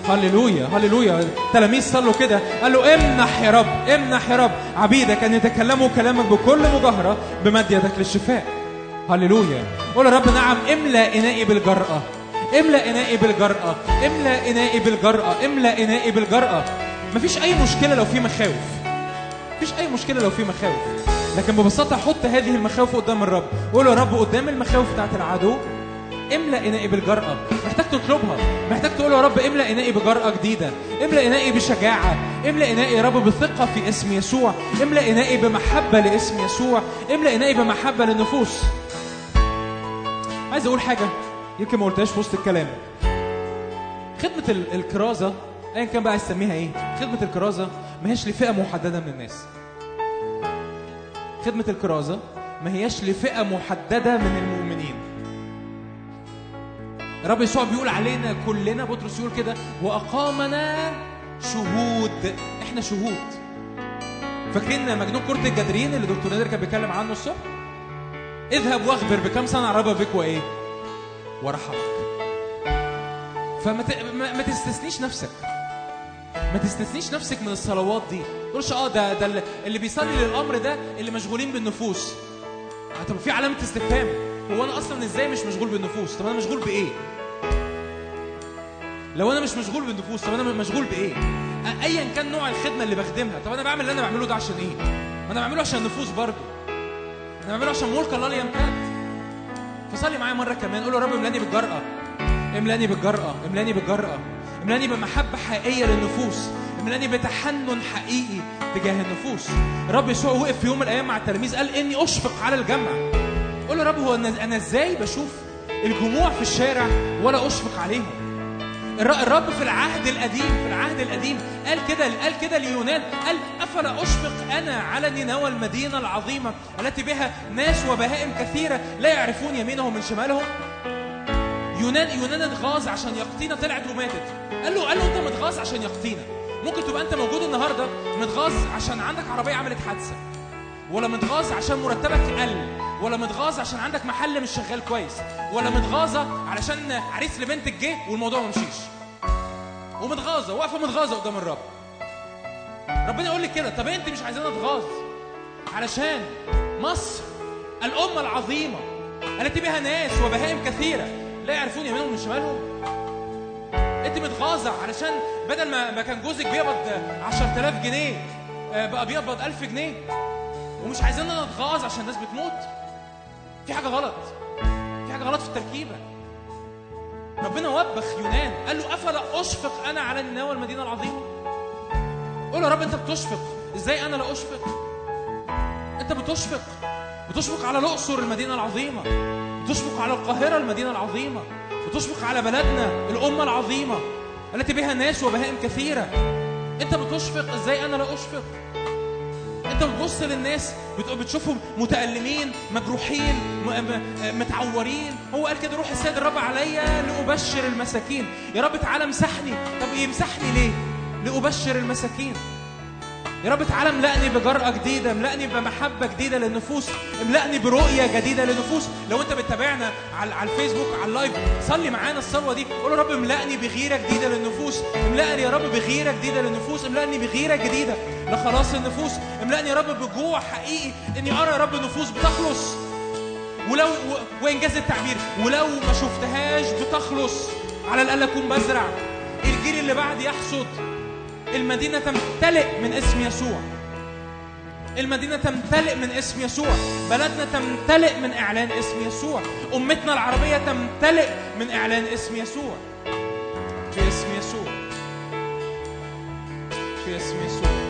Speaker 3: هللويا هللويا. التلاميذ صلوا كده. قالوا امنح يا رب امنح يا رب. عبيدك أن يتكلموا كلامك بكل مجاهرة بمد يدك للشفاء. هللويا. قول يا رب نعم املأ إنائي بالجرأة. املأ إنائي بالجرأة. املأ إنائي بالجرأة. املأ إنائي بالجرأة. مفيش أي مشكلة لو في مخاوف. مفيش أي مشكلة لو في مخاوف. لكن ببساطة حط هذه المخاوف قدام الرب. قول يا رب قدام المخاوف بتاعت العدو املأ إنائي بالجرأة. محتاج تطلبها. محتاج تقول يا رب املأ إنائي بجرأة جديدة. املأ إنائي بشجاعة. املأ إنائي يا رب بثقة في اسم يسوع. املأ إنائي بمحبة لاسم يسوع. املأ إنائي بمحبة للنفوس. عايز أقول حاجة. يمكن ما قلتهاش في وسط الكلام. خدمة ال- الكرازة ايا كان بقى عايز تسميها إيه؟ خدمة الكرازة ما هيش لفئة محددة من الناس. خدمة الكرازة ما هياش لفئة محددة من المؤمنين الرب يسوع بيقول علينا كلنا بطرس يقول كده وأقامنا شهود. إحنا شهود. فاكرين مجنون كرة الجدرين اللي دكتور نادر كان بيتكلم عنه الصبح؟ اذهب واخبر بكم صنع الرب بك وايه ورحمك فما ت... ما... ما تستثنيش نفسك. ما تستثنيش نفسك من الصلوات دي. تقولش آه ده ده اللي- بيصلي للأمر ده اللي مشغولين بالنفوس. طب في علامة استفهام. هو أنا أصلا إزاي مش مشغول بالنفوس؟ طب أنا مشغول بإيه؟ لو أنا مش مشغول بالنفوس طب أنا مشغول بإيه؟ ايا كان نوع الخدمة اللي بخدمها. طب أنا بعمل اللي أنا بعمله ده عشان إيه؟ ما أنا بعمله عشان النفوس برضه. أنا بعمله عشان ملك الله يمتد فصلي معايا مرة كمان قول له يا رب املأني بالجرأة. املأني بالجرأة املأني بالجرأة. املأني بمحبة حقيقية للنفوس. املأني بتحنن حقيقي تجاه النفوس. الرب يسوع وقف في يوم من الأيام مع التلاميذ قال إني أشفق على الجمع. قول يا رب هو أنا إزاي بشوف الجموع في الشارع ولا أشفق عليهم؟ الر- الرب في العهد القديم في العهد القديم قال كده قال كده ليونان قال أفلا أشفق أنا على نينوى المدينة العظيمة التي بها ناس وبهائم كثيرة لا يعرفون يمينهم من شمالهم؟ يونان يونان اتغاظ عشان يقطينا طلعت وماتت. قال له قال له أنت متغاظ عشان يقطينا ممكن تبقى أنت موجود النهارده متغاظ عشان عندك عربية عملت حادثة. ولا متغاظ عشان مرتبك قل ولا متغاظ عشان عندك محل مش شغال كويس ولا متغاظة علشان عريس لبنتك جه والموضوع ما مشيش. ومتغاظة واقفة متغاظة قدام الرب. ربنا يقول لك كده طب انت مش عايزانا نتغاظ؟ علشان مصر الأمة العظيمة التي بها ناس وبهائم كثيرة لا يعرفون يمينهم من شمالهم. انت متغاظة علشان بدل ما ما كان جوزك بيقبض 10000 جنيه آه، بقى بيقبض 1000 جنيه. ومش عايزيننا نتغاظ عشان الناس بتموت. في حاجة غلط. في حاجة غلط في التركيبة. ربنا وبخ يونان. قال له أفلا أشفق أنا على نينوى المدينة العظيمة؟ قول يا رب أنت بتشفق. إزاي أنا لا أشفق؟ أنت بتشفق. بتشفق على الأقصر المدينة العظيمة. بتشفق على القاهرة المدينة العظيمة. بتشفق على بلدنا الأمة العظيمة. التي بها ناس وبهائم كثيرة. أنت بتشفق. إزاي أنا لا أشفق؟ انت بتبص للناس بت- بتشوفهم متألمين مجروحين متعورين. هو قال كده روح السيد الرب عليا لأبشر المساكين. يا رب تعالى امسحني. طب يمسحني ليه؟ لأبشر المساكين. يا رب تعالى املأني بجرأة جديدة املأني بمحبة جديدة للنفوس املأني برؤية جديدة للنفوس. لو انت بتتابعنا على, الفيسبوك على اللايف صلي معانا الصلوة دي. قول يا رب املأني بغيرة جديدة للنفوس. املأني يا رب بغيرة جديدة للنفوس. املأني بغيرة جديدة لخلاص النفوس. املأني يا رب بجوع حقيقي إني أرى يا رب نفوس بتخلص. ولو وانجاز التعبير ولو ما شفتهاش بتخلص. على الأقل أكون بزرع. الجيل اللي بعد يحصد.
Speaker 1: المدينة تمتلئ من اسم يسوع. المدينة تمتلئ من اسم يسوع. بلدنا تمتلئ من إعلان اسم يسوع. أمتنا العربية تمتلئ من إعلان اسم يسوع. في اسم يسوع. في اسم يسوع.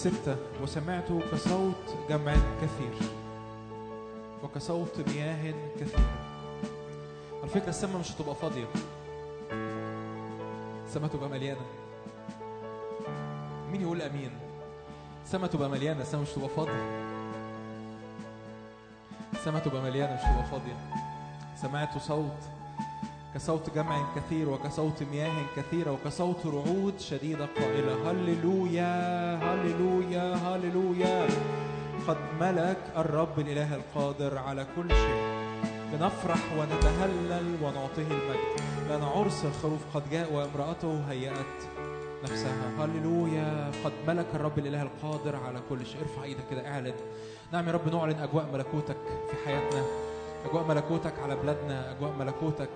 Speaker 2: ستة وسمعت كصوت جمع كثير وكصوت مياه كثيرة على فكرة السماء مش هتبقى فاضية. السماء تبقى مليانة. مين يقول أمين؟ السماء تبقى مليانة السماء مش تبقى فاضية. السماء تبقى مليانة مش تبقى فاضية. سمعت صوت كصوت جمع كثير وكصوت مياه كثيرة وكصوت رعود شديدة قائلة. هللويا هللويا هللويا. قد ملك الرب الإله القادر على كل شيء. لنفرح ونتهلل ونعطيه المجد. لأن عرس الخروف قد جاء وامرأته هيأت نفسها. هللويا قد ملك الرب الإله القادر على كل شيء. ارفع إيدك كده اعلن. نعم يا رب نعلن أجواء ملكوتك في حياتنا. أجواء ملكوتك على بلادنا. أجواء ملكوتك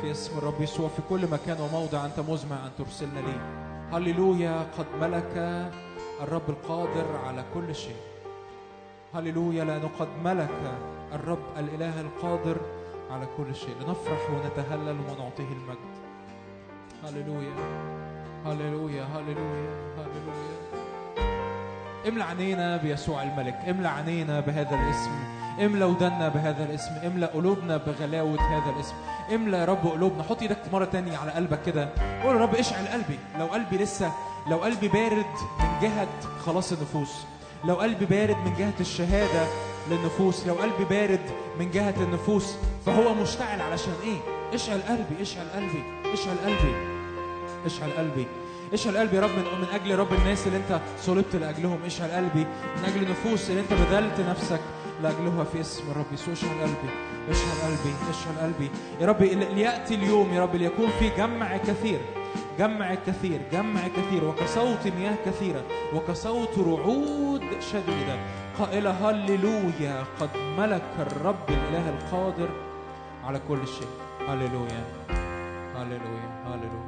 Speaker 2: في اسم الرب يسوع في كل مكان وموضع أنت مزمع أن ترسلنا ليه. هللويا قد ملك الرب القادر على كل شيء. هللويا لأنه قد ملك الرب الإله القادر على كل شيء. لنفرح ونتهلل ونعطيه المجد. هللويا هللويا هللويا هللويا. املى عينينا بيسوع الملك. املى عينينا بهذا الاسم. املى ودنا بهذا الاسم املى قلوبنا بغلاوة هذا الاسم. املى يا رب قلوبنا. حط إيدك مرة تانية على قلبك كده. قول يا رب اشعل قلبي. لو قلبي لسه لو قلبي بارد من جهة خلاص النفوس. لو قلبي بارد من جهة الشهادة للنفوس. لو قلبي بارد من جهة النفوس فهو مشتعل علشان إيه؟ اشعل قلبي اشعل قلبي اشعل قلبي اشعل قلبي. اشعل قلبي يا رب من, من أجل رب الناس اللي أنت صلبت لأجلهم. اشعل قلبي من أجل النفوس اللي أنت بذلت نفسك. لأجلها في اسم الرب يسوع. اشعل قلبي اشعل قلبي اشعل قلبي. يا رب لياتي اليوم يا رب ليكون في جمع كثير جمع كثير جمع كثير. وكصوت مياه كثيرة وكصوت رعود شديدة. قائلة هللويا قد ملك الرب الإله القادر على كل شيء. هللويا هللويا هللويا.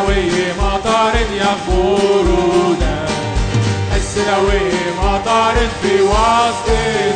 Speaker 2: مطر ينبورنا حس دوي مطر في وسطنا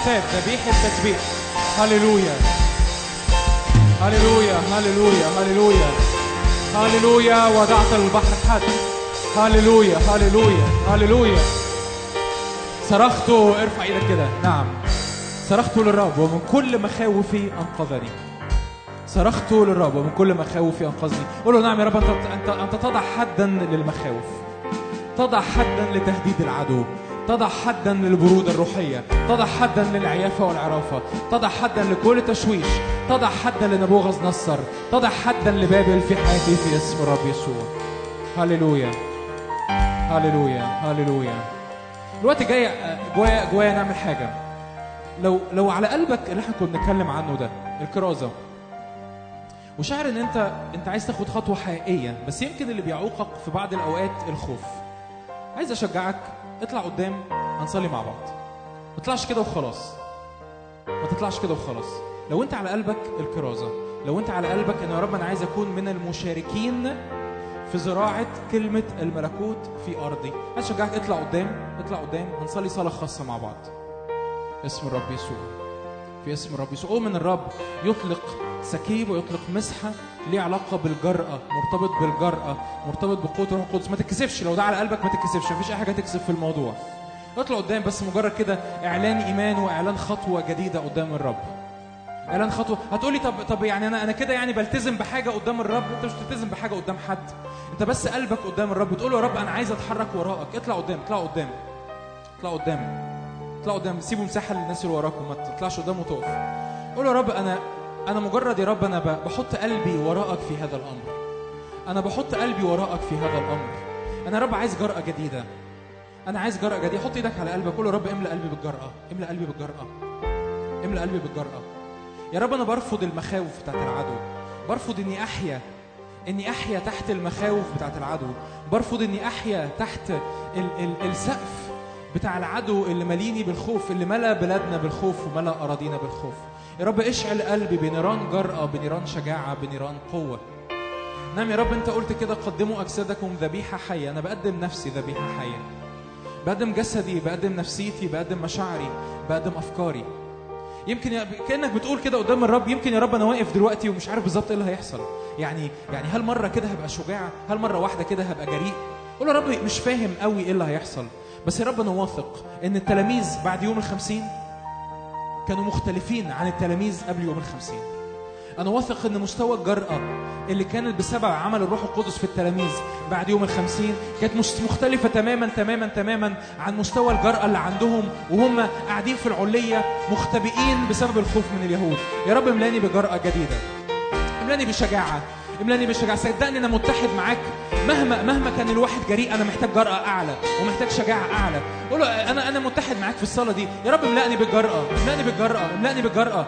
Speaker 3: ذبيحة وتاب ذبيحة تسبيح هللويا. هللويا هللويا هللويا. هللويا وضعت البحر حد. هللويا هللويا هللويا. صرخت ارفع إيدك كده. نعم. صرخت للرب ومن كل مخاوفي انقذني. صرخت للرب ومن كل مخاوفي انقذني. قول له نعم يا رب انت انت أنت تضع حدا للمخاوف. تضع حدا لتهديد العدو. تضع حدا للبرودة الروحية تضع حدا للعيافة والعرافة تضع حدا لكل تشويش تضع حدا لنبوغذ نصر تضع حدا لبابل في حياتي في اسم الرب يسوع. هللويا. هللويا. هللويا. الوقت جاي آه، جوايا جوايا نعمل حاجة. لو لو على قلبك اللي إحنا كنا بنتكلم عنه ده الكرازة. وشعر إن أنت أنت عايز تاخد خطوة حقيقية بس يمكن اللي بيعوقك في بعض الأوقات الخوف. عايز أشجعك اطلع قدام هنصلي مع بعض. ما تطلعش كده وخلاص. ما تطلعش كده وخلاص. لو انت على قلبك الكرازة لو انت على قلبك ان يا رب أنا عايز اكون من المشاركين في زراعة كلمة الملكوت في أرضي. أشجعك اطلع قدام اطلع قدام هنصلي صلاة خاصة مع بعض. اسم الرب يسوع. في اسم الرب يسوع أؤمن الرب. يطلق سكيب ويطلق مسحة ليه علاقة بالجرأة مرتبط بالجرأة مرتبط بقوة الروح القدس. ما تتكسفش. لو ده على قلبك ما تتكسفش. مفيش أي حاجة تكسف في الموضوع. اطلع قدام بس مجرد كده إعلان إيمان وإعلان خطوة جديدة قدام الرب. إعلان خطوة. هتقولي طب طب يعني أنا أنا كده يعني بلتزم بحاجة قدام الرب؟ أنت مش بتلتزم بحاجة قدام حد. أنت بس قلبك قدام الرب. بتقول له يا رب أنا عايز أتحرك وراءك اطلع قدام اطلع قدام اطلع قدام. اطلعوا قدام سيبوا مساحة للناس اللي وراكم ما تطلعش قدام وتقف. قول يا رب أنا أنا مجرد يا رب أنا بحط قلبي وراءك في هذا الأمر. أنا بحط قلبي وراءك في هذا الأمر. أنا يا رب عايز جرأة جديدة. أنا عايز جرأة جديدة. حط إيدك على قلبك. قول يا رب املأ قلبي بالجرأة. املأ قلبي بالجرأة. املأ قلبي بالجرأة. يا رب أنا برفض المخاوف بتاعت العدو. برفض إني أحيا إني أحيا تحت المخاوف بتاعت العدو. برفض إني أحيا تحت ال ال السقف. بتاع العدو اللي ماليني بالخوف اللي ملا بلادنا بالخوف وملا أراضينا بالخوف. يا رب اشعل قلبي بنيران جرأة بنيران شجاعة بنيران قوة. نعم يا رب انت قلت كده قدموا أجسادكم ذبيحة حية. أنا بقدم نفسي ذبيحة حية. بقدم جسدي بقدم نفسيتي بقدم مشاعري بقدم أفكاري. يمكن كأنك بتقول كده قدام الرب يمكن يا رب أنا واقف دلوقتي ومش عارف بالظبط إيه اللي هيحصل. يعني يعني هل مرة كده هبقى شجاع؟ هل مرة واحدة كده هبقى جريء؟ قول يا رب مش فاهم قوي إيه اللي هيحصل. بس يا رب أنا واثق إن التلاميذ بعد يوم الخمسين كانوا مختلفين عن التلاميذ قبل يوم الخمسين. أنا واثق إن مستوى الجرأة اللي كانت بسبب عمل الروح القدس في التلاميذ بعد يوم الخمسين كانت مختلفة تماما تماما تماما عن مستوى الجرأة اللي عندهم وهم قاعدين في العلية مختبئين بسبب الخوف من اليهود. يا رب املاني بجرأة جديدة املاني بشجاعة. املاني بشجاعة صدقني أنا متحد معاك. مهما مهما كان الواحد جريء أنا محتاج جرأة أعلى ومحتاج شجاعة أعلى. قول له أنا أنا متحد معاك في الصلاة دي. يا رب املأني بالجرأة. املأني بالجرأة. املأني بالجرأة.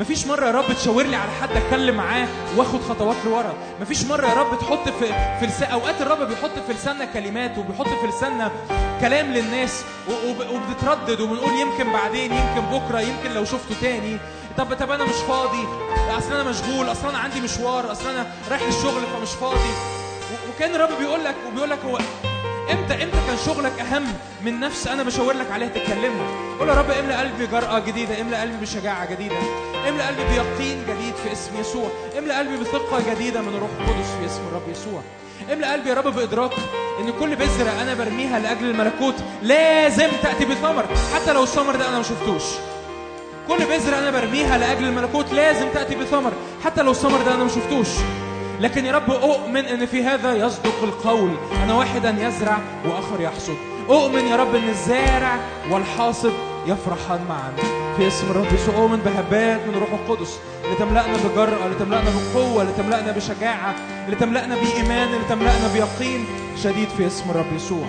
Speaker 3: مفيش مرة يا رب تشاور لي على حد أتكلم معاه وآخد خطوات لورا. مفيش مرة يا رب تحط في في لسان أوقات الرب بيحط في لساننا كلمات وبيحط في لساننا كلام للناس وبنتردد وبنقول يمكن بعدين يمكن بكرة يمكن لو شفته تاني. طب طب أنا مش فاضي. أصل أنا مشغول. أصل أنا عندي مشوار. أصل أنا رايح الشغل فمش فاضي. وكان الرب بيقول لك وبيقول لك هو إمتى إمتى كان شغلك أهم من نفس أنا بشاور لك عليها تتكلمها قول يا رب املى قلبي جرأة جديدة املى قلبي بشجاعة جديدة املى قلبي بيقين جديد في اسم يسوع املى قلبي بثقة جديدة من الروح القدس في اسم الرب يسوع. املى قلبي يا رب بإدراك إن كل بذرة أنا برميها لأجل الملكوت لازم تأتي بثمر حتى لو الثمر ده أنا ما شفتوش. كل بذرة أنا برميها لأجل الملكوت لازم تأتي بثمر حتى لو الثمر ده أنا ما شفتوش. لكن يا رب أؤمن أن في هذا يصدق القول. أنا واحدا يزرع وآخر يحصد. أؤمن يا رب أن الزارع والحاصد يفرحان معا. في اسم الرب يسوع أؤمن بهبات من الروح القدس. لتملأنا بجرأة لتملأنا بقوة لتملأنا بشجاعة لتملأنا بإيمان لتملأنا بيقين شديد في اسم الرب يسوع.